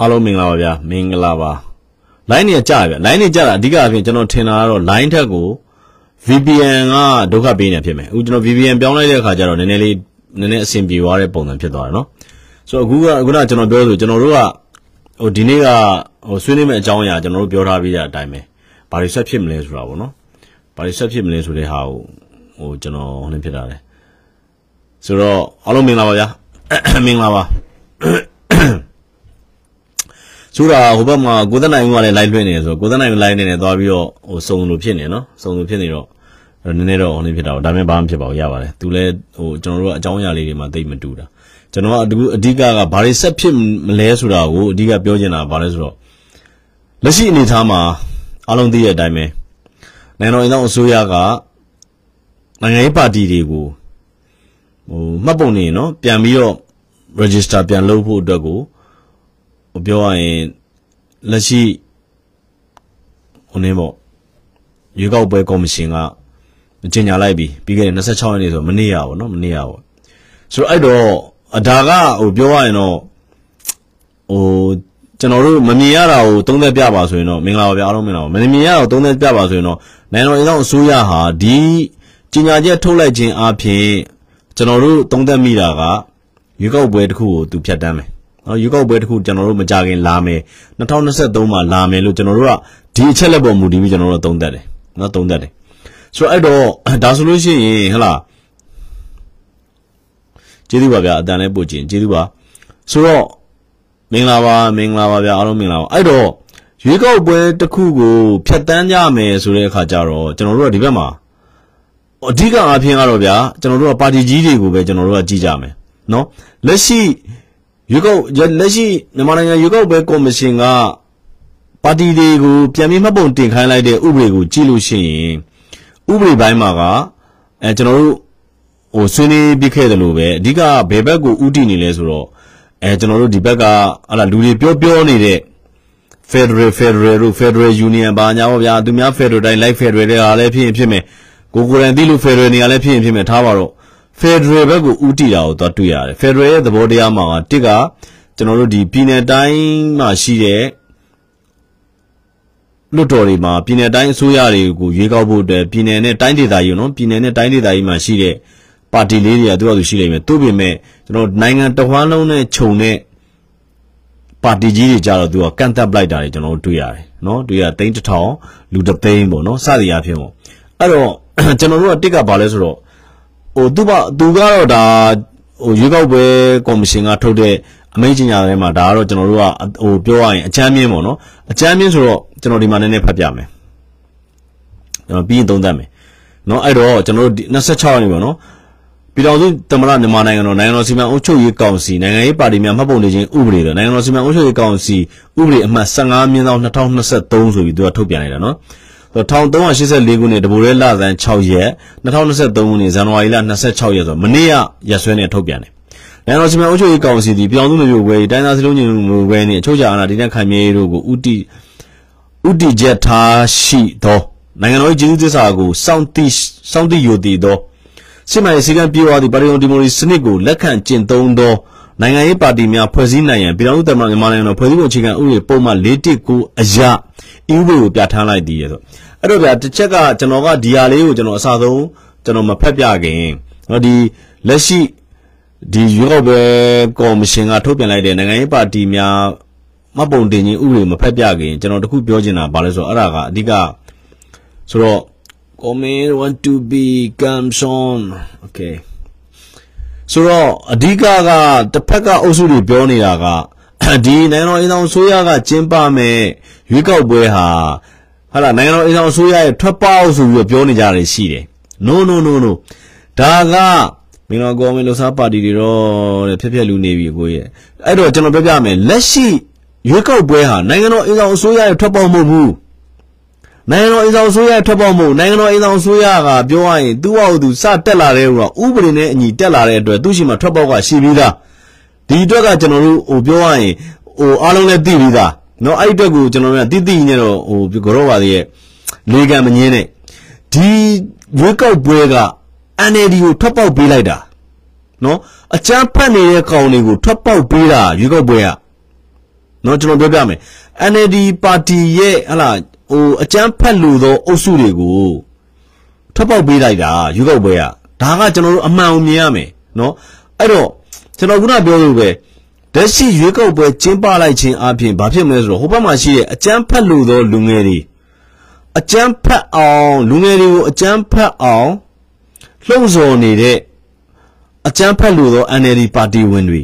အားလုံးမင်္ဂလာပါဗျာမင်္ဂလာပါ line နေကြဗျာ line နေကြတာအဓိကအဖြစ်ကျွန်တော်ထင်တာကတော့ line ထက်ကို VPN ကဒုက္ခပေးနေဖြစ်မယ်အခုကျွန်တော် VPN ပြောင်းလိုက်တဲ့အခါကျတော့နည်းနည်းလေးနည်းနည်းအဆင်ပြေသွားတဲ့ပုံစံဖြစ်သွားတယ်နော်ဆိုတော့အခုကအခုနကျွန်တော်ပြောလို့ကျွန်တော်တို့ကဟိုဒီနေ့ကဟိုဆွေးနွေးမယ့်အကြောင်းအရာကျွန်တော်တို့ပြောထားပြီးတဲ့အတိုင်းပဲဘာတွေဆက်ဖြစ်မလဲဆိုတာပေါ့နော်ဘာတွေဆက်ဖြစ်မလဲဆိုတဲ့ဟာကိုဟိုကျွန်တော်ဟိုနေဖြစ်တာလေဆိုတော့အားလုံးမင်္ဂလာပါဗျာမင်္ဂလာပါ ဆိုတာဟိုဘက်မှာကိုသက်နိုင်ကလည်း live လွှင့်နေဆိုတော့ကိုသက်နိုင် live နေနေသွားပြီးတော့ဟိုစုံလို့ဖြစ်နေနော်စုံလို့ဖြစ်နေတော့နည်းနည်းတော့ဟိုနေဖြစ်တာဒါပေမဲ့ဘာမှဖြစ်ပါဘူးရပါတယ်သူလည်းဟိုကျွန်တော်တို့ကအကြောင်းအရာလေးတွေမှာသိမတူတာကျွန်တော်ကအအဓိကကဘာတွေဆက်ဖြစ်မလဲဆိုတာကိုအဓိကပြောချင်တာဘာလဲဆိုတော့လက်ရှိအနေအထားမှာအားလုံးသိတဲ့အတိုင်းပဲနိုင်ငံတော်အင်ဆောင်အစိုးရကနိုင်ငံရေးပါတီတွေကိုဟိုမှတ်ပုံနေနော်ပြန်ပြီးတော့ register ပြန်လုပ်ဖို့အတွက်ကိုဟို ပြောရရင်လက်ရှိဟိုနေပေါ့ရွေးကောက်ပွဲကော်မရှင်ကကြေညာလိုက်ပြီပြီးခဲ့တဲ့26ရက်နေ့ဆိုမနေ့ရပါတော့မနေ့ရပါဆိုတော့အဲ့တော့အဒါကဟိုပြောရရင်တော့ဟိုကျွန်တော်တို့မမြင်ရတာကိုသုံးသက်ပြပါဆိုရင်တော့မင်္ဂလာပါဗျာအားလုံးမင်္ဂလာပါမမြင်ရတာကိုသုံးသက်ပြပါဆိုရင်တော့နိုင်ငံတော်အင်ဆောင်အစိုးရဟာဒီကြေညာချက်ထုတ်လိုက်ခြင်းအပြင်ကျွန်တော်တို့သုံးသက်မိတာကရွေးကောက်ပွဲတစ်ခုကိုသူဖြတ်တန်းမယ် နော်ရွေးကောက်ပွဲတစ်ခုကျွန်တော်တို့မကြခင်လာမယ်2023မှာလာမယ်လို့ကျွန်တော်တို့ကဒီအချက်လက်ပေါ်မူတည်ပြီးကျွန်တော်တို့သုံးသက်တယ်နော်သုံးသက်တယ်ဆိုတော့အဲ့တော့ဒါဆိုလို့ရှိရင်ဟလာကျေးဇူးပါဗျာအတန်လဲပို့ခြင်းကျေးဇူးပါဆိုတော့မင်္ဂလာပါမင်္ဂလာပါဗျာအားလုံးမင်္ဂလာပါအဲ့တော့ရွေးကောက်ပွဲတစ်ခုကိုဖြတ်တန်းကြမယ်ဆိုတဲ့အခါကျတော့ကျွန်တော်တို့ကဒီဘက်မှာအဓိကအားဖြင့်ကတော့ဗျာကျွန်တော်တို့ကပါတီကြီးတွေကိုပဲကျွန်တော်တို့ကကြည့်ကြမယ်နော်လက်ရှိ ရွေးကောက်လက်ရှိမြန်မာနိုင်ငံရွေးကောက်ပွဲကော်မရှင်ကပါတီတွေကိုပြန်ပြီးမှတ်ပုံတင်ခိုင်းလိုက်တဲ့ဥပဒေကိုကြည့်လို့ရှိရင်ဥပဒေပိုင်းမှာကအဲကျွန်တော်တို့ဟိုဆွေးနွေးပြခဲ့တယ်လို့ပဲအဓိကဘယ်ဘက်ကိုဥတည်နေလဲဆိုတော့အဲကျွန်တော်တို့ဒီဘက်ကဟာလာလူတွေပြောပြောနေတဲ့ Federal Federal တို့ Federal Union ဘာညာပေါ့ဗျာသူများ Federal တိုင်း Light Federal တွေအားလည်းဖြစ်ရင်ဖြစ်မယ်ကိုကိုရန်တီလို့ Federal နေရာလည်းဖြစ်ရင်ဖြစ်မယ်ထားပါတော့ Federal ဘက်ကိုဥတီတာကိုသွားတွေ့ရတယ် Federal ရဲ့သဘောတရားမှာတစ်ကကျွန်တော်တို့ဒီပြည်နယ်တိုင်းမှာရှိတဲ့လွတ်တော်တွေမှာပြည်နယ်တိုင်းအစိုးရတွေကိုရွေးကောက်ဖို့အတွက်ပြည်နယ်နဲ့တိုင်းဒေသကြီးနော်ပြည်နယ်နဲ့တိုင်းဒေသကြီးမှာရှိတဲ့ပါတီလေးတွေကသူ့အတူရှိနေမယ်သို့ပေမဲ့ကျွန်တော်နိုင်ငံတစ်ဝန်းလုံးနဲ့ခြုံတဲ့ပါတီကြီးတွေကြတော့သူကကန့်သက်ပလိုက်တာတွေကျွန်တော်တို့တွေ့ရတယ်နော်တွေ့ရသိန်းတစ်ထောင်လူတစ်သိန်းပေါ့နော်စသည်အဖြစ်ပေါ့အဲ့တော့ကျွန်တော်တို့ကတစ်ကဘာလဲဆိုတော့ ဟိုသူကသူကတော့ဒါဟိုရွေးကောက်ပွဲကော်မရှင်ကထုတ်တဲ့အမိန့်ကြေညာထဲမှာဒါကတော့ကျွန်တော်တို့ကဟိုပြောရရင်အချမ်းမြင့်ပေါ့နော်အချမ်းမြင့်ဆိုတော့ကျွန်တော်ဒီမှာနည်းနည်းဖတ်ပြမယ်ကျွန်တော်ပြီးရင်သုံးသပ်မယ်နော်အဲ့တော့ကျွန်တော်တို့26ရက်နေ့ပေါ့နော်ပြည်တော်စုသမ္မတမြန်မာနိုင်ငံတော်နိုင်ငံတော်စီမံအုပ်ချုပ်ရေးကောင်စီနိုင်ငံရေးပါတီများမှတ်ပုံတင်ခြင်းဥပဒေတော်နိုင်ငံတော်စီမံအုပ်ချုပ်ရေးကောင်စီဥပဒေအမှတ်15မြင်းသော2023ဆိုပြီးသူကထုတ်ပြန်လိုက်တာနော် 1384ခုနှစ်တဘူရဲလဆန်း6ရက်2023ခုနှစ်ဇန်နဝါရီလ26ရက်ဆိုမနေ့ကရက်စွဲနဲ့ထုတ်ပြန်တယ်။နိုင်ငံတော်စီမံအုပ်ချုပ်ရေးကောင်စီသည်ပြည်အောင်စုမျိုးဝဲတိုင်းသားစလုံးချင်းမျိုးဝဲနှင့်အချုပ်ချာအာဏာတည်တဲ့ခိုင်မြဲတို့ကိုဥတီဥတီချက်ထားရှိသောနိုင်ငံတော်ကြီးသစ္စာကိုစောင့်တိစောင့်တိယိုတည်သောစစ်မှန်ရေးစည်းကမ်းပြေဝသည့်ပါတီဒီမိုရီစနစ်ကိုလက်ခံကျင့်သုံးသောနိုင်ငံရေးပါတီများဖွဲ့စည်းနိုင်ရန်ပြည်တော်စုသမ္မတမြန်မာနိုင်ငံတော်ဖွဲ့စည်းပုံအခြေခံဥပဒေပုံမှန်419အရာအဥပဒေကိုပြဋ္ဌာန်းလိုက်သည်ဆို အဲ့တော့ဗျာတစ်ချက်ကကျွန်တော်ကဒီဟာလေးကိုကျွန်တော်အစားဆုံးကျွန်တော်မဖက်ပြခင်နော်ဒီလက်ရှိဒီရွေးကောက်ပွဲကော်မရှင်ကထုတ်ပြန်လိုက်တဲ့နိုင်ငံရေးပါတီများမပုံတင်ခြင်းဥပဒေမဖက်ပြခင်ကျွန်တော်တခုပြောချင်တာဘာလဲဆိုတော့အဲ့ဒါကအဓိကဆိုတော့ comment want to be comes on okay ဆိုတော့အဓိကကတစ်ဖက်ကအုပ်စုတွေပြောနေတာကဒီနိုင်ငံတော်အင်ဆောင်ဆိုရကကျင်းပမဲ့ရွေးကောက်ပွဲဟာ ဟာလာနိုင်ငံတော်အင်ဆောင်ဆိုရရဲ့ထွက်ပေါက်ဆိုပြီးပြောနေကြတယ်ရှိတယ် no no no no ဒါကမင်းတော်ကောမင်းလို့စားပါတီတွေတော့တဲ့ဖြက်ဖြက်လူနေပြီကိုရဲ့အဲ့တော့ကျွန်တော်ပြောပြမယ်လက်ရှိရွေးကောက်ပွဲဟာနိုင်ငံတော်အင်ဆောင်အစိုးရရဲ့ထွက်ပေါက်မဟုတ်ဘူးနိုင်ငံတော်အင်ဆောင်အစိုးရထွက်ပေါက်မဟုတ်နိုင်ငံတော်အင်ဆောင်အစိုးရကပြောရရင်သူ့အောက်သူစတက်လာတဲ့ဟိုဥပဒေနဲ့အညီတက်လာတဲ့အတွက်သူ့ရှိမှထွက်ပေါက်ကရှိပြီးသားဒီအတွက်ကကျွန်တော်တို့ဟိုပြောရရင်ဟိုအားလုံးလည်းသိပြီးသား နော်အဲ့အတွက်ကိုကျွန်တော်တို့ကတိတိညက်တော့ဟိုကြောပါသေးရဲ့လေကံမငင်းနဲ့ဒီရွေးကောက်ပွဲက NLD ကိုထွက်ပေါက်ပေးလိုက်တာနော်အချမ်းဖတ်နေတဲ့ကောင်တွေကိုထွက်ပေါက်ပေးတာရွေးကောက်ပွဲကနော်ကျွန်တော်ပြောပြမယ် NLD ပါတီရဲ့ဟလာဟိုအချမ်းဖတ်လို့သောအုပ်စုတွေကိုထွက်ပေါက်ပေးလိုက်တာရွေးကောက်ပွဲကဒါကကျွန်တော်တို့အမှန်အောင်မြင်ရမယ်နော်အဲ့တော့ကျွန်တော်ခုနပြောလို့ပဲ လက်ရှိရွေးကောက်ပွဲကျင်းပလိုက်ခြင်းအပြင်ဘာဖြစ်မလဲဆိုတော့ဟိုဘက်မှာရှိတဲ့အကြမ်းဖက်လို့သောလူငယ်တွေအကြမ်းဖက်အောင်လူငယ်တွေကိုအကြမ်းဖက်အောင်လှုံ့ဆော်နေတဲ့အကြမ်းဖက်လို့သော NLD ပါတီဝင်တွေ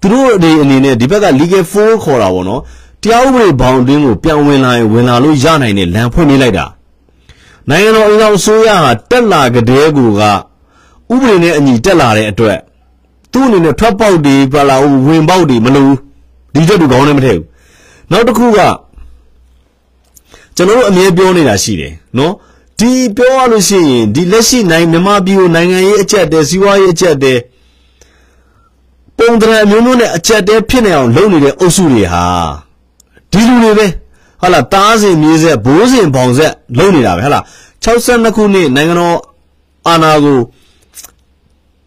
သူတို့တွေအနေနဲ့ဒီဘက်က legal force ခေါ်တာပေါ့နော်တရားဥပဒေဘောင်တွင်းကိုပြောင်းဝင်လာရင်ဝင်လာလို့ရနိုင်တဲ့လမ်းဖွင့်ပေးလိုက်တာနိုင်ငံတော်အအောင်ဆိုရဟာတက်လာကြတဲ့ကူကဥပဒေနဲ့အညီတက်လာတဲ့အတွက် သူ့အနေနဲ့ထွက်ပေါက်တွေပလာဝင်ပေါက်တွေမလို့ဒီချက်တူကောင်းနေမထည့်ဘူးနောက်တစ်ခုကကျွန်တော်တို့အမြဲပြောနေတာရှိတယ်နော်ဒီပြောရလို့ရှိရင်ဒီလက်ရှိနိုင်မြန်မာပြည်ကိုနိုင်ငံရေးအကျက်တဲစီးပွားရေးအကျက်တဲပုံတရအမျိုးမျိုးနဲ့အကျက်တဲဖြစ်နေအောင်လုပ်နေတဲ့အုပ်စုတွေဟာဒီလူတွေပဲဟုတ်လားတားစင်မြေးဆက်ဘိုးစင်ပေါင်ဆက်လုပ်နေတာပဲဟုတ်လား62ခုနှစ်နိုင်ငံတော်အာဏာကို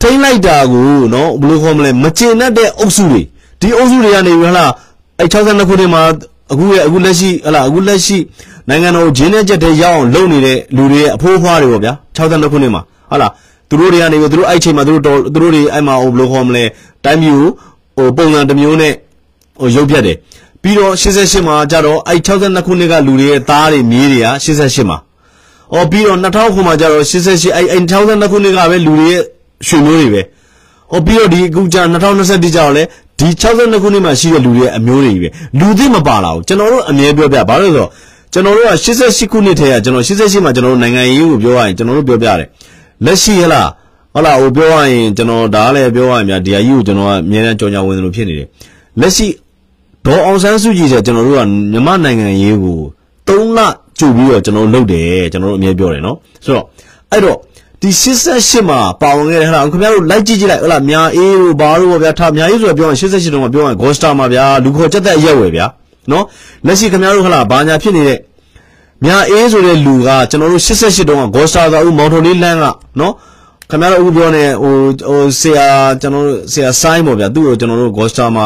ထိမ့်လိုက်တာကိုနော်ဘယ်လိုခေါ်မလဲမကျေနပ်တဲ့အုပ်စုတွေဒီအုပ်စုတွေကနေပြီဟုတ်လားအဲ62ခုနှစ်မှာအခုရဲ့အခုလက်ရှိဟလာအခုလက်ရှိနိုင်ငံတော်ဂျင်းနဲ့ချက်တဲ့ရောက်အောင်လုပ်နေတဲ့လူတွေရဲ့အဖိုးအဖွားတွေပေါ့ဗျာ62ခုနှစ်မှာဟုတ်လားသူတို့တွေကနေပြီးသူတို့အဲ့ချိန်မှာသူတို့သူတို့တွေအဲ့မှာဟိုဘယ်လိုခေါ်မလဲတိုင်းပြည်ကိုဟိုပုံစံတစ်မျိုးနဲ့ဟိုရုပ်ပြတ်တယ်ပြီးတော့88မှာကြတော့အဲ့62ခုနှစ်ကလူတွေရဲ့သားတွေမြေးတွေက88မှာအော်ပြီးတော့2000ခုမှာကြတော့88အဲ့အဲ့62ခုနှစ်ကပဲလူတွေရဲ့ ရွှေမျိုးတွေပဲဟောပြီးတော့ဒီအခုကြာ2021ကြာတော့လေဒီ62ခုနှစ်မှာရှိတဲ့လူတွေရဲ့အမျိုးတွေပဲလူသိမပါလာဘူးကျွန်တော်တို့အမြဲပြောပြဘာလို့လဲဆိုတော့ကျွန်တော်တို့က88ခုနှစ်ထဲကကျွန်တော်88မှာကျွန်တော်တို့နိုင်ငံရေးကိုပြောရရင်ကျွန်တော်တို့ပြောပြတယ်လက်ရှိဟလားဟုတ်လားဟိုပြောရရင်ကျွန်တော်ဒါလည်းပြောရရင်များဒီအကြီးကိုကျွန်တော်ကအမြဲတမ်းကြောင်ကြောင်ဝင်သလိုဖြစ်နေတယ်လက်ရှိဒေါ်အောင်ဆန်းစုကြည်ဆိုကျွန်တော်တို့ကမြန်မာနိုင်ငံရေးကို3လကြိုပြီးတော့ကျွန်တော်တို့လုပ်တယ်ကျွန်တော်တို့အမြဲပြောတယ်နော်ဆိုတော့အဲ့တော့ ဒီ88မှာပါဝင်ခဲ့တယ်ဟဲ့လားခင်ဗျားတို့လိုက်ကြည့်ကြည့်လိုက်ဟဲ့လားမြာအေးတို့ဘာတို့ပေါ့ဗျာထားမြာအေးဆိုတော့ပြောရင်88တုန်းကပြောရင် Ghost Star မှာဗျာလူခေါ်ချက်သက်အရက်ဝယ်ဗျာနော်လက်ရှိခင်ဗျားတို့ဟဲ့လားဘာညာဖြစ်နေတဲ့မြာအေးဆိုတဲ့လူကကျွန်တော်တို့88တုန်းက Ghost Star ဆိုဦးမောင်ထုံလေးလန်းကနော်ခင်ဗျားတို့အခုပြောနေဟိုဟိုဆရာကျွန်တော်တို့ဆရာဆိုင်းပေါ့ဗျာသူ့ကိုကျွန်တော်တို့ Ghost Star မှာ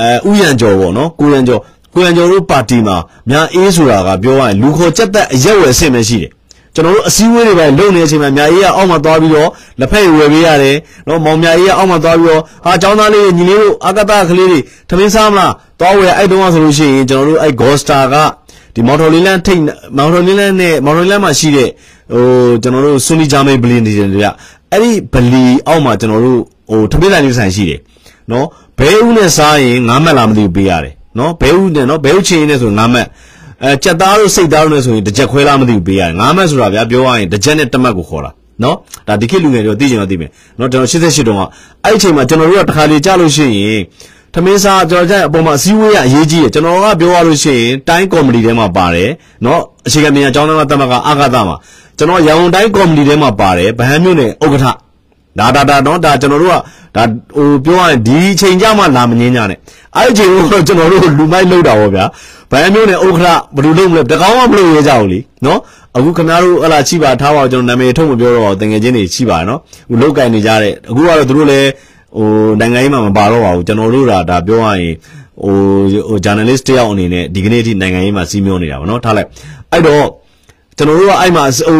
အဲဥယံကျော်ပေါ့နော်ကိုရံကျော်ကိုရံကျော်တို့ပါတီမှာမြာအေးဆိုတာကပြောရရင်လူခေါ်ချက်သက်အရက်ဝယ်အဆင့်ပဲရှိတယ် ကျွန်တော်တို့အစည်းအဝေးတွေပဲလုပ်နေတဲ့အချိန်မှာမြာအေးကအောက်မှာသွားပြီးတော့လက်ဖက်ရဝယ်ပေးရတယ်နော်မောင်မြာအေးကအောက်မှာသွားပြီးတော့ဟာចောင်းသားလေးညီလေးတို့အာကတကလေးတွေသမင်းစားမလားသွားဝယ်အဲ့တုန်းကဆိုလို့ရှိရင်ကျွန်တော်တို့အဲ့ Ghoster ကဒီမော်တော်လေးလန်းထိတ်မော်တော်လေးလန်းနဲ့မော်တော်လေးလန်းမှာရှိတဲ့ဟိုကျွန်တော်တို့ဆွနီဂျာမိန်ဘလင်းတွေကြအဲ့ဒီဘလီအောက်မှာကျွန်တော်တို့ဟိုထမင်းလိုက်လေးဆိုင်ရှိတယ်နော်ဘဲဦးနဲ့စားရင်ငါးမက်လာမသိဘူးပေးရတယ်နော်ဘဲဦးနဲ့နော်ဘဲဦးချင်းနဲ့ဆိုငါးမက် အဲကြက်သားတို့စိတ်သားတို့နဲ့ဆိုရင်တစ်ချက်ခွဲလားမသိဘူးပေးရတယ်ငါးမက်ဆိုတာဗျာပြောရရင်တစ်ချက်နဲ့တစ်မက်ကိုခေါ်တာနော်ဒါဒီခေတ်လူငယ်တွေသိချင်တော့သိမယ်နော်ကျွန်တော်88တုန်းကအဲ့အချိန်မှာကျွန်တော်တို့ကတစ်ခါလေကြားလို့ရှိရင်ထမင်းစားကျွန်တော်ကြအပေါ်မှာအစည်းအဝေးရအရေးကြီးတယ်ကျွန်တော်ကပြောရလို့ရှိရင်တိုင်းကော်မတီထဲမှာပါတယ်နော်အခြေခံမြန်အကြောင်းသားကတမကအာဂတမှာကျွန်တော်ရန်ကုန်တိုင်းကော်မတီထဲမှာပါတယ်ဗဟန်းမြို့နယ်ဥက္ကဋ္ဌဒါဒါဒါနော်ဒါကျွန်တော်တို့က ဒါဟိုပြောရရင်ဒီအချိန်ကြမှာလာမငင်းကြနဲ့အဲ့ဒီအချိန်ကိုကျွန်တော်တို့လူမိုက်လောက်တာပေါ့ဗျာဗဟန်းမြို့နယ်ဥက္ကဋ္ဌဘယ်လိုလုပ်မလဲတကောင်းမှမလုပ်ရကြဘူးလीနော်အခုခင်ဗျားတို့ဟလာချိပါထားပါကျွန်တော်နာမည်ထုတ်မပြောတော့တငယ်ချင်းတွေချိပါနော်ဟိုလောက်ကင်နေကြတဲ့အခုကတော့သူတို့လည်းဟိုနိုင်ငံရေးမှာမပါတော့ပါဘူးကျွန်တော်တို့ကဒါပြောရရင်ဟိုဟို journalist တယောက်အနေနဲ့ဒီကနေ့အထိနိုင်ငံရေးမှာစီးမျောနေတာပါနော်ထားလိုက်အဲ့တော့ ကျွန်တော်တို့ကအဲ့မှာဟို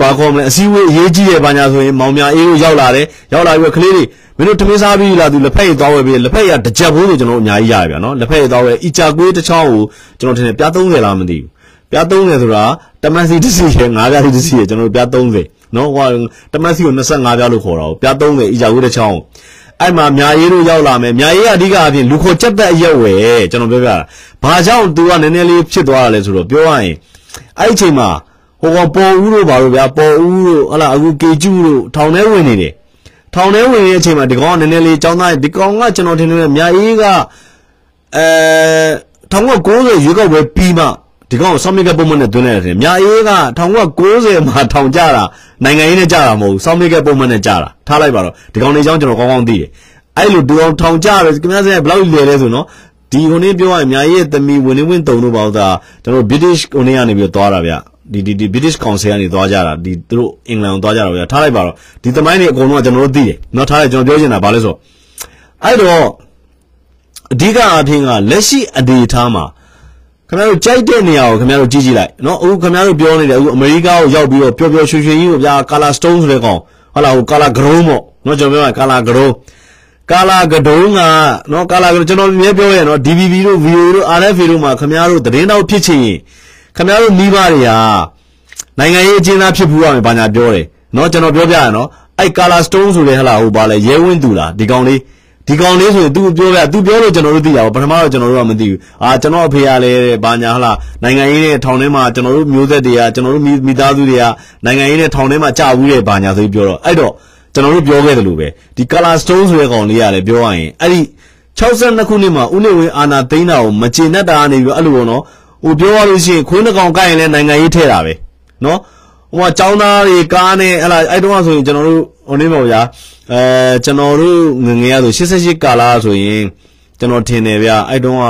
ဘာခေါ်မလဲအစည်းအဝေးအရေးကြီးရဲ့ဘာညာဆိုရင်မောင်မြအေးကိုရောက်လာတယ်ရောက်လာပြီးကလေးတွေမင်းတို့ထမင်းစားပြီးလာသူလက်ဖက်ရည်သွားဝယ်ပြီးလက်ဖက်ရည်တစ်ချက်ဘိုးဆိုကျွန်တော်အများကြီးရတယ်ဗျာနော်လက်ဖက်ရည်သွားဝယ်အီချာကွေးတစ်ချောင်းကိုကျွန်တော်ထင်တယ်ပြား30လားမသိဘူးပြား30ဆိုတာတမန်စီတစ်စီရဲ့9ပြားစီတစ်စီရဲ့ကျွန်တော်ပြား30နော်ဟိုတမန်စီကို25ပြားလို့ခေါ်တာကိုပြား30အီချာကွေးတစ်ချောင်းအဲ့မှာမြာရေးတို့ရောက်လာမယ်မြာရေးကအဓိကအပြင်လူခေါ်ချက်သက်အရက်ဝယ်ကျွန်တော်ပြောပြတာဘာကြောင့် तू ကနည်းနည်းလေးဖြစ်သွားတာလဲဆိုတော့ပြောရရင် အဲ့အချိန်မှာဟိုကပေါ်ဦးတို့ဘာလို့ဗျာပေါ်ဦးတို့ဟလာအခုကေကျူးတို့ထောင်ထဲဝင်နေတယ်ထောင်ထဲဝင်တဲ့အချိန်မှာဒီကောင်ကနည်းနည်းလေးចောင်းသားဒီကောင်ကကျွန်တော်ထင်တယ်မြာအေးကအဲ1990ရွေးကောက်ပွဲပြီးမှဒီကောင်ဆောင်းမြကပုံမှန်နဲ့တွင်းလိုက်တယ်မြာအေးက1990မှာထောင်ကြတာနိုင်ငံရေးနဲ့ကြတာမဟုတ်ဘူးဆောင်းမြကပုံမှန်နဲ့ကြတာထားလိုက်ပါတော့ဒီကောင်နေချောင်းကျွန်တော်ကောင်းကောင်းသိတယ်အဲ့လိုဒီကောင်ထောင်ကြတယ်ခင်ဗျားစဘယ်လောက်လဲလဲဆိုနော် ဒီခုနေ့ပြောရရင်မြာအေးရဲ့သမီးဝင်နေဝင်တုံတို့ပေါ့သာကျွန်တော် British ကိုနေကနေပြီးသွားတာဗျဒီဒီဒီ British Council ကနေသွားကြတာဒီသူတို့အင်္ဂလန်ကိုသွားကြတာဗျာထားလိုက်ပါတော့ဒီသမိုင်းတွေအကုန်လုံးကကျွန်တော်တို့သိတယ်เนาะထားလိုက်ကျွန်တော်ပြောချင်တာဘာလဲဆိုအဲ့တော့ အဓိကအဖြစ်ကလက်ရှိအနေအထားမှာခင်ဗျားတို့ကြိုက်တဲ့နေရာကိုခင်ဗျားတို့ကြည့်ကြည့်လိုက်နော်အခုခင်ဗျားတို့ပြောနေတယ်အခုအမေရိကကိုရောက်ပြီးတော့ပျော်ပျော်ရွှင်ရွှင်ကြီးကိုဗျာကာလာစတုန်းဆိုတဲ့ကောင်ဟုတ်လားဟိုကာလာဂရုံးပေါ့နော်ကျွန်တော်ပြောတာကာလာဂရုံး ကာလာကတုံးကနော်ကာလာကကျွန်တော်မြဲပြောရနော် DVB တို့ VO တို့ RFA တို့မှာခင်ဗျားတို့သတင်းတောက်ဖြစ်ချင်ရင်ခင်ဗျားတို့မိဘတွေကနိုင်ငံရေးအကျဉ်းသားဖြစ်ဘူးရမယ်ဘာညာပြောတယ်နော်ကျွန်တော်ပြောပြရနော်အဲ့ကာလာစတုန်းဆိုတဲ့ဟလာဟိုပါလဲရဲဝင်းသူလားဒီကောင်လေးဒီကောင်လေးဆိုရင် तू ပြောပြ तू ပြောလို့ကျွန်တော်တို့သိရပါပထမတော့ကျွန်တော်တို့ကမသိဘူးအာကျွန်တော်အဖေကလည်းဘာညာဟလာနိုင်ငံရေးနဲ့ထောင်ထဲမှာကျွန်တော်တို့မျိုးဆက်တွေကကျွန်တော်တို့မိသားစုတွေကနိုင်ငံရေးနဲ့ထောင်ထဲမှာကြာဘူးတဲ့ဘာညာဆိုပြီးပြောတော့အဲ့တော့ ကျွန်တော်တို့ပြောခဲ့တယ်လို့ပဲဒီ color stone ဆိုတဲ့ကောင်လေးကလည်းပြောရရင်အဲ့ဒီ62ခုနှစ်မှာဦးနေဝင်းအာနာသိန်းတာကိုမကျေနပ်တာကနေပြီးအဲ့လိုပေါ့နော်ဟိုပြောရလို့ရှိရင်ခွေးနှကောင်ကိုက်ရင်လည်းနိုင်ငံရေးထဲတာပဲနော်ဟိုကចောင်းသားတွေကားနဲ့ဟလာအဲ့တုန်းကဆိုရင်ကျွန်တော်တို့ဟိုနေပါဗျာအဲကျွန်တော်တို့ငငယ်ရဆို88ကာလာဆိုရင်ကျွန်တော်ထင်တယ်ဗျာအဲ့တုန်းက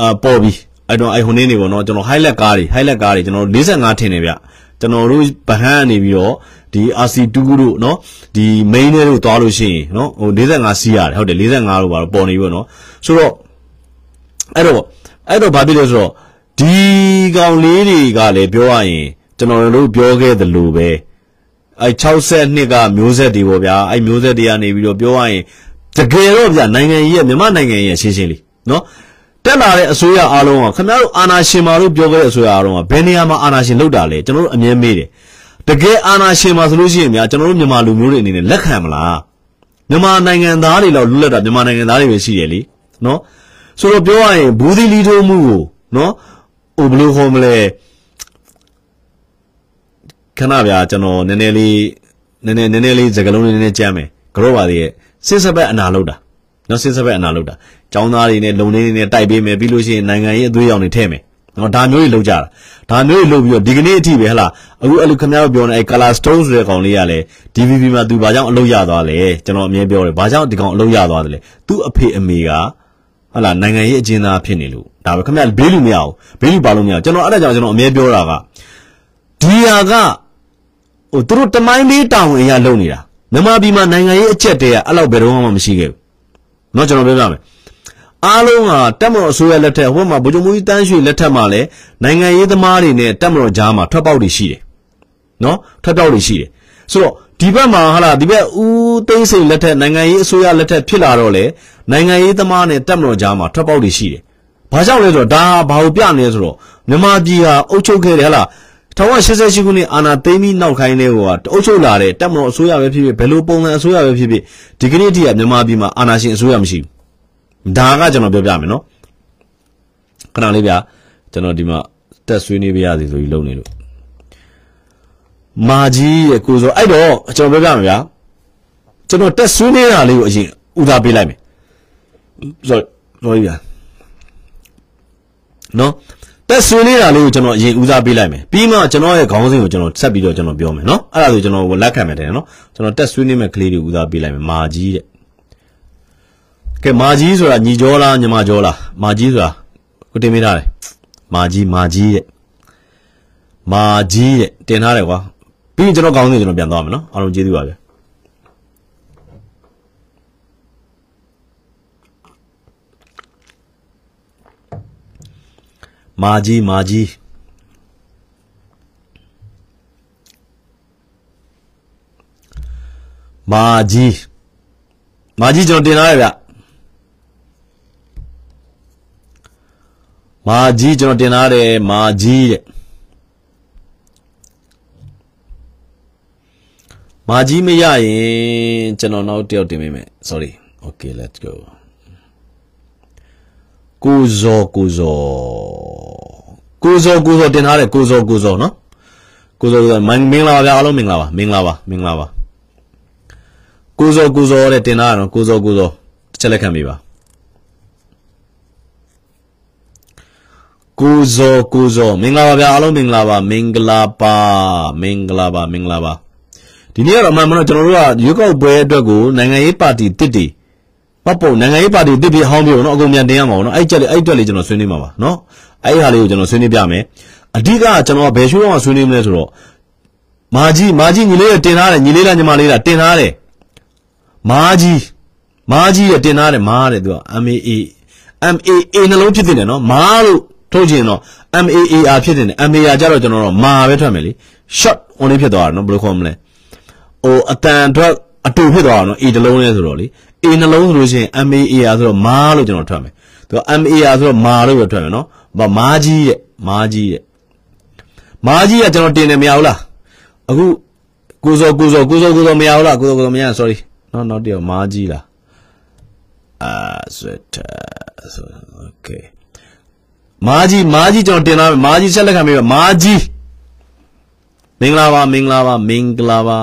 အာပေါ်ပြီအဲ့တုန်းအဲ့ဟိုနေနေပေါ့နော်ကျွန်တော် highlight ကားတွေ highlight ကားတွေကျွန်တော်45ထင်တယ်ဗျ ကျွန်တော်တို့ဗဟန်းနေပြီးတော့ဒီ RC2 တို့เนาะဒီ main တွေတို့သွားလို့ရှိရင်เนาะဟို45စီးရတယ်ဟုတ်တယ်45တို့ပါတော့ပေါ်နေပြီเนาะဆိုတော့အဲ့တော့အဲ့တော့ဘာဖြစ်လဲဆိုတော့ဒီကောင်လေးတွေကလည်းပြောရရင်ကျွန်တော်တို့ပြောခဲ့သလိုပဲအဲ62ကမျိုးဆက်တွေပေါ့ဗျာအဲမျိုးဆက်တွေကနေပြီးတော့ပြောရရင်တကယ်တော့ဗျာနိုင်ငံကြီးရဲ့မြန်မာနိုင်ငံကြီးရဲ့ရှင်းရှင်းလေးနော် တက်လာတဲ့အစိုးရအားလုံးကခင်ဗျားတို့အာဏာရှင်မာတို့ပြောခဲ့တဲ့အစိုးရအားလုံးကဘယ်နေရာမှာအာဏာရှင်လောက်တာလဲကျွန်တော်တို့အမြဲမေးတယ်တကယ်အာဏာရှင်မှာဆိုလို့ရှိရင်များကျွန်တော်တို့မြန်မာလူမျိုးတွေအနေနဲ့လက်ခံမလားမြန်မာနိုင်ငံသားတွေလောက်လွတ်လပ်တာမြန်မာနိုင်ငံသားတွေပဲရှိတယ်လीနော်ဆိုတော့ပြောရရင်ဘူးဒီလီထိုးမှုကိုနော်ဟိုဘယ်လိုခေါ်မလဲခဏဗျာကျွန်တော်နည်းနည်းလေးနည်းနည်းနည်းနည်းလေးစကလုံးလေးနည်းနည်းကြမ်းမယ်ကြောပါသေးရဲ့စစ်စပတ်အနာလောက်တာ နော်စစ်စပတ်အနာလောက်တာចောင်းသားတွေနဲ့လုံနေနေနဲ့တိုက်ပေးမယ်ပြီးလို့ရှိရင်နိုင်ငံရေးအသွေးရောင်တွေထည့်မယ်နော်ဒါမျိုးတွေလောက်ကြတာဒါမျိုးတွေလုပ်ပြီးတော့ဒီကနေ့အထိပဲဟလာအခုအဲ့လိုခင်ဗျားတို့ပြောနေအဲ့ color stone ဆိုတဲ့ကောင်လေးကလည်း DVB မှာသူဘာကြောင့်အလုပ်ရသွားလဲကျွန်တော်အမြင်ပြောတယ်ဘာကြောင့်ဒီကောင်အလုပ်ရသွားတယ်လဲသူ့အဖေအမေကဟလာနိုင်ငံရေးအကျဉ်းသားဖြစ်နေလို့ဒါပဲခင်ဗျားဘေးလူမရဘူးဘေးလူပါလို့မရကျွန်တော်အဲ့ဒါကြောင့်ကျွန်တော်အမြဲပြောတာကဒီဟာကဟိုသူတို့တမိုင်းလေးတောင်ဝင်ရလုံနေတာမြန်မာပြည်မှာနိုင်ငံရေးအကျက်တည်းကအဲ့လောက်ဘယ်တော့မှမရှိခဲ့ဘူး เนาะကျွန်တော်ပြောပြမယ်အားလုံးဟာတက်မတော်အစိုးရလက်ထက်ဟိုမှာဗိုလ်ချုပ်မူကြီးတန်းရွှေလက်ထက်မှာလည်းနိုင်ငံရေးသမားတွေနဲ့တက်မတော်ကြားမှာထွက်ပေါက်တွေရှိတယ်နော်ထွက်ပေါက်တွေရှိတယ်ဆိုတော့ဒီဘက်မှာဟာလာဒီဘက်ဦးသိန်းစိန်လက်ထက်နိုင်ငံရေးအစိုးရလက်ထက်ဖြစ်လာတော့လေနိုင်ငံရေးသမားနဲ့တက်မတော်ကြားမှာထွက်ပေါက်တွေရှိတယ်ဘာကြောင့်လဲဆိုတော့ဒါဘာကိုပြနေလဲဆိုတော့မြန်မာပြည်ဟာအုပ်ချုပ်ခဲ့တယ်ဟာလား 1988ခုနှစ်အာဏာသိမ်းပြီးနောက်ခိုင်းတဲ့ဟိုကအုပ်ချုပ်လာတဲ့တက်မတော်အစိုးရပဲဖြစ်ဖြစ်ဘယ်လိုပုံစံအစိုးရပဲဖြစ်ဖြစ်ဒီကနေ့တည်းကမြန်မာပြည်မှာအာဏာရှင်အစိုးရမရှိဘူးဒါကကျွန်တော်ပြောပြမယ်နော်ခဏလေးဗျာကျွန်တော်ဒီမှာတက်ဆွေးနေပြရစီဆိုပြီးလုပ်နေလို့မာကြီးရဲ့ကိုဆိုအဲ့တော့ကျွန်တော်ပြောပြမယ်ဗျာကျွန်တော်တက်ဆွေးနေတာလေးကိုအရင်ဦးစားပေးလိုက်မယ်ဆိုတော့ဗျာနော် တက်ဆွေးနေတာလေးကိုကျွန်တော်အရင်ဦးစားပေးလိုက်မယ်ပြီးမှကျွန်တော်ရဲ့ခေါင်းစဉ်ကိုကျွန်တော်ဆက်ပြီးတော့ကျွန်တော်ပြောမယ်နော်အဲ့ဒါဆိုကျွန်တော်လက်ခံမယ်တဲ့နော်ကျွန်တော်တက်ဆွေးနေမဲ့ကလေးတွေဦးစားပေးလိုက်မယ်မာကြီးတဲ့ကဲမာကြီးဆိုတာညီကျော်လားညီမကျော်လားမာကြီးဆိုတာကိုတင်မိထားတယ်မာကြီးမာကြီးတဲ့မာကြီးတဲ့တင်ထားတယ်ကွာပြီးရင်ကျွန်တော်ကောင်းနေကျွန်တော်ပြန်သွားမယ်နော်အားလုံးကျေးဇူးပါဗျ မာကြီးမာကြီးမာကြီးမာကြီးကျွန်တော်တင်ထားရဗျမာကြီးကျွန်တော်တင်ထားတယ်မာကြီးတဲ့မာကြီးမရရင်ကျွန်တော်နောက်တစ်ယောက်တင်ပေးမယ် sorry okay let's go ကိုဇော်ကိုဇော်ကိုဇော်ကိုဇော်တင်ထားတယ်ကိုဇော်ကိုဇော်နော်ကိုဇော်မင်္ဂလာပါဗျာအားလုံးမင်္ဂလာပါမင်္ဂလာပါမင်္ဂလာပါကိုဇော်ကိုဇော်တဲ့တင်ထားတာနော်ကိုဇော်ကိုဇော်တစ်ချက်လက်ခံပေးပါကိုဇော်ကိုဇော်မင်္ဂလာပါဗျာအားလုံးမင်္ဂလာပါမင်္ဂလာပါမင်္ဂလာပါမင်္ဂလာပါဒီနေ့ကတော့အမှန်မှန်တော့ကျွန်တော်တို့ကရွေးကောက်ပွဲအတွက်ကိုနိုင်ငံရေးပါတီတစ်တီ ပတ်ပုံနိုင်ငံရေးပါတီတစ်ပြီးဟောင်းပြီးတော့နော်အကုန်ပြန်တင်ရမှာပေါ့နော်အဲ့ကြက်လေးအဲ့တွက်လေးကျွန်တော်ဆွေးနွေးမှာပါနော်အဲ့ဟာလေးကိုကျွန်တော်ဆွေးနွေးပြမယ်အဓိကကျွန်တော်ဘယ်ရှိုးတော့ဆွေးနွေးမလဲဆိုတော့မာကြီးမာကြီးညီလေးတင်ထားတယ်ညီလေးလားညီမလေးလားတင်ထားတယ်မာကြီးမားကြီးရတင်ထားတယ်မားတယ်သူက MAA MAA နှလုံးဖြစ်တယ်နော်မားလို့ထုတ်ချင်တော့ MAAR ဖြစ်တယ် MAR ကြတော့ကျွန်တော်တို့မာပဲထွက်မယ်လေ short only ဖြစ်သွားတာနော်ဘယ်လိုခေါ်မလဲဟိုအတန်အတွက်အတူဖြစ်သွားတာနော် A တလုံးလဲဆိုတော့လေ A နှလုံးဆိုလို့ရှိရင် MAAR ဆိုတော့မာလို့ကျွန်တော်ထွက်မယ်သူက MAR ဆိုတော့မာလို့ပဲထွက်မယ်နော်ဘာမာကြီးရဲ့မာကြီးရဲ့မာကြီးကကျွန်တော်တင်တယ်မရဘူးလားအခုကိုစောကိုစောကိုစောကိုစောမရဘူးလားကိုစောကိုစောမရ sorry နော်နောက်တယောက်မာကြီးလားအာဆွတ်ဆို okay မာကြီးမာကြီးကျွန်တော်တင်လာမယ်မာကြီးဆက်လက်ခံပြီးတော့မာကြီးမင်္ဂလာပါမင်္ဂလာပါမင်္ဂလာပါ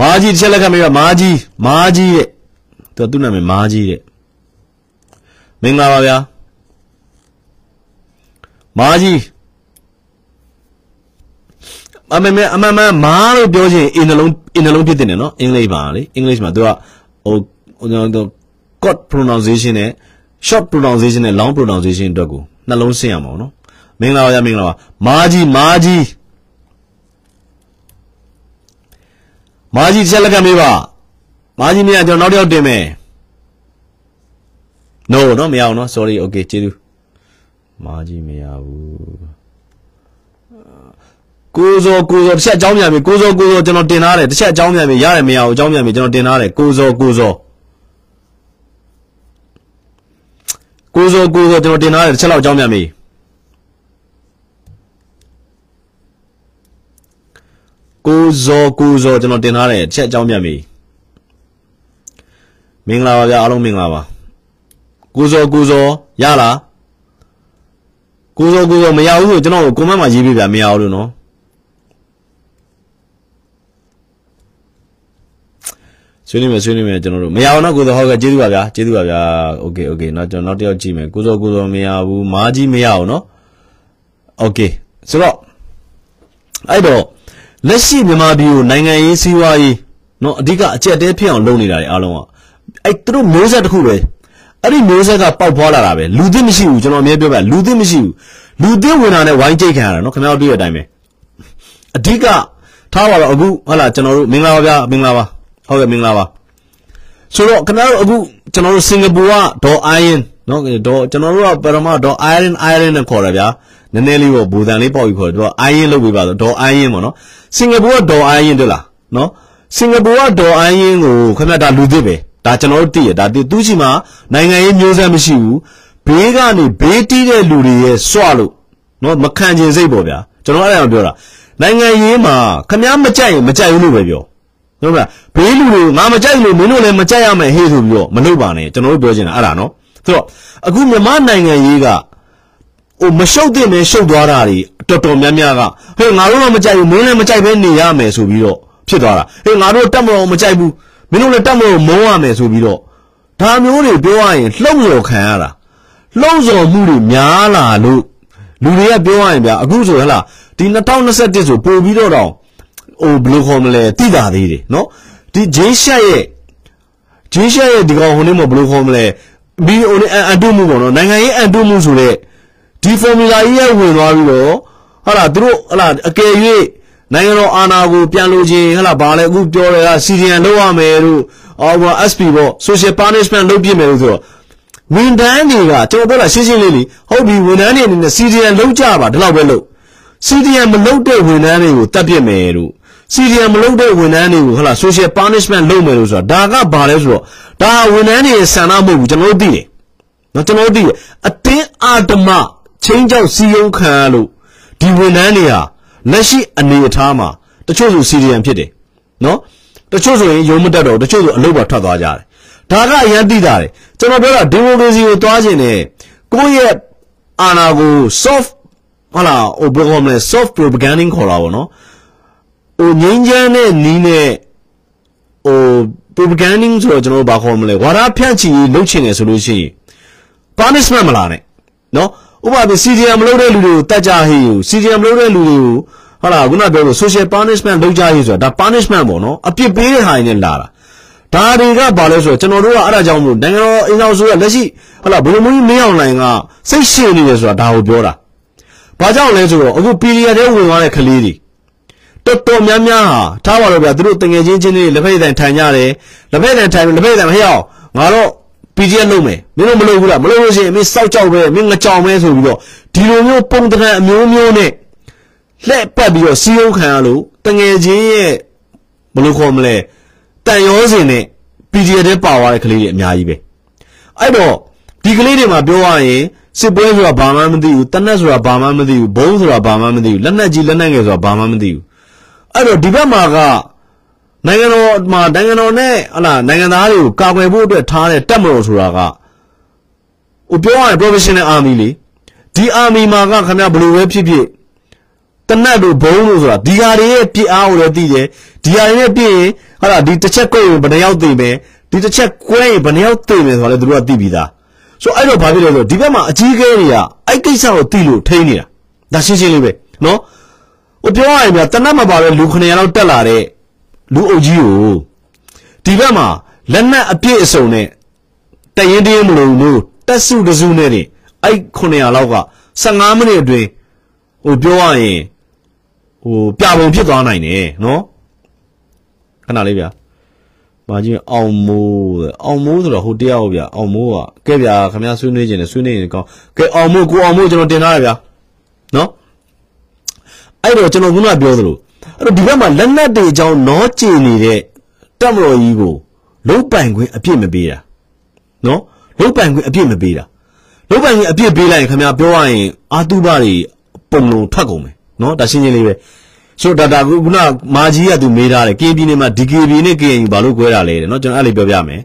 မာကြီးဆက်လက်ခံပြီးတော့မာကြီးမာကြီးရဲ့သူသူ့နာမည်မာကြီးတဲ့မင်္ဂလာပါဗျာမာကြီးအမေမေအမမမာလို့ပြောချင်းအင်းနှလုံးအင်းနှလုံးဖြစ်တယ်နော်အင်္ဂလိပ်ပါလေအင်္ဂလိပ်မှာသူကဟိုဟိုကျွန်တော် code pronunciation နဲ့ short pronunciation နဲ့ long pronunciation အတွက်ကိုနှလုံးဆင်းရမှာနော်မင်္ဂလာပါဗျာမင်္ဂလာပါမာကြီးမာကြီး မာကြီးချက်လက်ကမေးပါမာကြီးမြတ်ကျွန်တော်နောက်တစ်ယောက်တင်မယ် no နော်မရအောင်နော် sorry okay ကျေးဇူးမာကြီးမရဘူးကိုဇော်ကိုဇော်တစ်ချက်အကြောင်းပြန်ပြီကိုဇော်ကိုဇော်ကျွန်တော်တင်ထားတယ်တစ်ချက်အကြောင်းပြန်ပြီရတယ်မရဘူးအကြောင်းပြန်ပြီကျွန်တော်တင်ထားတယ်ကိုဇော်ကိုဇော်ကိုဇော်ကိုဇော်ကျွန်တော်တင်ထားတယ်တစ်ချက်လောက်အကြောင်းပြန်ပြီ ကိုဇော်ကိုဇော်ကျွန်တော်တင်ထားတယ်တစ်ချက်အကြောင်းပြန်ပြီမင်္ဂလာပါဗျာအားလုံးမင်္ဂလာပါကိုဇော်ကိုဇော်ရလားကိုဇော်ကိုဇော်မရဘူးဆိုကျွန်တော်ကိုကွန်မန့်မှာရေးပေးပြမရဘူးလို့နော်ဆွေးနွေးမယ်ဆွေးနွေးမယ်ကျွန်တော်တို့မရအောင်နော်ကိုဇော်ဟုတ်ကဲ့ကျေးဇူးပါဗျာကျေးဇူးပါဗျာโอเคโอเคနောက်ကျွန်တော်နောက်တစ်ယောက်ကြည့်မယ်ကိုဇော်ကိုဇော်မရဘူးမားကြီးမရအောင်နော်โอเคဆိုတော့အဲ့တော့ လက်ရှိမြန်မာပြည်ကိုနိုင်ငံရေးစီးပွားရေးနော်အဓိကအကြက်တဲဖြစ်အောင်လုပ်နေတာတွေအားလုံးကအဲ့သူတို့မျိုးဆက်တစ်ခုပဲအဲ့ဒီမျိုးဆက်ကပေါက်ဖွာလာတာပဲလူသိမရှိဘူးကျွန်တော်အမြဲပြောပြလူသိမရှိဘူးလူသိဝင်တာနဲ့ဝိုင်းကြိတ်ခံရတာနော်ခင်ဗျားတို့တွေ့တဲ့အတိုင်းပဲအဓိကထားပါတော့အခုဟုတ်လားကျွန်တော်တို့မင်္ဂလာပါဗျာမင်္ဂလာပါဟုတ်ကဲ့မင်္ဂလာပါဆိုတော့ခင်ဗျားတို့အခုကျွန်တော်တို့စင်ကာပူကဒေါ်အိုင်ယန်နော်ဒေါ်ကျွန်တော်တို့ကပရမဒေါ်အိုင်ယန်အိုင်ယန်နဲ့ခေါ်ရဗျာ နည်းနည်းလေးပေါ့ဘူတန်လေးပေါက်ပြီးခေါ်တယ်သူကအိုင်ယန်လုပ်ပေးပါဆိုဒေါ်အိုင်ယန်ပေါ့နော်စင်ကာပူကဒေါ်အိုင်ယန်တွေ့လားနော်စင်ကာပူကဒေါ်အိုင်ယန်ကိုခင်ဗျားဒါလူသိပဲဒါကျွန်တော်တို့သိရဒါသူရှိမှနိုင်ငံရေးမျိုးဆက်မရှိဘူးဘေးကနေဘေးတီးတဲ့လူတွေရဲ့စွလို့နော်မခံကျင်စိတ်ပေါ့ဗျာကျွန်တော်အဲ့ဒါပြောတာနိုင်ငံရေးမှာခမားမကြိုက်ရင်မကြိုက်ဘူးလို့ပဲပြောဟုတ်လားဘေးလူတွေငါမကြိုက်လို့မင်းတို့လည်းမကြိုက်ရမယ်ဟေ့ဆိုပြီးတော့မလုပ်ပါနဲ့ကျွန်တော်တို့ပြောချင်တာအဲ့ဒါနော်ဆိုတော့အခုမြန်မာနိုင်ငံရေးကဟို မရှုပ်တဲ့မဲရှုပ်သွားတာတွေတော်တော်များများကဟဲ့ငါတို့တော့မကြိုက်ဘူးမင်းလည်းမကြိုက်ဘဲနေရမယ်ဆိုပြီးတော့ဖြစ်သွားတာဟဲ့ငါတို့တက်မလို့မကြိုက်ဘူးမင်းတို့လည်းတက်မလို့မုန်းရမယ်ဆိုပြီးတော့ဒါမျိုးတွေပြောရရင်လှုပ်ဆော်ခံရတာလှုပ်ဆော်မှုတွေများလာလို့လူတွေကပြောရရင်ဗျာအခုဆိုဟဲ့လားဒီ2021ဆိုပို့ပြီးတော့တော့ဟိုဘယ်လိုခေါ်မလဲတိတာသေးတယ်နော်ဒီဂျေးရှက်ရဲ့ဂျေးရှက်ရဲ့ဒီကောင်ဟိုနေ့မှာဘယ်လိုခေါ်မလဲဘီဟိုနေ့အန်တုမှုပေါ့နော်နိုင်ငံရေးအန်တုမှုဆိုတဲ့ ဒီ formula ကြီးရဲ့ဝင်သွားပြီးတော့ဟာလားသူတို့ဟာလားအကယ်၍နိုင်ငံတော်အာဏာကိုပြန်လို့ချင်းဟာလားဘာလဲအခုပြောတယ်က CDN လောက်ရမယ်လို့အော်ဘာ SP ပေါ့ social punishment လုပ်ပြမယ်လို့ဆိုတော့ဝန်ထမ်းတွေကကျွန်တော်ပြောတာရှင်းရှင်းလေးလေးဟုတ်ပြီဝန်ထမ်းတွေအနေနဲ့ CDN လောက်ကြပါဒီလောက်ပဲလုပ် CDN မလုပ်တဲ့ဝန်ထမ်းတွေကိုတတ်ပြစ်မယ်လို့ CDN မလုပ်တဲ့ဝန်ထမ်းတွေကိုဟုတ်လား social punishment လုပ်မယ်လို့ဆိုတာဒါကဘာလဲဆိုတော့ဒါဝန်ထမ်းတွေရဲ့ဆန္ဒမဟုတ်ဘူးကျွန်တော်တို့သိတယ်နော်ကျွန်တော်တို့သိတယ်အတင်းအာတမ ချင်းကြောက်စီယုံခံရလို့ဒီဝန်ထမ်းတွေဟာလက်ရှိအနေအထားမှာတချို့ဆို CDN ဖြစ်တယ်နော်တချို့ဆိုရင်ယုံမတက်တော့တချို့ဆိုအလုပ်ပါထွက်သွားကြတယ်ဒါကအရင်သိတာတယ်ကျွန်တော်ပြောတာဒီမိုကရေစီကိုသွားခြင်းနဲ့ကိုယ့်ရဲ့အာဏာကို soft ဟာလာဟိုဘယ်လိုမလဲ soft propaganda ခေါ်တာပေါ့နော်ဟိုငိမ့်ချမ်းတဲ့နီးနဲ့ဟို propaganda ဆိုတော့ကျွန်တော်ဘာခေါ်မလဲဝါဒဖြန့်ချီလုပ်ချင်တယ်ဆိုလို့ရှိရင် punishment မလာနဲ့နော် ဥပမာ CDM မလုပ်တဲ့လူတွေကိုတတ်ကြဟေး CDM မလုပ်တဲ့လူတွေကိုဟုတ်လားခုနပြောလို့ social punishment လုပ်ကြဟေးဆိုတာဒါ punishment ပေါ့နော်အပြစ်ပေးတဲ့ဟာတွေနဲ့လာတာဒါတွေကဘာလဲဆိုတော့ကျွန်တော်တို့ကအဲ့ဒါကြောင့်မလို့နိုင်ငံတော်အင်အောင်ဆိုရလက်ရှိဟုတ်လားဘယ်လိုမျိုးမင်းအောင်နိုင်ကစိတ်ရှည်နေတယ်ဆိုတာဒါကိုပြောတာဘာကြောင့်လဲဆိုတော့အခု period ထဲဝင်သွားတဲ့ကလေးတွေတော်တော်များများဟာထားပါတော့ဗျာသူတို့တငယ်ချင်းချင်းတွေလက်ဖက်တိုင်ထိုင်ကြတယ်လက်ဖက်တိုင်ထိုင်လက်ဖက်တိုင်မဟဲ့အောင်ငါတော့ PDF လုပ်မယ်မင်းတို့မလုပ်ဘူးလားမလုပ်လို့ရှိရင်မင်းစောက်ကြောက်ပဲမင်းငကြောင်ပဲဆိုပြီးတော့ဒီလိုမျိုးပုံတံအမျိုးမျိုးနဲ့လှက်ပတ်ပြီးတော့စီးရုံးခံရလို့တငယ်ချင်းရဲ့ဘယ်လိုခေါ်မလဲတန်ရောစင်နဲ့ PDF တဲ့ပါသွားတဲ့ကလေးတွေအများကြီးပဲအဲ့တော့ဒီကလေးတွေမှာပြောရရင်စစ်ပွဲဆိုတာဘာမှမသိဘူးတနက်ဆိုတာဘာမှမသိဘူးဘုံဆိုတာဘာမှမသိဘူးလက်နက်ကြီးလက်နက်ငယ်ဆိုတာဘာမှမသိဘူးအဲ့တော့ဒီဘက်မှာက နိုင်ငံတော်မှာနိုင်ငံတော်နဲ့ဟလာနိုင်ငံသားတွေကိုကာကွယ်ဖို့အတွက်ထားတဲ့တပ်မတော်ဆိုတာကဟိုပြောရရင် professional army လေဒီ army မှာကခင်ဗျာဘယ်လိုပဲဖြစ်ဖြစ်တနတ်တို့ဘုံလို့ဆိုတာဒီဟာတွေရဲ့ပြစ်အားကိုလည်းသိတယ်ဒီဟာတွေနဲ့ပြစ်ရင်ဟာလာဒီတစ်ချက်ကွဲရင်ဘယ်နှယောက်သိမယ်ဒီတစ်ချက်ကွဲရင်ဘယ်နှယောက်သိမယ်ဆိုတာလည်းသူတို့ကသိပြီးသားဆိုအဲ့တော့ဘာဖြစ်လဲဆိုတော့ဒီဘက်မှာအကြီးအကဲတွေကအဲ့ကိစ္စကိုသိလို့ထိန်းနေတာဒါရှင်းရှင်းလေးပဲနော်ဟိုပြောရရင်ဗျာတနတ်မပါပဲလူ900လောက်တက်လာတဲ့ လူအုပ်ကြီးကိုဒီဘက်မှာလက်နက်အပြည့်အစုံနဲ့တရင်တင်းမလို့လို့တက်စုတစုနဲ့နေအဲ့900လောက်က15မိနစ်အတွင်းဟိုပြောရရင်ဟိုပြပုံဖြစ်သွားနိုင်တယ်နော်ခဏလေးဗျာမာကြီးအောင်မိုးအောင်မိုးဆိုတော့ဟိုတယောက်ဗျာအောင်မိုးကကဲဗျာခင်ဗျားဆွေးနွေးခြင်းနဲ့ဆွေးနွေးရင်ကောင်းကဲအောင်မိုးကိုအောင်မိုးကျွန်တော်တင်ထားရဗျာနော်အဲ့တော့ကျွန်တော်ခုနပြောသလို အဲ့တော့ဒီဘက်မှာလက်နက်တွေအကြောင်းနောကျင်နေတဲ့တက်မတော်ကြီးကိုလုံးပိုင်ခွင့်အပြည့်မပေးတာနော်လုံးပိုင်ခွင့်အပြည့်မပေးတာလုံးပိုင်ခွင့်အပြည့်ပေးလိုက်ရင်ခင်ဗျာပြောရရင်အာတုဘတွေပုံလုံးထွက်ကုန်မယ်နော်ဒါရှင်းရှင်းလေးပဲဆိုတော့ဒါဒါခုနမာကြီးကသူမေးထားတယ် KB နဲ့မှာ DKB နဲ့ KNU ဘာလို့꿰တာလဲတဲ့နော်ကျွန်တော်အဲ့လေးပြောပြမယ်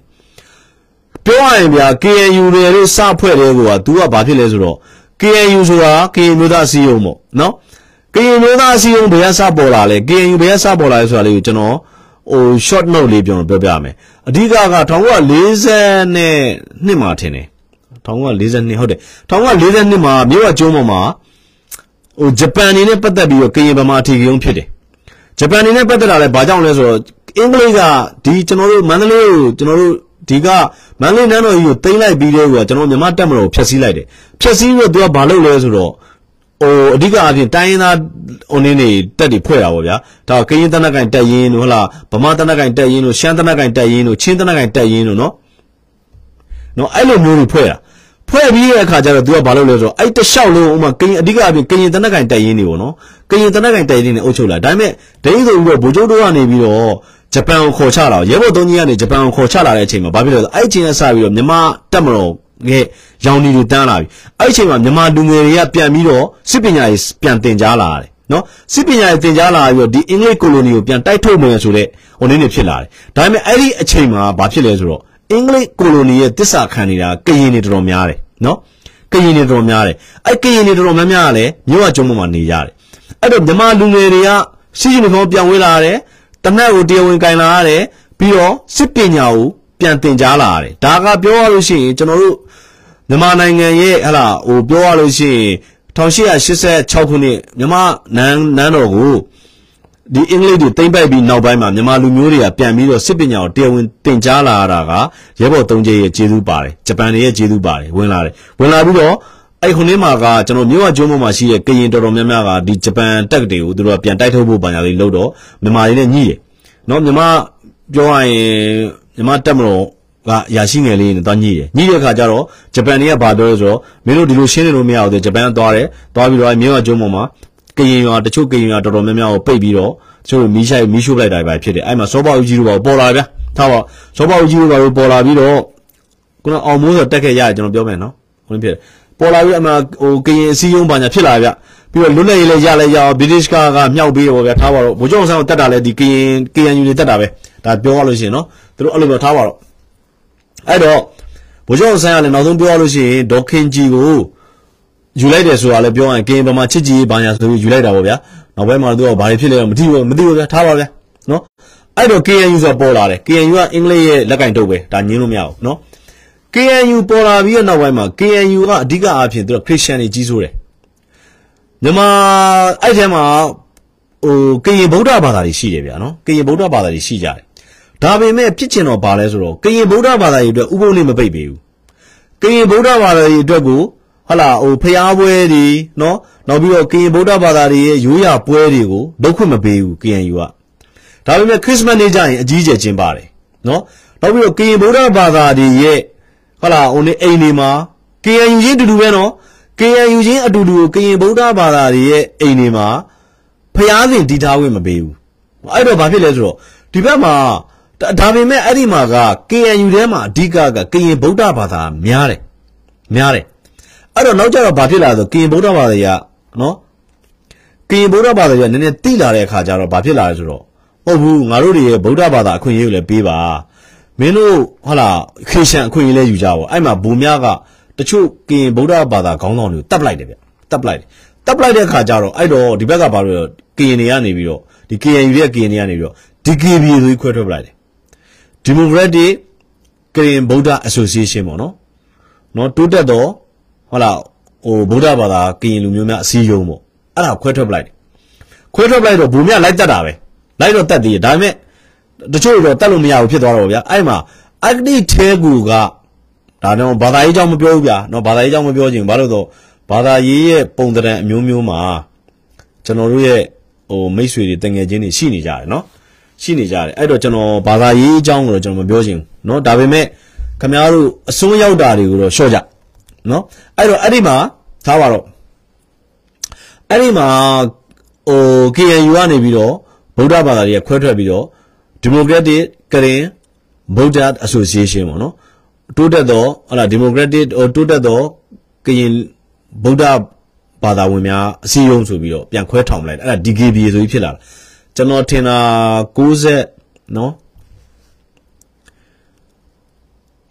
ပြောရရင်ဗျာ KNU တွေလို့စဖွဲ့တဲ့ကွာ तू ကဘာဖြစ်လဲဆိုတော့ KNU ဆိုတာ KNU မျိုးသားအစည်းအရုံးပေါ့နော် KNU မျိုးသားအစည်းအရုံးဘယ်ကစပေါ်လာလဲ KNU ဘယ်ကစပေါ်လာလဲဆိုတာလေးကိုကျွန်တော်ဟို short note လေးပြောပြောပြမယ်အဓိကက1940နဲ့နှစ်မှာထင်တယ်1942ဟုတ်တယ်1942မှာမြို့ဝကျုံးပေါ်မှာဟိုဂျပန်နေနဲ့ပတ်သက်ပြီးတော့ကရင်ဗမာအထီးကုန်းဖြစ်တယ်ဂျပန်နေနဲ့ပတ်သက်တာလည်းဘာကြောင့်လဲဆိုတော့အင်္ဂလိပ်ကဒီကျွန်တော်တို့မန္တလေးကိုကျွန်တော်တို့ဒီကမန္တလေးနန်းတော်ကြီးကိုတိမ့်လိုက်ပြီးတဲ့ကွာကျွန်တော်မြန်မာတက်မတော်ကိုဖျက်ဆီးလိုက်တယ်ဖျက်ဆီးပြီးတော့သူကဘာလုပ်လဲဆိုတော့ ဟိုအဓိကအပြင်တိုင်းရင်းသားဟိုနေနေတက်တွေဖွဲ့တာပေါ့ဗျာဒါကရင်တနက်ကင်တက်ရင်တို့ဟလာဗမာတနက်ကင်တက်ရင်တို့ရှမ်းတနက်ကင်တက်ရင်တို့ချင်းတနက်ကင်တက်ရင်တို့နော်နော်အဲ့လိုမျိုးတွေဖွဲ့တာဖွဲ့ပြီးတဲ့အခါကျတော့ तू ကဘာလုပ်လဲဆိုတော့အဲ့တလျှောက်လုံးဥမာကရင်အဓိကအပြင်ကရင်တနက်ကင်တက်ရင်တွေပေါ့နော်ကရင်တနက်ကင်တက်ရင်တွေအုပ်ချုပ်လာဒါပေမဲ့ဒိန်းဆိုပြီးတော့ဗိုလ်ချုပ်တို့ကနေပြီးတော့ဂျပန်ကိုခေါ်ချလာရဲဘော်သုံးကြီးကနေဂျပန်ကိုခေါ်ချလာတဲ့အချိန်မှာဘာဖြစ်လဲဆိုတော့အဲ့အချိန်ကစပြီးတော့မြန်မာတက်မတော် ရဲ့ရောင်နေတွေတန်းလာပြီအဲ့အချိန်မှာမြန်မာလူငယ်တွေကပြန်ပြီးတော့စစ်ပညာရေးပြန်သင်ကြားလာတယ်နော်စစ်ပညာရေးသင်ကြားလာပြီးတော့ဒီအင်္ဂလိပ်ကိုလိုနီကိုပြန်တိုက်ထုတ်မယ်ဆိုတဲ့ဟိုနေ့နေဖြစ်လာတယ်ဒါပေမဲ့အဲ့ဒီအချိန်မှာဘာဖြစ်လဲဆိုတော့အင်္ဂလိပ်ကိုလိုနီရဲ့တစ္ဆာခံနေတာကရင်တွေတော်တော်များတယ်နော်ကရင်တွေတော်တော်များတယ်အဲ့ကရင်တွေတော်တော်များများကလည်းမြို့ဝကျုံးပေါ်မှာနေရတယ်အဲ့တော့မြန်မာလူငယ်တွေကစီးယူနီဖောင်းပြန်ဝေးလာရတယ်တနက်ကိုတရားဝင်ကင်လာရတယ်ပြီးတော့စစ်ပညာကို ပြန်သင်ကြားလာရတယ်ဒါကပြောရလို့ရှိရင်ကျွန်တော်တို့မြန်မာနိုင်ငံရဲ့ဟလာဟိုပြောရလို့ရှိရင်1886ခုနှစ်မြန်မာနန်းနန်းတော်ကိုဒီအင်္ဂလိပ်တွေတိမ့်ပိုက်ပြီးနောက်ပိုင်းမှာမြန်မာလူမျိုးတွေကပြန်ပြီးတော့စစ်ပညာကိုတရားဝင်သင်ကြားလာရတာကရဲဘော်သုံးကျဲရဲ့ကျေးဇူးပါတယ်ဂျပန်တွေရဲ့ကျေးဇူးပါတယ်ဝင်လာတယ်ဝင်လာပြီးတော့အဲ့ခုနှစ်မှာကကျွန်တော်မြို့ဝကျုံးပေါ်မှာရှိတဲ့ကရင်တော်တော်များများကဒီဂျပန်တက်တွေကိုသူတို့ကပြန်တိုက်ထုတ်ဖို့ပညာလေးလုပ်တော့မြန်မာတွေနဲ့ညှိတယ်နော်မြန်မာပြောရရင် မြန်မာတက်မတော်ကရာရှိငယ်လေးနဲ့သွားညှိတယ်ညှိတဲ့အခါကျတော့ဂျပန်တွေကဘာပြောလဲဆိုတော့မင်းတို့ဒီလိုရှင်းနေလို့မရဘူးတဲ့ဂျပန်ကသွားတယ်သွားပြီးတော့မြို့ဝကျုံးပေါ်မှာကရင်ရွာတချို့ကရင်ရွာတော်တော်များများကိုပိတ်ပြီးတော့တချို့မီးရှိုက်မီးရှို့လိုက်တာပဲဖြစ်တယ်အဲ့မှာစောပေါဦးကြီးတို့ပါပေါ်လာဗျာထားပါစောပေါဦးကြီးတို့ပါပေါ်လာပြီးတော့ခုနအောင်မိုးဆိုတက်ခဲ့ရတယ်ကျွန်တော်ပြောမယ်နော်ခုနဖြစ်တယ်ပေါ်လာပြီးအမှဟိုကရင်အစည်းအရုံးပါညာဖြစ်လာဗျပြီးတော့လွတ်လပ်ရေးလည်းရလဲရအောင်ဗြိတိရှ်ကကမြောက်ပြီးတော့ဗျာထားပါတော့ဗိုလ်ချုပ်အောင်ဆန်းကိုတက်တာလဲဒီကရင် KNU တွေတက်တာပဲဒါပြောရလို့ရှိရင်နော် သူတို့အဲ့လိုပြောထားပါတော့အဲ့တော့ဗိုလ်ချုပ်အောင်ဆန်းကလည်းနောက်ဆုံးပြောရလို့ရှိရင်ဒေါခင်ကြီးကိုယူလိုက်တယ်ဆိုတာလည်းပြောရရင်ကရင်ဗမာချစ်ကြည်ဘာညာဆိုပြီးယူလိုက်တာပေါ့ဗျာနောက်ပိုင်းမှာသူကဘာတွေဖြစ်လဲမသိဘူးမသိဘူးဗျာထားပါဗျာနော်အဲ့တော့ KNU ဆိုတာပေါ်လာတယ် KNU ကအင်္ဂလိပ်ရဲ့လက်ကင်တုပ်ပဲဒါညင်းလို့မရဘူးနော် KNU ပေါ်လာပြီးတဲ့နောက်ပိုင်းမှာ KNU ကအဓိကအားဖြင့်သူကခရစ်ယာန်တွေကြီးစိုးတယ်မြန်မာအဲ့ထဲမှာဟိုကရင်ဗုဒ္ဓဘာသာတွေရှိတယ်ဗျာနော်ကရင်ဗုဒ္ဓဘာသာတွေရှိကြတယ် ဒါပေမဲ့ဖြစ်ချင်တော့ပါလဲဆိုတော့ကရင်ဗုဒ္ဓဘာသာတွေအတွက်ဥပုံနဲ့မပိတ်ပေးဘူးကရင်ဗုဒ္ဓဘာသာတွေအတွက်ကိုဟဟလာဟိုဖျားပွဲတွေနော်နောက်ပြီးတော့ကရင်ဗုဒ္ဓဘာသာတွေရဲ့ရိုးရာပွဲတွေကိုလုပ်ခွင့်မပေးဘူး KNU ကဒါပေမဲ့ခရစ်စမတ်နေ့ကျရင်အကြီးကျယ်ကျင်းပါတယ်နော်နောက်ပြီးတော့ကရင်ဗုဒ္ဓဘာသာတွေရဲ့ဟလာဟိုနေအိမ်တွေမှာ KNU ချင်းအတူတူပဲနော် KNU ချင်းအတူတူကရင်ဗုဒ္ဓဘာသာတွေရဲ့အိမ်တွေမှာဖျားစဉ်တည်ထားခွင့်မပေးဘူးအဲ့တော့ဘာဖြစ်လဲဆိုတော့ဒီဘက်မှာ ဒါပေမဲ့အဲ့ဒီမှာက KNU ထဲမှာအဓိကကကရင်ဗုဒ္ဓဘာသာများတယ်များတယ်အဲ့တော့နောက်ကျတော့ဘာဖြစ်လာဆိုကရင်ဗုဒ္ဓဘာသာကြီးကနော်ကရင်ဗုဒ္ဓဘာသာကြီးကနည်းနည်းတိလာတဲ့အခါကျတော့ဘာဖြစ်လာလဲဆိုတော့ဟုတ်ဘူးငါတို့တွေရဲ့ဗုဒ္ဓဘာသာအခွင့်အရေးကိုလည်းပေးပါမင်းတို့ဟုတ်လားခရစ်ယာန်အခွင့်အရေးလည်းယူကြပါအဲ့မှာဘူမြကတချို့ကရင်ဗုဒ္ဓဘာသာခေါင်းဆောင်တွေကိုတတ်ပလိုက်တယ်ဗျတတ်ပလိုက်တယ်တတ်ပလိုက်တဲ့အခါကျတော့အဲ့တော့ဒီဘက်ကဘာလို့ကရင်တွေကနေပြီးတော့ဒီ KNU ရဲ့ KN တွေကနေပြီးတော့ DKB ဆိုပြီးခွဲထွက်ပလိုက်တယ် Democratic Korean Buddha Association ပေါ့နော်နော်တိုးတက်တော့ဟုတ်လားဟိုဗုဒ္ဓဘာသာကရင်လူမျိုးများအစည်းအရုံးပေါ့အဲ့ဒါခွဲထွက်ပလိုက်တယ်ခွဲထွက်ပလိုက်တော့ဘူမြလိုက်တက်တာပဲလိုက်တော့တက်သေးတယ်ဒါပေမဲ့တချို့တော့တက်လို့မရဘူးဖြစ်သွားတော့ဗျာအဲ့မှာအဂတိထဲကူကဒါတော့ဘာသာရေးကြောင့်မပြောဘူးဗျာနော်ဘာသာရေးကြောင့်မပြောချင်ဘာလို့တော့ဘာသာရေးရဲ့ပုံတံအမျိုးမျိုးမှာကျွန်တော်တို့ရဲ့ဟိုမိတ်ဆွေတွေတငယ်ချင်းတွေရှိနေကြတယ်နော် ရှိနေကြတယ်အဲ့တော့ကျွန်တော်ဘာသာရေးအကြောင်းကိုတော့ကျွန်တော်မပြောချင်ဘူးเนาะဒါပေမဲ့ခင်ဗျားတို့အစွန်းရောက်တာတွေကိုတော့ရှော့ကြเนาะအဲ့တော့အဲ့ဒီမှာထားပါတော့အဲ့ဒီမှာဟို KNU ကနေပြီးတော့ဗုဒ္ဓဘာသာတွေကခွဲထွက်ပြီးတော့ Democratic Korean Buddha Association ပေါ့နော်တိုးတက်တော့ဟလာ Democratic ဟိုတိုးတက်တော့ကရင်ဗုဒ္ဓဘာသာဝင်များအစည်းအရုံးဆိုပြီးတော့ပြန်ခွဲထောင်လိုက်တယ်အဲ့ဒါ DKB ဆိုပြီးဖြစ်လာတာ ကျွန်တော်ထင်တာ60နော်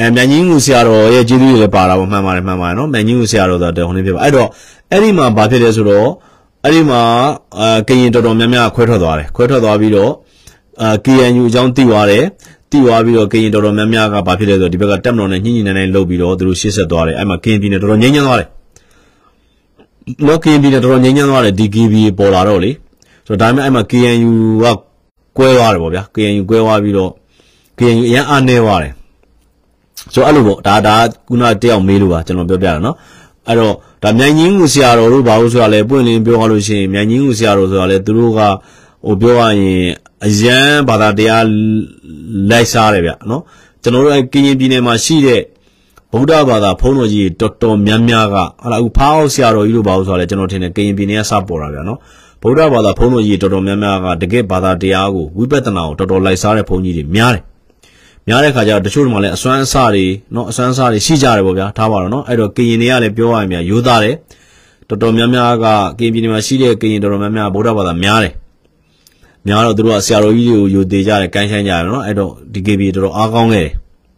အဲမြန်ကြီးငူဆရာတော်ရဲ့ကျေးဇူးတွေလည်းပါတာပေါ့မှန်ပါတယ်မှန်ပါတယ်နော်မြန်ကြီးငူဆရာတော်ဆိုတော့ဟိုနေ့ဖြစ်ပါအဲ့တော့အဲ့ဒီမှာဘာဖြစ်လဲဆိုတော့အဲ့ဒီမှာအာကရင်တော်တော်များများခွဲထွက်သွားတယ်ခွဲထွက်သွားပြီးတော့အာ KNU အကြောင်းသိသွားတယ်သိသွားပြီးတော့ကရင်တော်တော်များများကဘာဖြစ်လဲဆိုတော့ဒီဘက်ကတက်မတော်နဲ့ညှိညှိနှိုင်းနှိုင်းလုပ်ပြီးတော့သူတို့ရှေ့ဆက်သွားတယ်အဲ့မှာကရင်ပြည်နယ်တော်တော်ငြိမ်းချမ်းသွားတယ်လောကရင်ပြည်နယ်တော်တော်ငြိမ်းချမ်းသွားတယ် DKB ပေါ်လာတော့လေ ဆိုတော့ဒါပေမဲ့အဲ့မှာ KNU ကကွဲသွားတယ်ပေါ့ဗျာ KNU ကွဲသွားပြီးတော့ KNU အရင်အားနေသွားတယ်ဆိုတော့အဲ့လိုပေါ့ဒါဒါခုနတယောက်မေးလို့ပါကျွန်တော်ပြောပြတာနော်အဲ့တော့ဒါမြိုင်ကြီးငူဆရာတော်တို့ဘာလို့ဆိုတာလဲပွင့်လင်းပြောရလို့ရှိရင်မြိုင်ကြီးငူဆရာတော်ဆိုတာလဲသူတို့ကဟိုပြောရရင်အရန်ဘာသာတရားလိုက်စားတယ်ဗျနော်ကျွန်တော်တို့အဲကရင်ပြည်နယ်မှာရှိတဲ့ဗုဒ္ဓဘာသာဘုန်းတော်ကြီးတော်တော်များများကဟာလာအခုဖောက်ဆရာတော်ကြီးတို့ဘာလို့ဆိုလဲကျွန်တော်ထင်တယ်ကရင်ပြည်နယ်ကစပေါ်တာဗျနော် ဗုဒ္ဓဘာသာဘုန်းတော်ကြီးတော်တော်များများကတကယ့်ဘာသာတရားကိုဝိပဿနာကိုတော်တော်လိုက်စားတဲ့ဘုန်းကြီးတွေများတယ်များတဲ့ခါကျတော့တချို့တွေမှလည်းအစွမ်းအစတွေနော်အစွမ်းအစတွေရှိကြတယ်ပေါ့ဗျာထားပါတော့နော်အဲ့တော့ကရင်တွေကလည်းပြောရရင်များရိုးသားတယ်တော်တော်များများကကရင်ပြည်နယ်မှာရှိတဲ့ကရင်တော်တော်များများဗုဒ္ဓဘာသာများတယ်များတော့သူတို့ကဆရာတော်ကြီးတွေကိုယူသေးကြတယ်ကိုင်းဆိုင်ကြတယ်နော်အဲ့တော့ DKB တော်တော်အားကောင်းခဲ့တယ်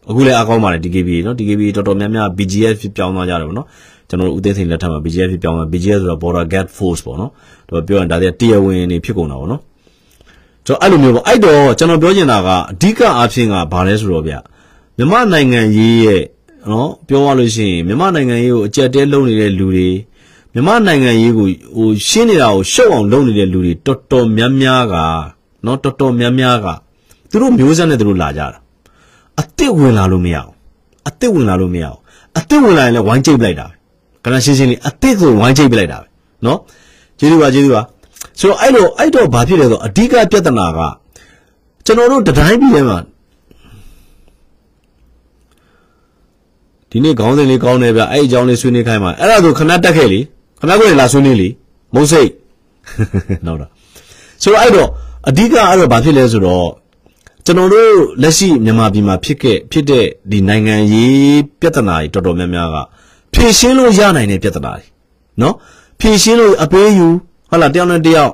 အခုလည်းအားကောင်းပါတယ် DKB နော် DKB တော်တော်များများ BGF ပြောင်းသွားကြတယ်ပေါ့နော် ကျွန်တော်တို့ဦးသိန်းစိန်လက်ထက်မှာ BGF ဖြစ်ပြောင်းမှာ BGF ဆိုတော့ Border Guard Force ပေါ့နော်သူပြောရင်ဒါတွေကတရားဝင်နေဖြစ်ကုန်တာပေါ့နော်ကျွန်တော်အဲ့လိုမျိုးပေါ့အဲ့တော့ကျွန်တော်ပြောချင်တာကအဓိကအားဖြင့်ကဘာလဲဆိုတော့ဗျမြမနိုင်ငံရေးရဲ့နော်ပြောရလို့ရှိရင်မြမနိုင်ငံရေးကိုအကြက်တဲလုပ်နေတဲ့လူတွေမြမနိုင်ငံရေးကိုဟိုရှင်းနေတာကိုရှုပ်အောင်လုပ်နေတဲ့လူတွေတော်တော်များများကနော်တော်တော်များများကသူတို့မျိုးဆက်နဲ့သူတို့လာကြတာအစ်စ်ဝင်လာလို့မရအောင်အစ်စ်ဝင်လာလို့မရအောင်အစ်စ်ဝင်လာရင်လည်းဝိုင်းကျိတ်လိုက်တာပဲ ကနရှင်းရှင်းလေးအစ်စ်ဆိုဝိုင်းကျိတ်ပလိုက်တာပဲနော်ကျေးဇူးပါကျေးဇူးပါဆိုတော့အဲ့လိုအဲ့တော့ဘာဖြစ်လဲဆိုတော့အဓိကပြဿနာကကျွန်တော်တို့တတိုင်းပြည်ထဲမှာဒီနေ့ခေါင်းစဉ်လေးကောင်းတယ်ဗျအဲ့အကြောင်းလေးဆွေးနွေးခိုင်းပါအဲ့ဒါဆိုခဏတက်ခဲ့လေခဏကိုလာဆွေးနွေးလေမုံစိတ်နောက်တော့ဆိုတော့အဲ့တော့အဓိကအဲ့တော့ဘာဖြစ်လဲဆိုတော့ကျွန်တော်တို့လက်ရှိမြန်မာပြည်မှာဖြစ်ခဲ့ဖြစ်တဲ့ဒီနိုင်ငံရေးပြဿနာတွေတော်တော်များများက ဖြေရှင်းလို့ရနိုင်တဲ့ပြဿနာတွေနော်ဖြေရှင်းလို့အပေးယူဟုတ်လားတယောက်နဲ့တယောက်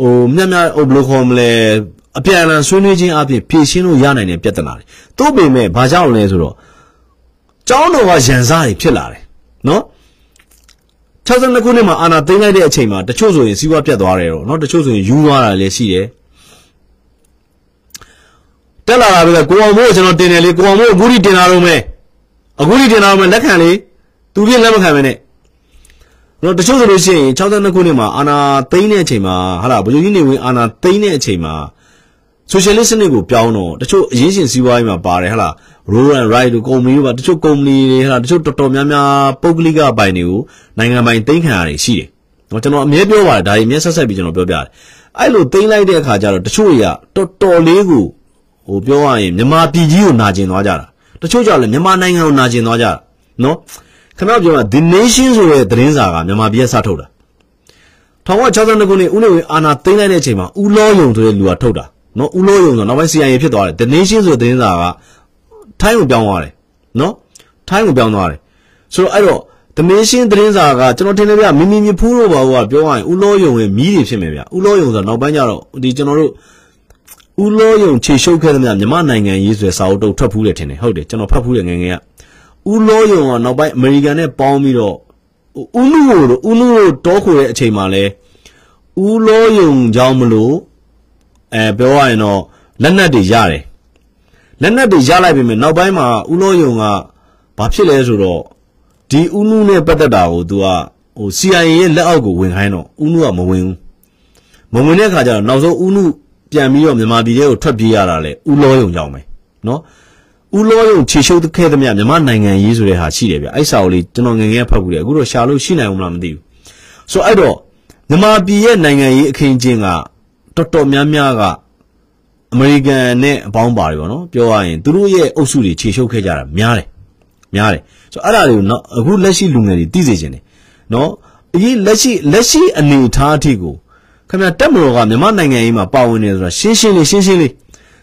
ဟိုမြတ်မြတ်ဟိုဘယ်လိုခေါ်မလဲအပြန်အလှန်ဆွေးနွေးခြင်းအပြင်ဖြေရှင်းလို့ရနိုင်တဲ့ပြဿနာတွေသို့ပေမဲ့ဘာကြောင့်လဲဆိုတော့ကျောင်းတော်ကရန်စားတွေဖြစ်လာတယ်နော်62ခုနှစ်မှာအာနာသိမ်းလိုက်တဲ့အချိန်မှာတချို့ဆိုရင်စီးပွားပြတ်သွားတယ်တော့နော်တချို့ဆိုရင်ယူသွားတာလည်းရှိတယ်တက်လာတာပဲကိုအောင်မို့ကျွန်တော်တင်တယ်လေကိုအောင်မို့အခုထိတင်လာတော့မယ်အခုထိတင်လာတော့မယ်လက်ခံလေ သူပြည့်လက်မခံပဲနဲ့နော်တချို့ဆိုလို့ရှိရင်62ခုနှစ်မှာအာနာသိမ်းတဲ့အချိန်မှာဟာလာဘလူကြီးနေဝင်အာနာသိမ်းတဲ့အချိန်မှာဆိုရှယ်လစ်စနစ်ကိုပြောင်းတော့တချို့အရင်းရှင်စီးပွားရေးမှာပါတယ်ဟာလာဟ roll and ride တို့ကုမ္ပဏီတို့ပါတချို့ကုမ္ပဏီတွေဟာတချို့တော်တော်များများပုဂ္ဂလိကပိုင်တွေကိုနိုင်ငံပိုင်သိမ်းခံရတယ်ရှိတယ်။နော်ကျွန်တော်အမြဲပြောပါတယ်ဒါကြီးအမြဲဆက်ဆက်ပြီးကျွန်တော်ပြောပြတယ်။အဲ့လိုသိမ်းလိုက်တဲ့အခါကျတော့တချို့တွေကတော်တော်လေးကိုဟိုပြောရရင်မြန်မာပြည်ကြီးကိုနာကျင်သွားကြတာ။တချို့ကြောင့်လည်းမြန်မာနိုင်ငံကိုနာကျင်သွားကြတာနော်။ ခင်ဗျားပြောတာ The Nation ဆိုတဲ့သတင်းစာကမြန်မာပြည်ကစထုတ်တာ။1962ခုနှစ်ဦးနေဝင်းအာဏာသိမ်းလိုက်တဲ့အချိန်မှာဦးလောယုံဆိုတဲ့လူကထုတ်တာ။နော်ဦးလောယုံဆိုနောက်ပိုင်း CIA ဖြစ်သွားတယ် The Nation ဆိုတဲ့သတင်းစာကထိုင်းကိုပြောင်းသွားတယ်နော်ထိုင်းကိုပြောင်းသွားတယ်ဆိုတော့အဲ့တော့သမင်းရှင်းသတင်းစာကကျွန်တော်ထင်တယ်ဗျမိမိမြဖူးတော့ပါဘူးကပြောရရင်ဦးလောယုံရဲ့မီးတွေဖြစ်မယ်ဗျဦးလောယုံဆိုတော့နောက်ပိုင်းကျတော့ဒီကျွန်တော်တို့ဦးလောယုံခြေရှုပ်ခဲ့တဲ့မြမြနိုင်ငံရေးဆိုတဲ့စာအုပ်တုပ်ထွက်ဖူးတယ်ထင်တယ်ဟုတ်တယ်ကျွန်တော်ဖတ်ဖူးတယ်ငယ်ငယ်က ဦးလောယုံကနောက်ပိုင်းအမေရိကန်နဲ့ပေါင်းပြီးတော့ဦးလူကိုဦးလူကိုတောခိုတဲ့အချိန်မှာလဲဦးလောယုံကြောင့်မလို့အဲပြောရရင်တော့လက်နက်တွေရတယ်လက်နက်တွေရလိုက်ပြီမယ်နောက်ပိုင်းမှာဦးလောယုံကဘာဖြစ်လဲဆိုတော့ဒီဦးနုနဲ့ပတ်သက်တာကို तू ကဟို CIA ရဲ့လက်အောက်ကိုဝင်ခိုင်းတော့ဦးနုကမဝင်ဘူးမဝင်တဲ့ခါကျတော့နောက်ဆုံးဦးနုပြန်ပြီးတော့မြန်မာပြည်ထဲကိုထွက်ပြေးရတာလေဦးလောယုံကြောင့်ပဲနော် ဦးလောယုံခြေရှုပ်ခဲ့သမျှမြန်မာနိုင်ငံရေးဆိုတဲ့ဟာရှိတယ်ဗျအဲ့စာအုပ်လေးကျွန်တော်ငငယ်ဖတ်ဘူးလေအခုတော့ရှာလို့ရှိနိုင်အောင်မလားမသိဘူးဆိုအဲ့တော့မြန်မာပြည်ရဲ့နိုင်ငံရေးအခင်းကျင်းကတော်တော်များများကအမေရိကန်နဲ့အပေါင်းပါတယ်ပေါ့နော်ပြောရရင်သူတို့ရဲ့အုပ်စုတွေခြေရှုပ်ခဲ့ကြတာများတယ်များတယ်ဆိုတော့အဲ့ဒါတွေကိုနော်အခုလက်ရှိလူငယ်တွေသိစေချင်တယ်နော်အရင်လက်ရှိလက်ရှိအနေအထားအထိကိုခင်ဗျတက်မတော်ကမြန်မာနိုင်ငံရေးမှာပါဝင်နေဆိုတာရှင်းရှင်းလေးရှင်းရှင်းလေး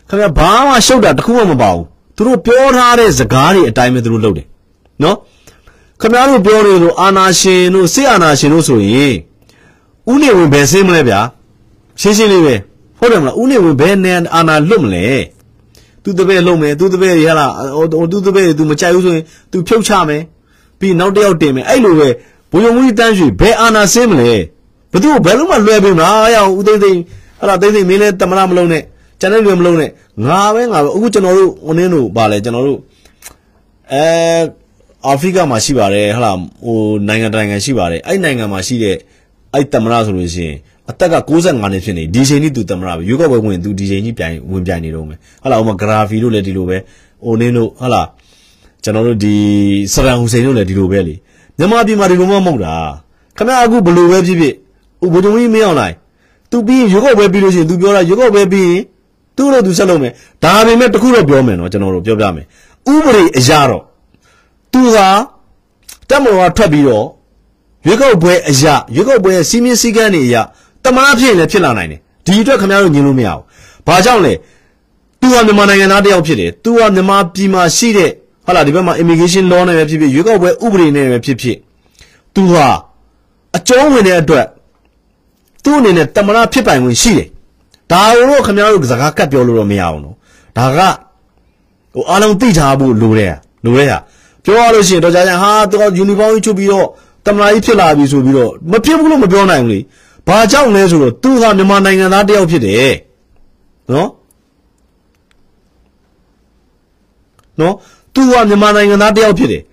ခင်ဗျဘာမှရှုပ်တာတခုမှမပါဘူး သူတို့ပြောထားတဲ့စကားတွေအတိုင်းပဲသူတို့လုပ်တယ်နော်ခင်ဗျားတို့ပြောနေလို့အာနာရှင်တို့စစ်အာနာရှင်တို့ဆိုရင်ဥနေဝင်ဘယ်ဆင်းမလဲဗျာရှင်းရှင်းလေးပဲဟုတ်တယ်မလားဦးနေဝင်ဘယ်နဲ့အာနာလွတ်မလဲသူတပည့်လုံးမယ်သူတပည့်ရလားဟိုသူတပည့်သူမကြိုက်ဘူးဆိုရင်သူဖြုတ်ချမယ်ပြီးနောက်တစ်ယောက်တင်မယ်အဲ့လိုပဲဘုံယုံမှုတန်းရွှေဘယ်အာနာဆင်းမလဲဘသူဘယ်လုံးမှလွယ်ပြီမလားရအောင်ဦးသိသိဟလာသိသိမင်းလည်းတမနာမလုံးနဲ့ ကျန်တဲ့လူမလုံးနဲ့ငါပဲငါပဲအခုကျွန်တော်တို့ဟိုနင်းတို့ဗာလဲကျွန်တော်တို့အဲအာဖရိကမှာရှိပါတယ်ဟလာဟိုနိုင်ငံတိုင်းငံရှိပါတယ်အဲ့နိုင်ငံမှာရှိတဲ့အဲ့တမနာဆိုလို့ရှိရင်အသက်က65နှစ်ဖြစ်နေဒီချိန်ကြီးသူတမရပဲရွေးကောက်ပွဲဝင်သူဒီချိန်ကြီးပြိုင်ဝင်ပြိုင်နေတော့မယ်ဟာလာဥမာဂရာဖီတို့လည်းဒီလိုပဲအိုနင်းတို့ဟာလာကျွန်တော်တို့ဒီစရန်ဟူစိန်တို့လည်းဒီလိုပဲလေမြန်မာပြည်မှာဒီလိုမှမဟုတ်တာခမအခုဘလို့ပဲဖြစ်ဖြစ်ဥပဒုံကြီးမင်းအောင်လိုက်သူပြီးရွေးကောက်ပွဲပြီးလို့ရှိရင်သူပြောတာရွေးကောက်ပွဲပြီးရင် သူ့လို့သူဆက်လုပ်မယ်ဒါပေမဲ့တခုတော့ပြောမယ်နော်ကျွန်တော်တို့ပြောပြမယ်ဥပဒေအရာတော့သူကတက်မတော်ကထွက်ပြီးတော့ရွေးကောက်ပွဲအရာရွေးကောက်ပွဲရဲ့စီးမင်းစည်းကမ်းတွေအရာတမနာဖြစ်ရင်လည်းဖြစ်လာနိုင်တယ်ဒီအတွက်ခင်ဗျားတို့ညင်လို့မရဘူးဘာကြောင့်လဲသူကမြန်မာနိုင်ငံသားတယောက်ဖြစ်တယ်သူကမြန်မာပြည်မှာရှိတဲ့ဟုတ်လားဒီဘက်မှာ immigration law နဲ့ပဲဖြစ်ဖြစ်ရွေးကောက်ပွဲဥပဒေနဲ့ပဲဖြစ်ဖြစ်သူဟာအကျုံးဝင်တဲ့အတွက်သူ့အနေနဲ့တမနာဖြစ်ပိုင်ဝင်ရှိတယ် ဒါကိုခင်ဗျားတို့စကားကတ်ပြောလို့တော့မရအောင်နော်ဒါကဟိုအားလုံးသိထားဖို့လိုတယ်လိုတဲ့ဟာပြောရလို့ရှိရင်တော့ကြာကြာဟာသူကယူနီဖောင်းကြီးချုပ်ပြီးတော့တမနာကြီးဖြစ်လာပြီဆိုပြီးတော့မဖြစ်ဘူးလို့မပြောနိုင်ဘူးလေဘာကြောင့်လဲဆိုတော့သူဟာမြန်မာနိုင်ငံသားတယောက်ဖြစ်တယ်နော်နော်သူဟာမြန်မာနိုင်ငံသားတယောက်ဖြစ်တယ်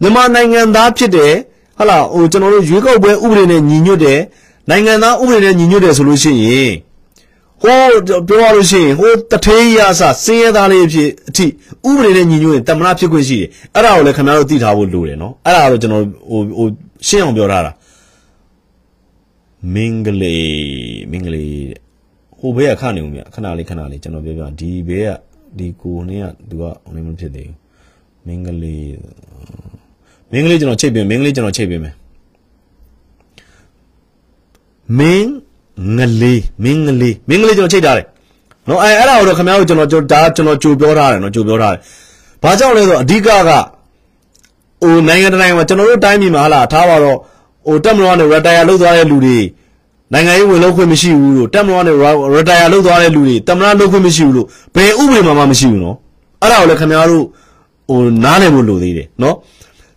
မြန်မာနိုင်ငံသားဖြစ်တယ်ဟာလာဟိုကျွန်တော်တို့ရွေးကောက်ပွဲဥပဒေနဲ့ညီညွတ်တယ်နိုင်ငံသားဥပဒေနဲ့ညီညွတ်တယ်ဆိုလို့ရှိရင် ဟိုပြောရလို့ရှိရင်ဟိုတထေးရဆစင်းရဲသားလေးဖြစ်အထိဥပဒေနဲ့ညီညွတ်ရင်တမနာဖြစ်ခွင့်ရှိတယ်အဲ့ဒါကိုလည်းခင်ဗျားတို့သိထားဖို့လိုတယ်နော်အဲ့ဒါတော့ကျွန်တော်ဟိုဟိုရှင်းအောင်ပြောထားတာမင်္ဂလေးမင်္ဂလေးဟိုဘေးကခနေဦးမြခဏလေးခဏလေးကျွန်တော်ပြောပြဒီဘေးကဒီကိုနေကသူကဟိုနေမဖြစ်သေးဘူးမင်္ဂလေးမင်္ဂလေးကျွန်တော်ချိတ်ပြင်မင်္ဂလေးကျွန်တော်ချိတ်ပြင်မယ်မင်း ငလေးမင်းငလေးမင်းငလေးကျွန်တော်ချိတ်ထားတယ်နော်အဲအဲ့ဒါကိုတော့ခင်ဗျားတို့ကျွန်တော်ဒါကျွန်တော်ကြိုပြောထားတယ်နော်ကြိုပြောထားတယ်ဘာကြောင့်လဲဆိုတော့အဓိကကဟိုနိုင်ငံတိုင်းမှာကျွန်တော်တို့တိုင်းပြည်မှာဟာလာထားပါတော့ဟိုတက်မလို့ကနေ retire လုပ်သွားတဲ့လူတွေနိုင်ငံရေးဝင်လုပ်ခွင့်မရှိဘူးလို့တက်မလို့ကနေ retire လုပ်သွားတဲ့လူတွေတမနာလုပ်ခွင့်မရှိဘူးလို့ဘယ်ဥပဒေမှမှမရှိဘူးနော်အဲ့ဒါကိုလည်းခင်ဗျားတို့ဟိုနားလည်ဖို့လိုသေးတယ်နော်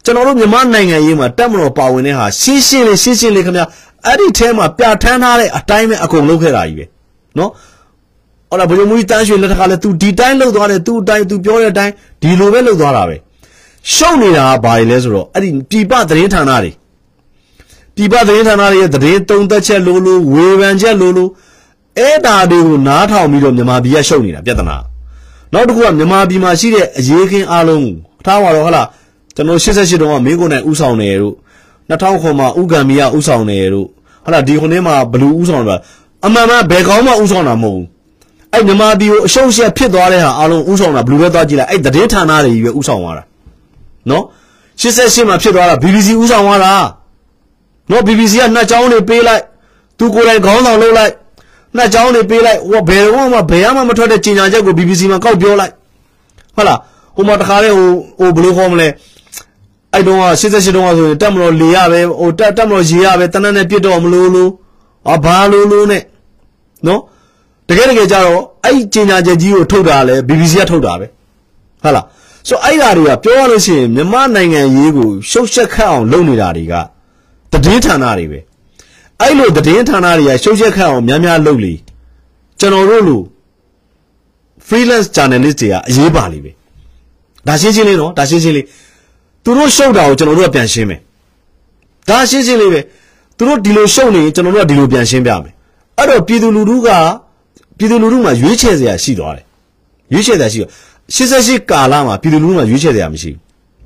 ကျွန်တော်တို့မြန်မာနိုင်ငံရေးမှာတက်မလို့ပါဝင်တဲ့ဟာရှင်းရှင်းလေးရှင်းရှင်းလေးခင်ဗျာ အဲ့ဒီထဲမှာပြဋ္ဌာန်းထားတဲ့အတိုင်းပဲအကုန်လုပ်ခဲ့တာကြီးပဲနော်ဟုတ်လားဘုရားမူကြီးတန်းရွှေလက်ထက်ကလည်း तू ဒီတိုင်းလုပ်သွားတယ် तू အတိုင်း तू ပြောတဲ့အတိုင်းဒီလိုပဲလုပ်သွားတာပဲရှုပ်နေတာကဘာတွေလဲဆိုတော့အဲ့ဒီပြည်ပသတင်းဌာနတွေပြည်ပသတင်းဌာနတွေရဲ့သတင်းသုံးသက်ချက်လိုလိုဝေဖန်ချက်လိုလိုအဲ့ဒါတွေကိုနားထောင်ပြီးတော့မြန်မာပြည်ကရှုပ်နေတာပြဿနာ နောက်တစ်ခုကမြန်မာပြည်မှာရှိတဲ့အရေးခင်းအားလုံးထားပါတော့ဟလားကျွန်တော်88တုန်းကမင်းကိုယ်နိုင်ဥဆောင်တယ်တို့2000ခွန်မှာဥကံမီကဥဆောင်တ ယ်တို့ဟလားဒီခုနှစ်မှာဘလူးဥဆောင်တယ်အမှန်မှဘယ်ကောင်းမှဥဆောင်တာမဟုတ်ဘူးအဲ့မြန်မာပြည်ကိုအရှုံးရှက်ဖြစ်သွားတဲ့ဟာအားလုံးဥဆောင်တာဘလူးပဲသွားကြည့်လိုက်အဲ့တည်င်းဌာနတွေကြီးပဲဥဆောင်သွားတာနော်88မှာဖြစ်သွားတာ BBC ဥဆောင်သွားတာနော် BBC ကနှစ်ကြောင်းတွေပေးလိုက်သူကိုယ်တိုင်ခေါင်းဆောင်လုပ်လိုက်နှစ်ကြောင်းတွေပေးလိုက်ဟိုဘယ်တော့မှဘယ်မှမထွက်တဲ့ကြေညာချက်ကို BBC မှာကောက်ပြောလိုက်ဟုတ်လားဟိုမှာတခါလေဟိုဟိုဘယ်လိုခေါ်မလဲ အဲ့တုန်းက88တုန်းကဆိုရင်တက်မလို့လေရပဲဟိုတက်တက်မလို့ရေရပဲတနက်နဲ့ပြစ်တော့မလို့လို့အာဘာလို့လို့နဲ့နော်တကယ်တကယ်ကြတော့အဲ့ကြေညာချက်ကြီးကိုထုတ်တာလဲ BBC ကထုတ်တာပဲဟုတ်လားဆိုအဲ့ဓာတွေကပြောရလို့ရှိရင်မြန်မာနိုင်ငံရေးကိုရှုပ်ရှက်ခတ်အောင်လုပ်နေတာတွေကတည်င်းဌာနတွေပဲအဲ့လိုတည်င်းဌာနတွေကရှုပ်ရှက်ခတ်အောင်များများလုပ်လေကျွန်တော်တို့လို freelance journalist တွေကအရေးပါလိမ့်ပဲဒါရှင်းရှင်းလေးနော်ဒါရှင်းရှင်းလေး သူတို့ရှုပ်တာကိုကျွန်တော်တို့ကပြန်ရှင်းမယ်ဒါရှင်းရှင်းလေးပဲသူတို့ဒီလိုရှုပ်နေရင်ကျွန်တော်တို့ကဒီလိုပြန်ရှင်းပြမယ်အဲ့တော့ပြည်သူလူထုကပြည်သူလူထုမှာရွေးချယ်စရာရှိသွားတယ်ရွေးချယ်စရာရှိတော့88ကာလမှာပြည်သူလူထုမှာရွေးချယ်စရာမရှိဘူး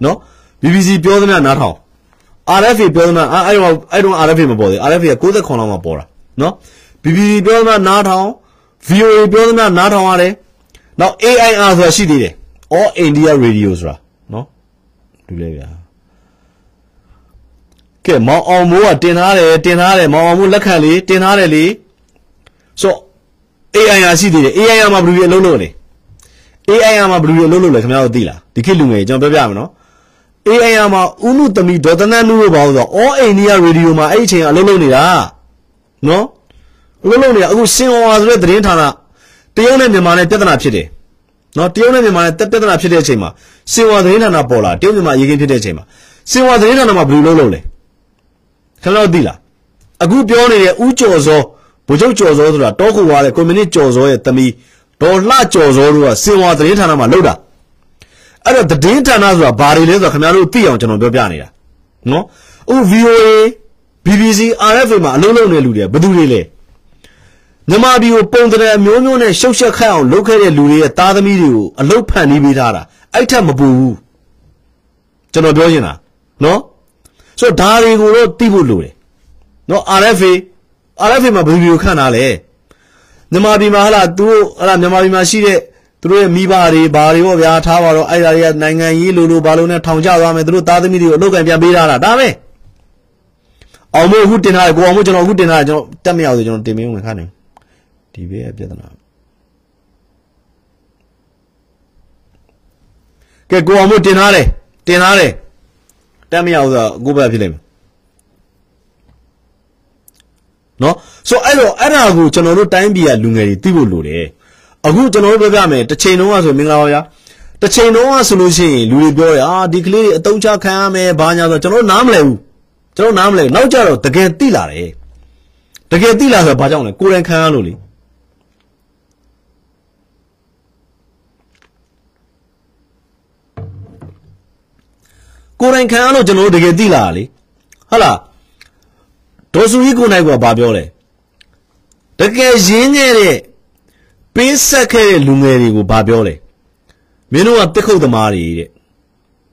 နော် BBC ပြောသမျှနားထောင် RFA ပြောသမျှအဲ့တော့အဲ့တော့ RFA မပေါ်သေး RFA က69လောက်မှပေါ်တာနော် BBC ပြောသမျှနားထောင် VOA ပြောသမျှနားထောင်ရတယ်နောက် AIR ဆိုတာရှိသေးတယ် All India Radio ဆိုတာ နော်ဒီလေဗျာကဲမောင်အောင်မိုးကတင်ထားတယ်တင်ထားတယ်မောင်အောင်မိုးလက်ခံလေတင်ထားတယ်လေဆို AIR ရှိသေးတယ် AIR မှာဘယ်လိုအလုပ်လုပ်လဲ AIR မှာဘယ်လိုအလုပ်လုပ်လဲခင်ဗျားတို့သိလားဒီခေတ်လူငယ်ကျွန်တော်ပြောပြမယ်နော် AIR မှာဥနုသမီဒေါသနန်နုလို့ပါဆိုတော့ All India Radio မှာအဲ့ဒီအချိန်ကအလုပ်လုပ်နေတာနော်အလုပ်လုပ်နေတာအခုစင်ဟောဆိုတဲ့သတင်းဌာနတရုတ်နဲ့မြန်မာနဲ့ပြဿနာဖြစ်တယ် နော်တရုတ်နဲ့မြန်မာနဲ့ပြဿနာဖြစ်တဲ့အချိန်မှာစင်ဟောသတင်းဌာနပေါ်လာတရုတ်မြန်မာရေခင်းဖြစ်တဲ့အချိန်မှာစင်ဟောသတင်းဌာနမှာဘယ်လိုလုပ်လုပ်လဲခင်ဗျားတို့သိလားအခုပြောနေတဲ့ဥကျော်စောဗိုလ်ချုပ်ကျော်စောဆိုတာတောခုဝါတဲ့ကွန်မြူနစ်ကျော်စောရဲ့သမီးဒေါ်လှကျော်စောတို့ကစင်ဟောသတင်းဌာနမှာလုပ်တာအဲ့တော့သတင်းဌာနဆိုတာဘာတွေလဲဆိုတာခင်ဗျားတို့သိအောင်ကျွန်တော်ပြောပြနေတာနော်အခု VOA BBC RFA မှာအလုံးလုံးနေလူတွေဘယ်သူတွေလဲ မြန်မာပြည်ကိုပုံတရအမျိုးမျိုးနဲ့ရှုပ်ရှက်ခတ်အောင်လုပ်ခဲ့တဲ့လူတွေရဲ့သားသမီးတွေကိုအလုတ်ဖန်နေပေးထားတာအဲ့ထက်မပူဘူးကျွန်တော်ပြောချင်တာနော်ဆိုတော့ဒါတွေကိုတော့သိဖို့လိုတယ်နော် RFA RFA မှာဘယ်လိုခန့်တာလဲမြန်မာပြည်မှာဟလာသူတို့ဟလာမြန်မာပြည်မှာရှိတဲ့သူတို့ရဲ့မိဘတွေဘာတွေပေါ့ဗျာထားပါတော့အဲ့ဒါတွေကနိုင်ငံရေးလိုလိုဘာလို့နဲ့ထောင်ချသွားမယ်သူတို့သားသမီးတွေကိုအလုပ်ကံပြန်ပေးထားတာဒါပဲအောင်မို့အခုတင်ထားတယ်ကိုအောင်မို့ကျွန်တော်အခုတင်ထားတယ်ကျွန်တော်တက်မရဘူးကျွန်တော်တင်မင်းဝင်ခါနေ ဒီဘေးရဲ့ပြဿနာကဲကိုအောင်မို့တင်ထားတယ်တင်ထားတယ်တက်မရဘူးဆိုတော့ကိုဘက်ဖြစ်လိမ့်မယ်နော်ဆိုအဲ့တော့အဲ့ဒါကိုကျွန်တော်တို့တိုင်းပြည်ကလူငယ်တွေသိဖို့လိုတယ်အခုကျွန်တော်တို့ပြောပြမယ်တစ်ချိန်လုံးကဆိုမင်္ဂလာပါဗျာတစ်ချိန်လုံးကဆိုလို့ရှိရင်လူတွေပြောတယ်အာဒီကလေးတွေအတုံးချခံရမယ်ဘာညာဆိုကျွန်တော်တို့နားမလဲဘူးကျွန်တော်နားမလဲနောက်ကြတော့တကယ်သိလာတယ်တကယ်သိလာဆိုဘာကြောင့်လဲကိုယ်တိုင်ခံရလို့လေ ကိုယ်တိုင်ခံရလို့ကျွန်တော်တို့တကယ်သိလာတာလေဟုတ်လားဒေါ်စုကြီးကိုနိုင်ကဘာပြောလဲတကယ်ရင်းခဲ့တဲ့ပေးဆက်ခဲ့တဲ့လူငယ်တွေကိုဘာပြောလဲမင်းတို့ကတစ်ခုတ်သမားတွေတဲ့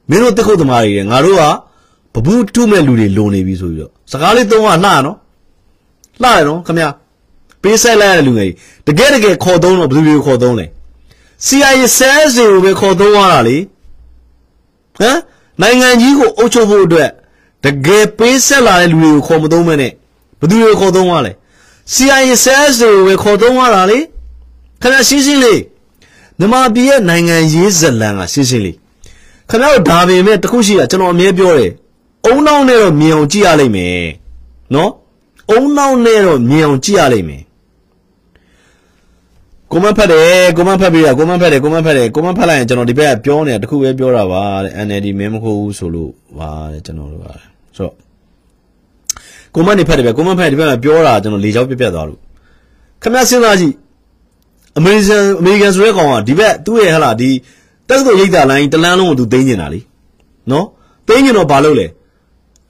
မင်းတို့တစ်ခုတ်သမားတွေတဲ့ငါတို့ကဘဘူးထုမဲ့လူတွေလုံနေပြီဆိုပြီးတော့စကားလေးသုံးကလှရနော်လှရနော်ခမပေးဆက်လိုက်ရတဲ့လူငယ်တကယ်တကယ်ခေါ်သုံးတော့ဘယ်သူတွေကိုခေါ်သုံးလဲ CIA ဆဲစီကိုပဲခေါ်သုံးရတာလေဟမ် နိုင်ငံကြီးကိုအုပ်ချုပ်ဖို့အတွက်တကယ်ပေးဆက်လာတဲ့လူတွေကိုခေါ်မသုံးမဲနဲ့ဘယ်သူတွေကိုခေါ်သုံးရလဲ CIA ဆဲစီကိုပဲခေါ်သုံးရတာလေခင်ဗျာရှင်းရှင်းလေးမြန်မာပြည်ရဲ့နိုင်ငံရေးဇလံကရှင်းရှင်းလေးခင်ဗျားတို့ဒါပေမဲ့တခုရှိတာကျွန်တော်အမြဲပြောတယ်အုံနောက်နဲ့တော့မြင်အောင်ကြည့်ရလိမ့်မယ်နော်အုံနောက်နဲ့တော့မြင်အောင်ကြည့်ရလိမ့်မယ် ကိုမဖတ်တယ်ကိုမဖတ်ပြီးတာကိုမဖတ်တယ်ကိုမဖတ်တယ်ကိုမဖတ်လိုက်ရင်ကျွန်တော်ဒီဘက်ကပြောနေတာတခုပဲပြောတာပါတဲ့ NLD မင်းမဟုတ်ဘူးဆိုလို့ပါတဲ့ကျွန်တော်တို့ကဆိုတော့ကိုမနေဖတ်တယ်ဗျကိုမဖတ်ဒီဘက်ကပြောတာကျွန်တော်လေချောက်ပြပြသွားလို့ခင်ဗျားစဉ်းစားကြည့်အမေရိကန်အမေရိကန်ဆိုတဲ့ကောင်ကဒီဘက်သူ့ရဲ့ဟလာဒီတက်သို့ရိတ်တာလိုင်းတလန်းလုံးကိုသူသိမ်းနေတာလीနော်သိမ်းကျင်တော့ဘာလုပ်လဲ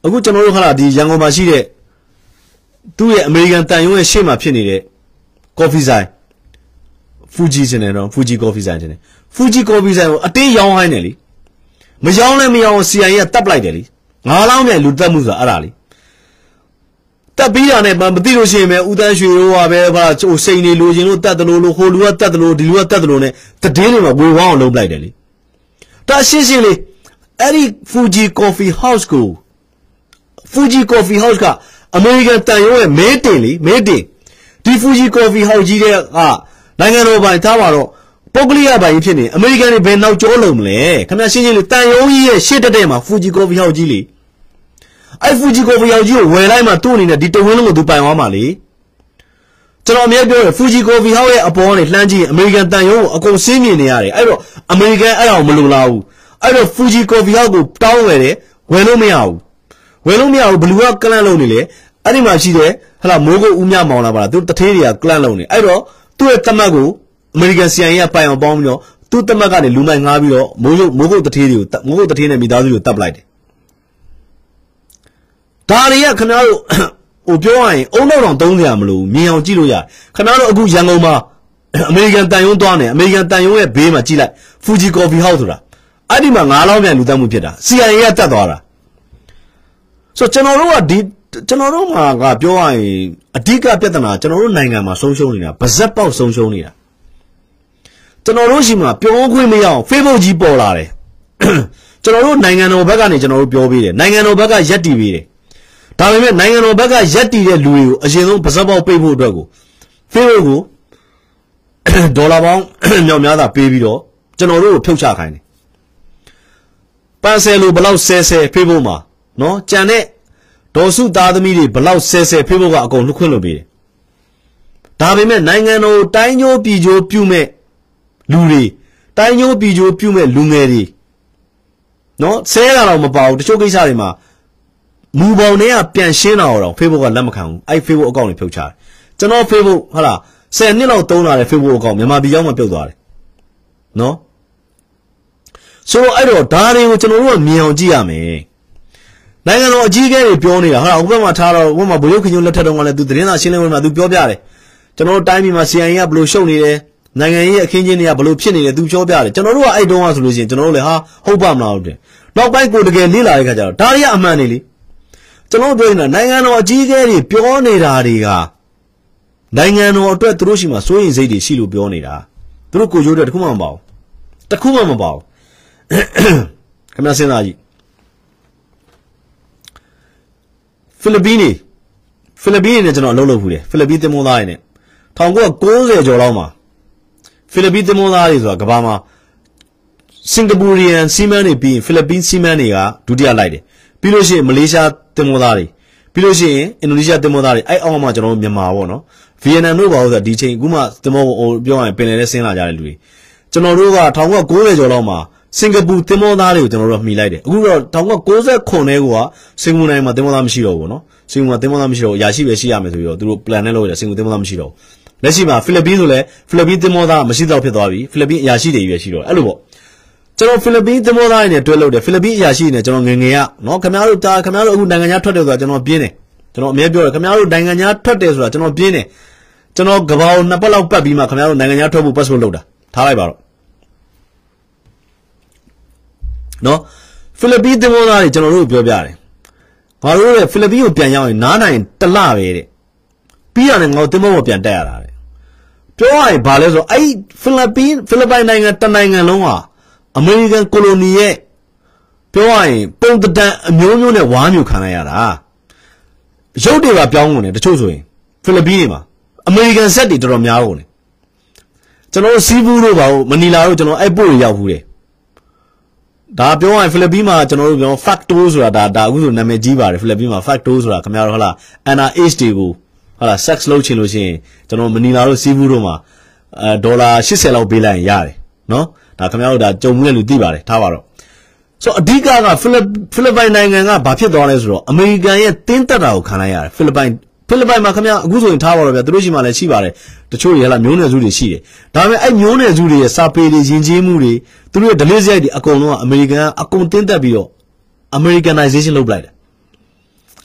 အခုကျွန်တော်တို့ဟလာဒီရန်ကုန်မှာရှိတဲ့သူ့ရဲ့အမေရိကန်တန်ရုံးရဲ့ရှေ့မှာဖြစ်နေတဲ့ကော်ဖီဆိုင် ဖူဂျီစင်တယ်နော်ဖူဂျီကော်ဖီဆိုင်တင်တယ်ဖဖူဂျီကော်ဖီဆိုင်ကိုအတင်းရောင်းဟိုင်းတယ်လေမရောင်းလဲမရောင်း CIA ကတပ်ပလိုက်တယ်လေငါးလောင်းမြန်လူတက်မှုဆိုတာအဲ့ဒါလေတက်ပြီးတာနဲ့မသိလို့ရှိရင်ပဲဦးတန်းရွှေရောပါပဲဟာဟိုစိန်နေလိုချင်လို့တက်တယ်လို့လို့ဟိုလူကတက်တယ်လို့ဒီလူကတက်တယ်လို့ ਨੇ တည်င်းတွေမှာဝေဝောင်းအောင်လုပ်လိုက်တယ်လေဒါရှင်းရှင်းလေးအဲ့ဒီ Fuji Coffee House ကို Fuji Coffee House ကအမေရိကန်တန်ရုံးရဲ့မဲတင်လေမဲတင်ဒီ Fuji Coffee House ကြီးတဲ့က နိုင်ငံတော်ပိုင်ထားပါတော့ပုဂ္ဂလိကပိုင်ဖြစ်နေအမေရိကန်တွေဘယ်နောက်ကျောလုံးမလဲခင်ဗျာရှင်းရှင်းလေးတန်ရုံးကြီးရဲ့ရှေ့တက်တဲ့မှာ Fuji Coffee House ကြီးလေအဲ့ Fuji Coffee House ကြီးကိုဝယ်လိုက်မှသူ့အနေနဲ့ဒီတဝင်းလုံးကိုသူပိုင်သွားမှာလေကျွန်တော်အမြဲပြောတယ် Fuji Coffee House ရဲ့အပေါ်ကနေလှမ်းကြည့်ရင်အမေရိကန်တန်ရုံးကိုအကုန်ဆင်းမြင်နေရတယ်အဲ့တော့အမေရိကန်အဲ့ဒါကိုမလိုလားဘူးအဲ့တော့ Fuji Coffee House ကိုတောင်းဝယ်တယ်ဝယ်လို့မရဘူးဝယ်လို့မရဘူးဘလူးကကလန့်လုံးနေလေအဲ့ဒီမှာရှိတယ်ဟလာမိုးကုတ်ဦးမြမောင်လာပါလားသူတထေးတွေကကလန့်လုံးနေအဲ့တော့ သူ့ရဲ့တမတ်ကိုအမေရိကန် CIA ကပိုင်အောင်ပေါင်းပြီးတော့သူ့တမတ်ကနေလူမိုက်ငားပြီးတော့မိုးကုတ်မိုးကုတ်တထေးတွေကိုမိုးကုတ်တထေးနဲ့မိသားစုတွေကိုတပ်ပလိုက်တယ်ဒါတွေကခင်ဗျားတို့ဟိုပြောရရင်အုံနောက်တောင်သုံးစရာမလိုဘူးမြင်အောင်ကြည့်လို့ရခင်ဗျားတို့အခုရန်ကုန်မှာအမေရိကန်တန်ယုံသွားနေအမေရိကန်တန်ယုံရဲ့ဘေးမှာကြည့်လိုက် Fuji Coffee House ဆိုတာအဲ့ဒီမှာငါးလောင်းပြန်လူတက်မှုဖြစ်တာ CIA ကတက်သွားတာဆိုကျွန်တော်တို့ကဒီ ကျွန်တော်တို့မှာကပြောရရင်အဓိကပြဿနာကျွန်တော်တို့နိုင်ငံမှာဆုံးရှုံးနေတာဗဇက်ပေါက်ဆုံးရှုံးနေတာကျွန်တော်တို့ရှိမှာပြောခွင့်မရအောင် Facebook ကြီးပေါ်လာတယ်ကျွန်တော်တို့နိုင်ငံတော်ဘက်ကနေကျွန်တော်တို့ပြောပေးတယ်နိုင်ငံတော်ဘက်ကရက်တီပေးတယ်ဒါပေမဲ့နိုင်ငံတော်ဘက်ကရက်တီတဲ့လူတွေကိုအရင်ဆုံးဗဇက်ပေါက်ပိတ်ဖို့အတွက်ကို Facebook ကိုဒေါ်လာပေါင်းမြောက်များစွာပေးပြီးတော့ကျွန်တော်တို့ကိုဖြုတ်ချခိုင်းတယ်ပန်ဆယ်လိုဘလောက်ဆဲဆဲ Facebook မှာနော်ကြံတဲ့ ဒေါ်စုသားသမီးတွေဘလောက်ဆဲဆဲ Facebook ကအကုန်လွတ်ခွင့်လုပ်ပေးတယ်ဒါပေမဲ့နိုင်ငံတော်တိုင်းကျိုးပြည်ကျိုးပြုမဲ့လူတွေတိုင်းကျိုးပြည်ကျိုးပြုမဲ့လူငယ်တွေနော်ဆဲတာတော့မပါဘူးတချို့ကိစ္စတွေမှာမူပေါင်းတွေကပြန်ရှင်းတာတော့ Facebook ကလက်မခံဘူးအဲ့ Facebook အကောင့်တွေဖြုတ်ချတယ်ကျွန်တော် Facebook ဟုတ်လား10နှစ်လောက်သုံးလာတဲ့ Facebook အကောင့်မြန်မာပြည်ရောက်မှပြုတ်သွားတယ်နော်ဆိုတော့အဲ့တော့ဒါတွေကိုကျွန်တော်တို့ကမြင်အောင်ကြည့်ရမယ် နိုင်ငံတော်အကြီးအကဲတွေပြောနေတာဟာဥပမာထားတော့ဥပမာဗိုလ်ချုပ်ခင်ကျုံလက်ထက်တုန်းကလည်းသူသတင်းစာရှင်းလင်းပွဲမှာသူပြောပြတယ်ကျွန်တော်တို့တိုင်းပြည်မှာ CIA ကဘလို့ရှုပ်နေတယ်နိုင်ငံရေးအခင်းချင်းတွေကဘလို့ဖြစ်နေတယ်သူပြောပြတယ်ကျွန်တော်တို့ကအဲ့တုန်းကဆိုလို့ရှိရင်ကျွန်တော်တို့လည်းဟာဟုတ်ပါမလားဟုတ်တယ်နောက်ပိုင်းကိုတကယ်လေ့လာတဲ့ခါကျတော့ဒါတွေကအမှန်နေလေကျွန်တော်ပြောနေတာနိုင်ငံတော်အကြီးအကဲတွေပြောနေတာတွေကနိုင်ငံတော်အတွက်သူတို့ရှိမှစိုးရင်စိတ်တွေရှိလို့ပြောနေတာသူတို့ကိုကြိုးတဲ့တခုမှမပါဘူးတခုမှမပါဘူးခင်ဗျာစဉ်းစားကြည့် ဖိလစ်ပင်းနေဖိလစ်ပင်းနေကျွန်တော်အလုပ်လုပ်ဖူးတယ်ဖိလစ်ပင်းတင်မောသားတွေနဲ့1990ကျော်လောက်မှာဖိလစ်ပင်းတင်မောသားတွေဆိုတာကမ္ဘာမှာစင်ကာပူရီယန်စီမန်တွေပြီးဖိလစ်ပင်းစီမန်တွေကဒုတိယလိုက်တယ်ပြီးလို့ရှိရင်မလေးရှားတင်မောသားတွေပြီးလို့ရှိရင်အင်ဒိုနီးရှားတင်မောသားတွေအဲ့အောက်မှာကျွန်တော်တို့မြန်မာပေါ့နော်ဗီယက်နမ်တို့ပါလို့ဆိုတာဒီချိန်အခုမှတင်မောဟိုပြောရရင်ပင်လယ်ထဲဆင်းလာကြတဲ့လူတွေကျွန်တော်တို့က1990ကျော်လောက်မှာ စင်ကာပူတင်မောသားတွေကိုကျွန်တော်တို့မှီလိုက်တယ်အခုတော့1990ခုနဲ့ကစင်ကာပူနိုင်ငံမှာတင်မောသားမရှိတော့ဘူးနော်စင်ကာပူမှာတင်မောသားမရှိတော့ဘူးအရာရှိပဲရှိရမယ်ဆိုပြီးတော့သူတို့ plan နဲ့လုပ်ရတယ်စင်ကာပူတင်မောသားမရှိတော့ဘူးလက်ရှိမှာဖိလစ်ပင်းဆိုလဲဖိလစ်ပင်းတင်မောသားမရှိတော့ဖြစ်သွားပြီဖိလစ်ပင်းအရာရှိတွေပဲရှိတော့အဲ့လိုပေါ့ကျွန်တော်ဖိလစ်ပင်းတင်မောသားတွေနဲ့တွဲလုပ်တယ်ဖိလစ်ပင်းအရာရှိတွေနဲ့ကျွန်တော်ငငယ်ရနော်ခင်ဗျားတို့တာခင်ဗျားတို့အခုနိုင်ငံခြားထွက်တယ်ဆိုတာကျွန်တော်ပြင်းတယ်ကျွန်တော်အမြဲပြောတယ်ခင်ဗျားတို့နိုင်ငံခြားထွက်တယ်ဆိုတာကျွန်တော်ပြင်းတယ်ကျွန်တော်ကဘာကိုနှစ်ပတ်လောက်ပတ်ပြီးမှခင်ဗျားတို့နိုင်ငံခြားထွက်ဖို့ passport လုပ်တာထားလိုက်ပါတော့ နော်ဖိလစ်ပင်းသင်္ဘောသားတွေကျွန်တော်တို့ပြောပြတယ်ငါတို့ရဲ့ဖိလစ်ပင်းကိုပြန်ရောက်ရင်နားနိုင်တလပဲတဲ့ပြီးရတယ်ငါတို့သင်္ဘောပေါ်ပြန်တက်ရတာတဲ့ပြောရရင်ဘာလဲဆိုအဲ့ဖိလစ်ပင်းဖိလစ်ပိုင်နိုင်ငံတနိုင်ငံလုံးဟာအမေရိကန်ကိုလိုနီရဲ့ပြောရရင်ပုံတံအမျိုးမျိုးနဲ့ဝါးမျိုးခံလိုက်ရတာရုပ်တွေကပြောင်းကုန်တယ်တချို့ဆိုရင်ဖိလစ်ပင်းတွေမှာအမေရိကန်ဇက်တွေတော်တော်များကုန်တယ်ကျွန်တော်တို့စီးဘူးတို့ပါဦးမနီလာတို့ကျွန်တော်အဲ့ပို့တွေရောက်ဘူးတယ် ဒါပြောရရင်ဖိလစ်ပင်းမှာကျွန်တော်တို့ပြော factor ဆိုတာဒါဒါအခုဆိုနာမည်ကြီးပါတယ်ဖိလစ်ပင်းမှာ factor ဆိုတာခင်ဗျားတို့ဟုတ်လား NRH တွေကိုဟုတ်လား sex လုပ်ချင်လို့ရှိရင်ကျွန်တော်မနီလာတို့စီးဘူးတို့မှာအဲဒေါ်လာ80လောက်ပေးလိုက်ရင်ရတယ်နော်ဒါခင်ဗျားတို့ဒါကြုံမှုတဲ့လူသိပါတယ်ထားပါတော့ဆိုအဓိကကဖိလစ်ဖိလစ်ပိုင်နိုင်ငံကဘာဖြစ်သွားလဲဆိုတော့အမေရိကန်ရဲ့တင်းတက်တာကိုခံလိုက်ရတယ်ဖိလစ်ပိုင် ဖိလစ်ပိုင်မှာခင်ဗျာအခုဆိုရင်ထားပါတော့ဗျာသူတို့ရှိမှလည်းရှိပါတယ်တချို့တွေဟလာမျိုးနွယ်စုတွေရှိတယ်ဒါပေမဲ့အဲ့မျိုးနွယ်စုတွေရဲ့စာပေတွေယဉ်ကျေးမှုတွေသူတို့ရဲ့ delay စရိုက်တွေအကုန်လုံးကအမေရိကန်ကအကုန်တင်းတက်ပြီးတော့ Americanization လုပ်ပလိုက်တယ်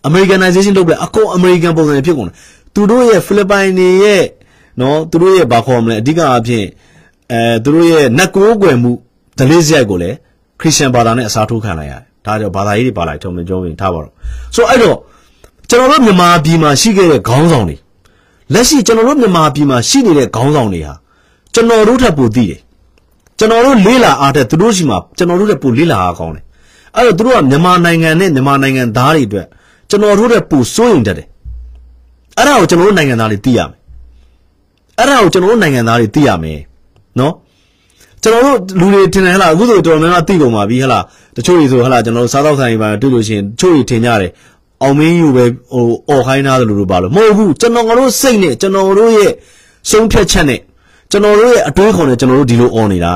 Americanization လုပ်ပလိုက်အကုန် American ပုံစံဖြစ်ကုန်တယ်သူတို့ရဲ့ဖိလစ်ပိုင်တွေရဲ့နော်သူတို့ရဲ့ဘာခေါ်မလဲအဓိကအဖြစ်အဲသူတို့ရဲ့နတ်ကိုးကွယ်မှုဒလေးစရိုက်ကိုလည်းခရစ်ယာန်ဘာသာနဲ့အစားထိုးခံလိုက်ရတယ်ဒါကြောင့်ဘာသာရေးတွေပါလိုက်ထုံးမကြုံးရင်ထားပါတော့ဆိုအဲ့တော့ ကျွန်တော်တို့မြန်မာပြည်မှာရှိခဲ့တဲ့ခေါင်းဆောင်တွေလက်ရှိကျွန်တော်တို့မြန်မာပြည်မှာရှိနေတဲ့ခေါင်းဆောင်တွေဟာကျွန်တော်တို့ထပ်ပိုသိတယ်ကျွန်တော်တို့လေးလာအားတဲ့သူတို့ရှိမှာကျွန်တော်တို့ထပ်ပိုလေးလာအားကောင်းတယ်အဲ့တော့သူတို့ကမြန်မာနိုင်ငံနဲ့မြန်မာနိုင်ငံသားတွေအတွက်ကျွန်တော်တို့ထပ်ပိုစိုးရင်တတ်တယ်အဲ့ဒါကိုကျွန်တော်တို့နိုင်ငံသားတွေသိရမယ်အဲ့ဒါကိုကျွန်တော်တို့နိုင်ငံသားတွေသိရမယ်နော်ကျွန်တော်တို့လူတွေထင်တယ်ဟလားအခုဆိုတော်တော်များများသိကုန်ပါပြီဟလားတချို့တွေဆိုဟလားကျွန်တော်တို့စားတော့ဆိုင်ပါတွေ့လို့ရှိရင်တချို့တွေထင်ကြတယ် အောင်မင်းယူပဲဟိုអော်ခိုင်းသားတယ်လို့လို့ပါလို့မဟုတ်ဘူးကျွန်တော်တို့စိတ်နဲ့ကျွန်တော်တို့ရဲ့ဆုံးဖြတ်ချက်နဲ့ကျွန်တော်တို့ရဲ့အတွေးခေါ်နဲ့ကျွန်တော်တို့ဒီလိုអော်နေတာ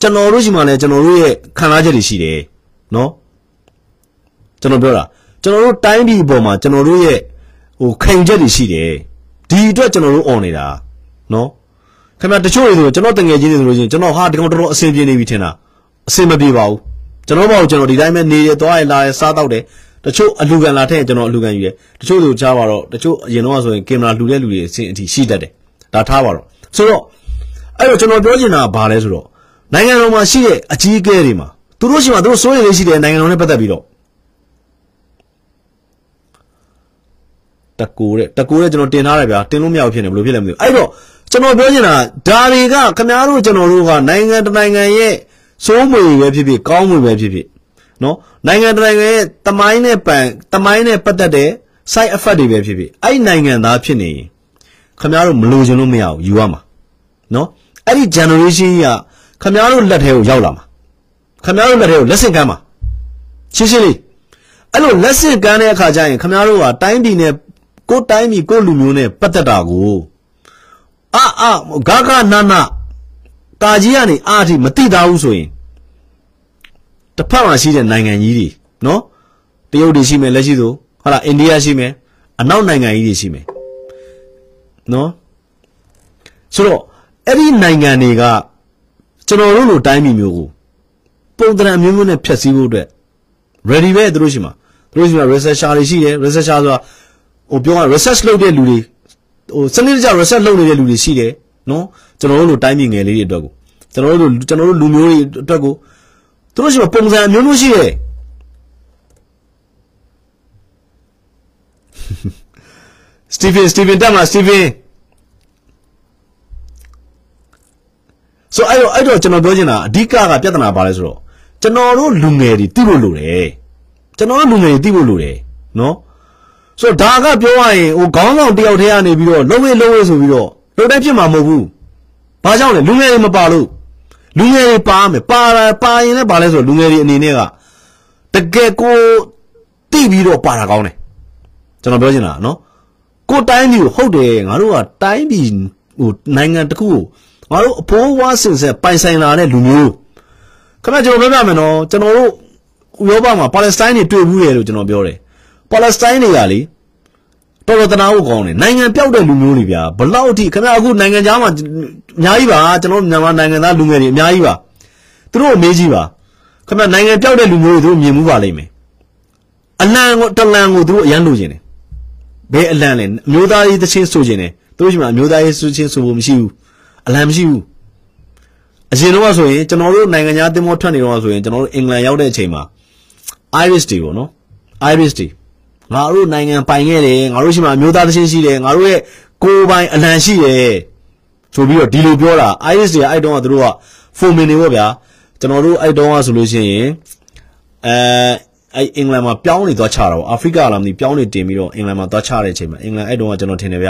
ကျွန်တော်တို့ရှိမှလည်းကျွန်တော်တို့ရဲ့ခံစားချက်တွေရှိတယ်နော်ကျွန်တော်ပြောတာကျွန်တော်တို့တိုင်းပြည်အပေါ်မှာကျွန်တော်တို့ရဲ့ဟိုခံချက်တွေရှိတယ်ဒီအတွက်ကျွန်တော်တို့អော်နေတာနော်ခင်ဗျာတချို့တွေဆိုကျွန်တော်တငယ်ချင်းတွေဆိုလို့ရှိရင်ကျွန်တော်ဟာဒီကောင်တော်တော်အဆင်ပြေနေပြီထင်တာအဆင်မပြေပါဘူးကျွန်တော်ဘောကျွန်တော်ဒီတိုင်းပဲနေရသွားရလာရစားတော့တယ် တချို့အလူကန်လာထက်ကျွန်တော်အလူကန်ယူတယ်တချို့ဆိုကြားပါတော့တချို့အရင်တော့ဆိုရင်ကင်မရာလှူတဲ့လူတွေအဆင်အထိရှိတတ်တယ်ဒါထားပါတော့ဆိုတော့အဲ့တော့ကျွန်တော်ပြောချင်တာကဘာလဲဆိုတော့နိုင်ငံတော်မှာရှိတဲ့အကြီးအကဲတွေမှာသူတို့ရှိမှသူတို့စိုးရိမ်လေးရှိတယ်နိုင်ငံတော်နဲ့ပတ်သက်ပြီးတော့တကူတဲ့တကူတဲ့ကျွန်တော်တင်ထားတယ်ဗျာတင်လို့မရဘူးဖြစ်နေဘယ်လိုဖြစ်လဲမသိဘူးအဲ့တော့ကျွန်တော်ပြောချင်တာဒါတွေကခင်ဗျားတို့ကျွန်တော်တို့ကနိုင်ငံတနိုင်ငံရဲ့စိုးမွေပဲဖြစ်ဖြစ်ကောင်းမွေပဲဖြစ်ဖြစ် နော်နိုင်ငံတနိုင်ငံရဲ့တမိုင်းနဲ့ပန်တမိုင်းနဲ့ပတ်သက်တဲ့ side effect တွေပဲဖြစ်ဖြစ်အဲ့နိုင်ငံသားဖြစ်နေရင်ခင်ဗျားတို့မလိုချင်လို့မရဘူးယူရမှာနော်အဲ့ဒီ generation ကြီးကခင်ဗျားတို့လက်ထဲကိုရောက်လာမှာခင်ဗျားတို့လက်ထဲကိုလက်ဆင့်ကမ်းမှာရှင်းရှင်းလေးအဲ့လိုလက်ဆင့်ကမ်းတဲ့အခါကျရင်ခင်ဗျားတို့ကတိုင်းပြည်နဲ့ကိုယ်တိုင်းပြည်ကိုယ်လူမျိုးနဲ့ပတ်သက်တာကိုအာအာဂါဂနာနာတာကြီးကနေအာအထိမတိသားဘူးဆိုရင် တစ်ဖက်မှာရှိတဲ့နိုင်ငံကြီးတွေနော်တရုတ်တွေရှိမယ်လက်ရှိဆိုဟာလာအိန္ဒိယရှိမယ်အနောက်နိုင်ငံကြီးတွေရှိမယ်နော်ဆိုတော့အဲ့ဒီနိုင်ငံတွေကကျွန်တော်တို့လိုတိုင်းပြည်မျိုးကိုပုံသဏ္ဍာန်မျိုးမျိုးနဲ့ဖျက်ဆီးဖို့အတွက် ready ပဲသူတို့ရှိမှာသူတို့ရှိမှာ researcher တွေရှိတယ် researcher ဆိုတာဟိုပြောရ research လုပ်တဲ့လူတွေဟိုစနစ်တကျ research လုပ်နေတဲ့လူတွေရှိတယ်နော်ကျွန်တော်တို့လိုတိုင်းပြည်ငယ်လေးတွေအတွက်ကိုကျွန်တော်တို့ကျွန်တော်တို့လူမျိုးတွေအတွက်ကို သူတို့ရှိမှာပုံစံမျိုးမျိုးရှိတယ်စတီဗင်စတီဗင်တက်မှာစတီဗင်ဆိုအဲ့တော့အဲ့တော့ကျွန်တော်ပြောချင်တာအဓိကကပြဿနာပါလဲဆိုတော့ကျွန်တော်တို့လူငယ်တွေသိဖို့လိုတယ်ကျွန်တော်တို့လူငယ်တွေသိဖို့လိုတယ်နော်ဆိုတော့ဒါကပြောရရင်ဟိုခေါင်းဆောင်တယောက်တည်းကနေပြီးတော့လုံးဝလုံးဝဆိုပြီးတော့လုံးတိုင်းဖြစ်မှာမဟုတ်ဘူးဘာကြောင့်လဲလူငယ်တွေမပါလို့ လူငယ်တွေပါမယ်ပါလာပါရင်လည်းပါလဲဆိုတော့လူငယ်တွေအနေနဲ့ကတကယ်ကိုတိပြီးတော့ပါတာကောင်းတယ်ကျွန်တော်ပြောချင်တာနော်ကိုတိုင်းပြည်ကိုဟုတ်တယ်ငါတို့ကတိုင်းပြည်ဟိုနိုင်ငံတစ်ခုကိုငါတို့အဖိုးဝါစင်ဆက်ပိုင်ဆိုင်လာတဲ့လူမျိုးခင်ဗျာကျွန်တော်ပြောပြမယ်နော်ကျွန်တော်တို့ဥရောပမှာပါလက်စတိုင်းတွေတွေ့ဘူးတယ်လို့ကျွန်တော်ပြောတယ်ပါလက်စတိုင်းတွေကလေ တော်တော်တနာဖို့ကောင်းတယ်နိုင်ငံပြောက်တဲ့လူမျိုးတွေဗျာဘလောက်အထိခင်ဗျာအခုနိုင်ငံသားမှာအများကြီးပါကျွန်တော်မြန်မာနိုင်ငံသားလူငယ်တွေအများကြီးပါသူတို့အမေးကြီးပါခင်ဗျာနိုင်ငံပြောက်တဲ့လူမျိုးတွေသူတို့မြင်မှုပါလိမ့်မယ်အလံကိုတလံကိုသူတို့အရန်လိုချင်တယ်ဘယ်အလံလဲအမျိုးသားရေးသချင်းဆိုချင်တယ်သူတို့ရှိမှအမျိုးသားရေးဆိုချင်းဆိုဖို့မရှိဘူးအလံမရှိဘူးအရင်တော့ဆိုရင်ကျွန်တော်တို့နိုင်ငံသားတင်မောထွက်နေတော့ဆိုရင်ကျွန်တော်တို့အင်္ဂလန်ရောက်တဲ့အချိန်မှာ Iris တွေပေါ့နော် Iris တွေ ငါတို့နိုင်ငံပိုင်ခဲ့တယ်ငါတို့ရှိမှအမျိုးသားသချင်းရှိတယ်ငါတို့ရဲ့ကိုယ်ပိုင်အလံရှိတယ်ဆိုပြီးတော့ဒီလိုပြောတာ Iris တွေအဲ့တုန်းကသူတို့က foreman တွေပေါ့ဗျာကျွန်တော်တို့အဲ့တုန်းကဆိုလို့ရှိရင်အဲအဲ့အင်္ဂလန်မှာပြောင်းနေသွားချတာပေါ့အာဖရိကလာမသိပြောင်းနေတင်ပြီးတော့အင်္ဂလန်မှာသွားချတဲ့အချိန်မှာအင်္ဂလန်အဲ့တုန်းကကျွန်တော်ထင်တယ်ဗျ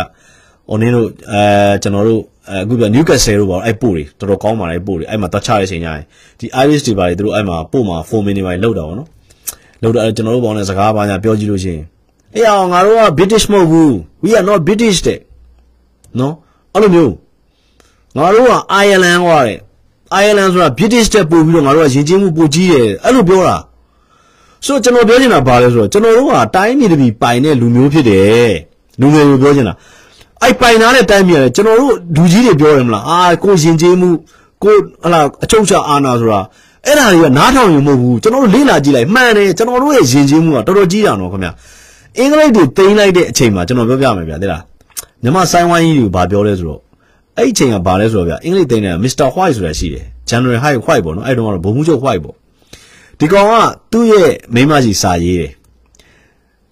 ဟိုနင်းတို့အဲကျွန်တော်တို့အခုပြနယူကက်ဆယ်တို့ပါအဲ့ပို့တွေတော်တော်ကောင်းပါလေပို့တွေအဲ့မှာသွားချတဲ့အချိန်ညရင်ဒီ Iris တွေပါလေသူတို့အဲ့မှာပို့မှာ foreman တွေပါလေလောက်တာပေါ့နော် လောက်တာကျွန်တော်တို့ဘောင်းနဲ့စကားပါညာပြောကြည့်လို့ရှိရင်အေးအောင်ငါတို့က British မဟုတ်ဘူး we are not British တဲ့နော်အဲ့လိုမျိုးငါတို့က Ireland ဟောတဲ့ Ireland ဆိုတာ British တက်ပို့ပြီးတော့ငါတို့ကယဉ်ကျေးမှုပိုကြီးတယ်အဲ့လိုပြောတာဆိုတော့ကျွန်တော်ပြောချင်တာဘာလဲဆိုတော့ကျွန်တော်တို့ကတိုင်းပြည်တစ်ပြည်ပိုင်တဲ့လူမျိုးဖြစ်တယ်လူငယ်တွေပြောချင်တာအဲ့ပိုင်သားတဲ့တိုင်းပြည်ကကျွန်တော်တို့လူကြီးတွေပြောတယ်မလားအာကိုယဉ်ကျေးမှုကိုဟလာအချုပ်ချအာဏာဆိုတာ အဲ့ဒါတွေကနားထောင်ယူမဟုတ်ဘူးကျွန်တော်တို့လေ့လာကြည့်လိုက်မှန်တယ်ကျွန်တော်တို့ရဲ့ယဉ်ကျေးမှုကတော်တော်ကြီးတာနော်ခင်ဗျအင်္ဂလိပ်တွေတင်လိုက်တဲ့အချိန်မှာကျွန်တော်ပြောပြမယ်ဗျာသိလားမြမဆိုင်းဝိုင်းကြီးတွေကိုဗာပြောလဲဆိုတော့အဲ့ဒီအချိန်ကဘာလဲဆိုတော့ဗျာအင်္ဂလိပ်သိန်းတဲ့ Mr. White ဆိုတာရှိတယ် General White White ပေါ့နော်အဲ့တုန်းကတော့ဘုံမှုချုပ် White ပေါ့ဒီကောင်ကသူ့ရဲ့မိန်းမကြီးစာရေးတယ်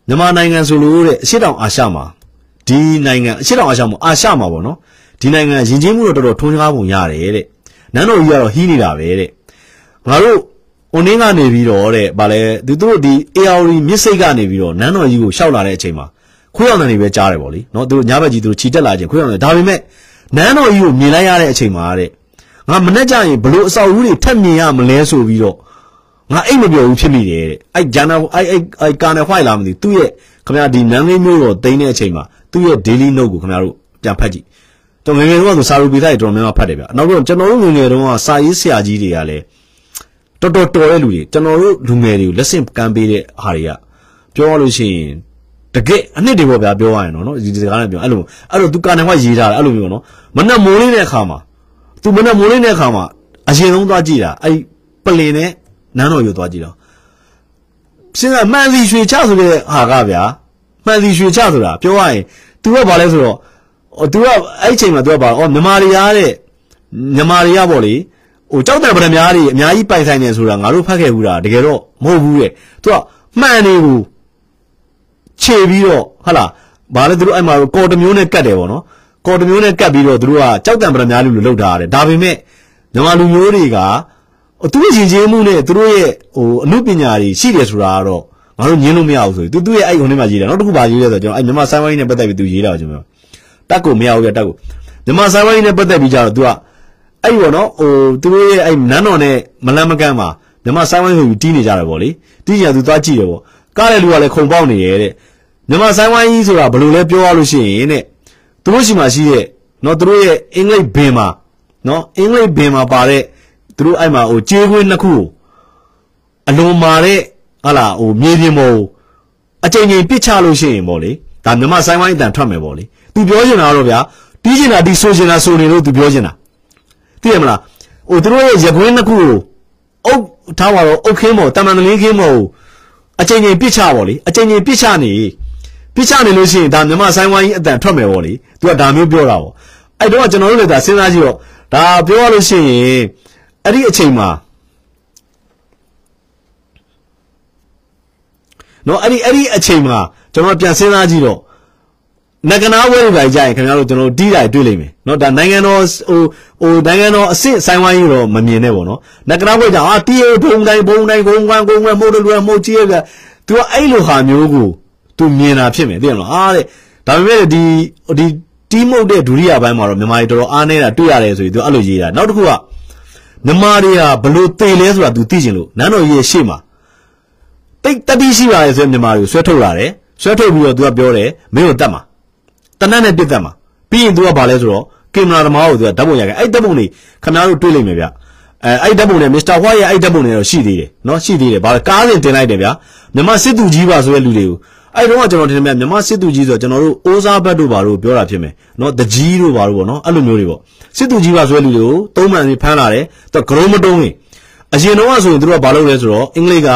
မြန်မာနိုင်ငံဆိုလို့တဲ့အရှေ့တောင်အာရှမှာဒီနိုင်ငံအရှေ့တောင်အာရှမှာအာရှမှာပေါ့နော်ဒီနိုင်ငံယဉ်ကျေးမှုတော့တော်တော်ထွန်းကားပုံရတယ်တဲ့နန်းတော်ကြီးကတော့ဟီးနေတာပဲတဲ့ ငါတို့အွန်နင်းကနေပြီးတော့တဲ့ဗာလဲသူတို့ဒီ AR မြစ်စိတ်ကနေပြီးတော့နန်းတော်ကြီးကိုရှောက်လာတဲ့အချိန်မှာခွေးအောင်တယ်ပဲကြားတယ်ပေါ့လေနော်သူတို့ညဘက်ကြီးသူတို့ခြိတက်လာခြင်းခွေးအောင်တယ်ဒါပေမဲ့နန်းတော်ကြီးကိုမြင်လိုက်ရတဲ့အချိန်မှာတဲ့ငါမနဲ့ကြရင်ဘလို့အဆောက်အဦတွေထပ်မြင်ရမလဲဆိုပြီးတော့ငါအိတ်မပြောဘူးဖြစ်မိတယ်တဲ့အဲ့ဂျန်နာအဲ့အဲ့အဲ့ကာနယ်ဟွိုက်လာမသိသူ့ရဲ့ခင်ဗျာဒီနန်းလေးမျိုးတော့တိန်းတဲ့အချိန်မှာသူ့ရဲ့ daily note ကိုခင်ဗျားတို့ပြန်ဖတ်ကြည့်တော့ငယ်ငယ်တုန်းကဆိုစာရူပိသားတွေတော်တော်များများဖတ်တယ်ဗျနောက်တော့ကျွန်တော်တို့ငယ်ငယ်တုန်းကစာရေးဆရာကြီးတွေကလည်း တော်တော်တော်တဲ့လူတွေကျွန်တော်တို့လူငယ်တွေကိုလက်ဆင့်ကမ်းပေးတဲ့ဟာတွေကပြောရလို့ရှိရင်တကယ်အနှစ်တွေပေါ့ဗျာပြောရရင်တော့နော်ဒီစကားနဲ့ပြောအဲ့လိုအဲ့လိုသူကာနယ်ဟွိုက်ရေးထားတယ်အဲ့လိုမျိုးနော်မနဲ့မိုးလေးတဲ့အခါမှာသူမနဲ့မိုးလေးတဲ့အခါမှာအရင်ဆုံးသွားကြည့်တာအဲ့ပလင်နဲ့နန်းတော်ရုပ်သွားကြည့်တော့စဉ်းစားမှန်စီရွှေချဆိုတဲ့ဟာကဗျာမှန်စီရွှေချဆိုတာပြောရရင် तू ကဘာလဲဆိုတော့ဟို तू ကအဲ့အချိန်မှာ तू ကဘာဩမြမာရီယာတဲ့မြမာရီယာပေါ့လေ ဟိုကြောက်တယ်ဗရမများတွေအများကြီးပိုင်ဆိုင်နေဆိုတာငါတို့ဖတ်ခဲ့ဘူးတာတကယ်တော့မဟုတ်ဘူးတဲ့ तू ကမှန်နေဘူးခြေပြီးတော့ဟာလားဘာလဲသူတို့အဲ့မှာကော်တမျိုးနဲ့ကတ်တယ်ပေါ့နော်ကော်တမျိုးနဲ့ကတ်ပြီးတော့သူတို့ကကြောက်တံပရမများလူလိုလောက်ထားရတယ်ဒါပေမဲ့မြန်မာလူမျိုးတွေကသူတို့ရင်ကျေးမှုနဲ့သူတို့ရဲ့ဟိုအမှုပညာတွေရှိတယ်ဆိုတာကတော့ငါတို့ညင်းလို့မရဘူးဆိုပြီးသူသူ့ရဲ့အဲ့ဟိုနေ့မှာရေးတယ်နောက်တစ်ခုပါရေးလဲဆိုတော့ကျွန်တော်အဲ့မြန်မာဆိုင်ဝိုင်းနဲ့ပတ်သက်ပြီးသူရေးတာကျွန်တော်တက်ကိုမရဘူးပြတက်ကိုမြန်မာဆိုင်ဝိုင်းနဲ့ပတ်သက်ပြီးကြတော့ तू က အဲ့ဒီပေါ့နော်ဟိုသူတို့ရဲ့အဲ့နန်းတော်နဲ့မလန်းမကန်းမှာမြန်မာဆိုင်ဝိုင်းဆိုပြီးတီးနေကြတယ်ပေါ့လေတီးကြသူသွားကြည့်တယ်ပေါ့ကားတဲ့လူကလည်းခုံပေါက်နေရဲ့တဲ့မြန်မာဆိုင်ဝိုင်းကြီးဆိုတာဘယ်လိုလဲပြောရလို့ရှိရင်တဲ့သူတို့ရှိမှရှိတဲ့နော်သူတို့ရဲ့အင်္ဂလိပ်ဘင်မှာနော်အင်္ဂလိပ်ဘင်မှာပါတဲ့သူတို့အဲ့မှာဟိုကြေးခွင်းနှစ်ခုကိုအလွန်မာတဲ့ဟာလာဟိုမြေပြင်ပေါ်အချိန်ချင်းပစ်ချလို့ရှိရင်ပေါ့လေဒါမြန်မာဆိုင်ဝိုင်းအတန်ထွက်မယ်ပေါ့လေသူပြောချင်တာတော့ဗျာတီးချင်တာဒီဆိုချင်တာဆိုနေလို့သူပြောချင်တာ သိရမလားဟိုသူတို့ရဲ့ရကွင်းနှစ်ခုကိုအုတ်ထားပါတော့အုတ်ခင်းမော်တမန်တလင်းခင်းမော်အချိန်ချင်းပစ်ချပေါ့လေအချိန်ချင်းပစ်ချနေပစ်ချနေလို့ရှိရင်ဒါမြန်မာဆိုင်ဝိုင်းကြီးအတန်ထွက်မယ်ပေါ့လေသူကဒါမျိုးပြောတာပေါ့အဲ့တော့ကျွန်တော်တို့လည်းဒါစဉ်းစားကြည့်တော့ဒါပြောရလို့ရှိရင်အဲ့ဒီအချိန်မှာနော်အဲ့ဒီအဲ့ဒီအချိန်မှာကျွန်တော်ပြန်စဉ်းစားကြည့်တော့ နဂနာဝဲတွေပါကြရင်ခင်ဗျားတို့ကျွန်တော်တီးတာတွေ့လိမ့်မယ်နော်ဒါနိုင်ငံတော်ဟိုဟိုနိုင်ငံတော်အစ်စ်ဆိုင်ဝိုင်းကြီးတော့မမြင်နဲ့ပေါ့နော်နဂနာဝဲကြောင့်အာတီးရဘုံတိုင်းဘုံတိုင်းဘုံကွမ်းဘုံကွမ်းမှုတ်တယ်လူမှုတ်ကြီးရပြသူကအဲ့လိုဟာမျိုးကိုသူမြင်တာဖြစ်မယ်သိရမလားအားတဲ့ဒါပေမဲ့ဒီဒီတီးမုတ်တဲ့ဒုတိယပိုင်းမှာတော့မြန်မာတွေတော်တော်အားနေတာတွေ့ရတယ်ဆိုပြီးသူအဲ့လိုရေးတာနောက်တစ်ခုကမြန်မာတွေကဘလို့တေလဲဆိုတာ तू သိချင်လို့နန်းတော်ကြီးရဲ့ရှေ့မှာတိတ်တတိရှိပါလေဆိုရင်မြန်မာတွေကိုဆွဲထုတ်လာတယ်ဆွဲထုတ်ပြီးတော့ तू ကပြောတယ်မင်းကိုတတ်မှာ တနတ်နဲ့ပြစ်တတ်မှာပြီးရင် तू ကဘာလဲဆိုတော့ကင်မရာသမားကို तू ကဓာတ်ပုံရိုက်ခဲ့အဲ့ဓာတ်ပုံတွေခင်ဗျားတို့တွေ့လိမ့်မယ်ဗျအဲအဲ့ဓာတ်ပုံတွေမစ္စတာဟွာရဲ့အဲ့ဓာတ်ပုံတွေတော့ရှိသေးတယ်နော်ရှိသေးတယ်ဘာလဲကားစဉ်တင်လိုက်တယ်ဗျာမြန်မာစစ်သူကြီးပါဆိုတဲ့လူတွေကိုအဲ့တော့ကျွန်တော်တင်မြမြန်မာစစ်သူကြီးဆိုတော့ကျွန်တော်တို့အိုးစားဘတ်တို့ဘာတို့ပြောတာဖြစ်မယ်နော်တကြီးတို့ဘာတို့ပေါ့နော်အဲ့လိုမျိုးတွေပေါ့စစ်သူကြီးပါဆိုတဲ့လူတွေကိုသုံးမှန်ပြီးဖမ်းလာတယ်သူကဂရုံးမတုံးရင်အရင်တော့ဆိုရင်သူတို့ကဘာလုပ်လဲဆိုတော့အင်္ဂလိပ်က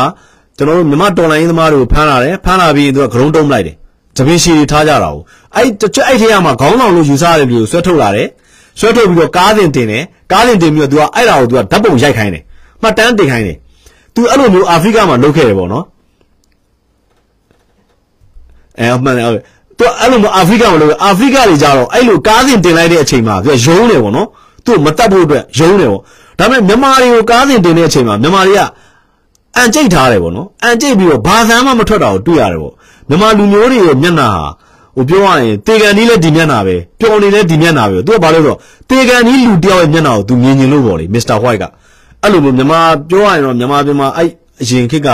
ကျွန်တော်တို့မြန်မာတော်လိုင်းသမားတွေကိုဖမ်းလာတယ်ဖမ်းလာပြီးသူကဂရုံးတုံးလိုက်တယ် တပင်းရှည်တွေထားကြတာကိုအဲ့တချို့အဲ့ထဲမှာခေါင်းဆောင်လို့ယူဆရတဲ့လူကိုဆွဲထုတ်လာတယ်ဆွဲထုတ်ပြီးတော့ကားတင်တင်တယ်ကားတင်တင်ပြီးတော့သူကအဲ့ဒါကိုသူကဓာတ်ပုံရိုက်ခိုင်းတယ်မှတ်တမ်းတင်ခိုင်းတယ်သူအဲ့လိုမျိုးအာဖရိကမှာလုပ်ခဲ့တယ်ပေါ့နော်အဲမှန်တယ်ဟုတ်သူအဲ့လိုမျိုးအာဖရိကမှာလုပ်အာဖရိကတွေကြတော့အဲ့လိုကားစဉ်တင်လိုက်တဲ့အချိန်မှာသူကယုံတယ်ပေါ့နော်သူ့မတတ်ဖို့အတွက်ယုံတယ်ပေါ့ဒါပေမဲ့မြန်မာတွေကိုကားစဉ်တင်တဲ့အချိန်မှာမြန်မာတွေက အန်ကျိတ်ထားတယ်ပေါ့နော်အန်ကျိတ်ပြီးတော့ဘာသာမှမထွက်တာကိုတွေ့ရတယ်ပေါ့မြန်မာလူမျိုးတွေရဲ့မျက်နှာဟာဟိုပြောရရင်တေကန်ကြီးလည်းဒီမျက်နှာပဲပျော်နေလည်းဒီမျက်နှာပဲသူကဘာလို့ဆိုတော့တေကန်ကြီးလူတယောက်ရဲ့မျက်နှာကိုသူမြင်မြင်လို့ပေါ့လေမစ္စတာဟွိုက်ကအဲ့လိုမျိုးမြန်မာပြောရရင်တော့မြန်မာပြည်မှာအဲ့အရင်ခေတ်က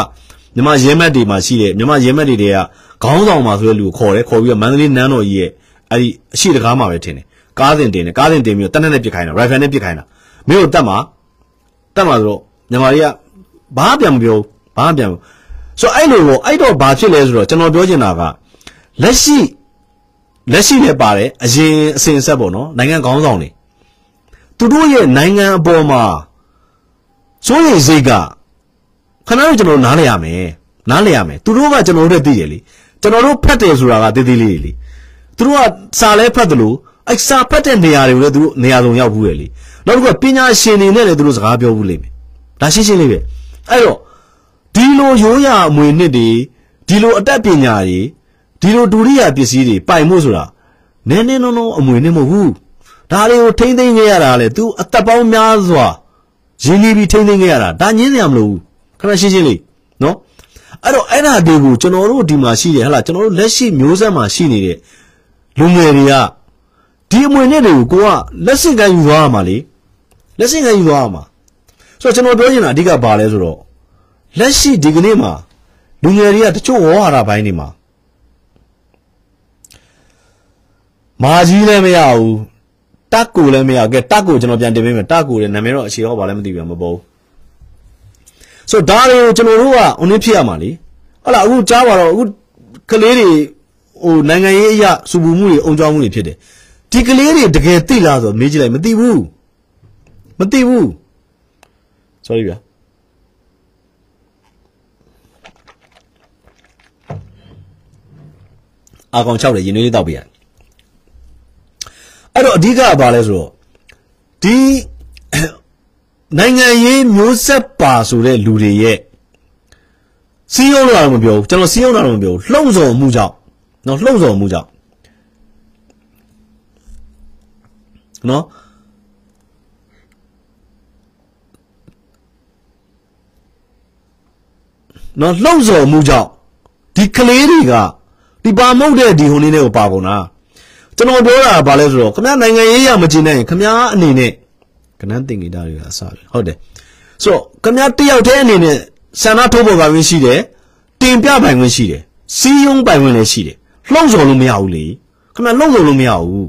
မြန်မာရဲမက်တွေမှာရှိတဲ့မြန်မာရဲမက်တွေတွေကခေါင်းဆောင်မှာဆိုတဲ့လူကိုခေါ်တယ်ခေါ်ပြီးတော့မန္တလေးနန်းတော်ကြီးရဲ့အဲ့ဒီအရှိတကားမှာပဲထင်တယ်ကားစဉ်တင်တယ်ကားစဉ်တင်ပြီးတော့တက်နဲ့နဲ့ပြစ်ခိုင်းတာရိုင်ဖယ်နဲ့ပြစ်ခိုင်းတာမင်းကိုတက်မှာတက်မှာဆိုတော့မြန်မာတွေက ဘာပြန်မပြောဘာပြန်ဆိုအဲ့လိုကိုအဲ့တော့ဘာဖြစ်လဲဆိုတော့ကျွန်တော်ပြောချင်တာကလက်ရှိလက်ရှိလည်းပါတယ်အရင်အစဉ်ဆက်ပေါ့နော်နိုင်ငံခေါင်းဆောင်တွေသူတို့ရဲ့နိုင်ငံအပေါ်မှာစိုးရိမ်စိတ်ကခဏတော့ကျွန်တော်နားလည်ရမယ်နားလည်ရမယ်သူတို့ကကျွန်တော်တို့သိတယ်လေကျွန်တော်တို့ဖတ်တယ်ဆိုတာကတည်တည်လေးလေသူတို့ကစာလဲဖတ်တယ်လို့အဲ့စာဖတ်တဲ့နေရာတွေကိုလည်းသူတို့နေရာစုံရောက်ဘူးလေလေနောက်တစ်ခုကပညာရှင်တွေနဲ့လည်းသူတို့စကားပြောဘူးလိမ့်မယ်ဒါရှင်းရှင်းလေးပဲ အဲ့တော့ဒီလိုရိုးရာအမွေနှစ်တွေဒီလိုအတတ်ပညာတွေဒီလိုဒုရိယာပစ္စည်းတွေပိုင်မှုဆိုတာနည်းနည်းနော်နော်အမွေနှစ်မဟုတ်ဘူးဒါတွေကိုထိမ့်သိမ့်ခဲ့ရတာလေ तू အသက်ပေါင်းများစွာရင်းနှီးပြီးထိမ့်သိမ့်ခဲ့ရတာဒါညင်းစရာမလိုဘူးခဏရှင်းရှင်းလေးနော်အဲ့တော့အဲ့ဒါတွေကိုကျွန်တော်တို့ဒီမှာရှိတယ်ဟလာကျွန်တော်တို့လက်ရှိမျိုးဆက်မှာရှိနေတဲ့လူငယ်တွေကဒီအမွေနဲ့တွေကိုကိုကလက်ဆင့်ကမ်းယူသွားရမှာလေလက်ဆင့်ကမ်းယူသွားရမှာ ဆိုတော့ကျွန်တော်ပြောချင်တာအဓိကဘာလဲဆိုတော့လက်ရှိဒီကနေ့မှာလူငယ်တွေကတချို့ဝေါ်ဟာရပိုင်းတွေမှာမာကြီးလည်းမရဘူးတက်ကိုလည်းမရဘူးကဲတက်ကိုကျွန်တော်ပြန်တင်ပေးမယ်တက်ကိုလည်းနာမည်တော့အခြေဟောပါလည်းမသိဘူးမပေါ်ဘူးဆိုတော့ဒါတွေကိုကျွန်တော်တို့ကအုံနည်းဖြစ်ရမှာလေဟုတ်လားအခုကြားပါတော့အခုကလေးတွေဟိုနိုင်ငံရေးအရာစူပူမှုတွေအုံကြောင်းမှုတွေဖြစ်တယ်ဒီကလေးတွေတကယ်သိလားဆိုတော့မေးကြည့်လိုက်မသိဘူးမသိဘူး sorry ဗျာအာကောင်6တယ်ရင်နွေးလေးတောက်ပြရတယ်အဲ့တော့အဓိကကဘာလဲဆိုတော့ဒီနိုင်ငံရေးမျိုးဆက်ပါဆိုတဲ့လူတွေရဲ့စီးရုံးလာတော့မပြောဘူးကျွန်တော်စီးရုံးလာတော့မပြောဘူးလှုံ့ဆော်မှုကြောင့်နော်လှုံ့ဆော်မှုကြောင့်နော် နော်လှုပ်ဆော်မှုကြောင့်ဒီကလေးတွေကဒီပါမုတ်တဲ့ဒီဟိုနေတွေကိုပါကုန်တာကျွန်တော်ပြောတာကဘာလဲဆိုတော့ခမနိုင်ငံရေးရမကျင်နိုင်ခမအနေနဲ့ကနန်းတင်ကြတာတွေကအစားပဲဟုတ်တယ်ဆိုတော့ခမတယောက်တည်းအနေနဲ့ဆန္ဒထုတ်ဖို့ပိုင်ခွင့်ရှိတယ်တင်ပြပိုင်ခွင့်ရှိတယ်စီးယုံပိုင်ခွင့်လည်းရှိတယ်လှုပ်ဆော်လို့မရဘူးလေခမလှုပ်ဆော်လို့မရဘူး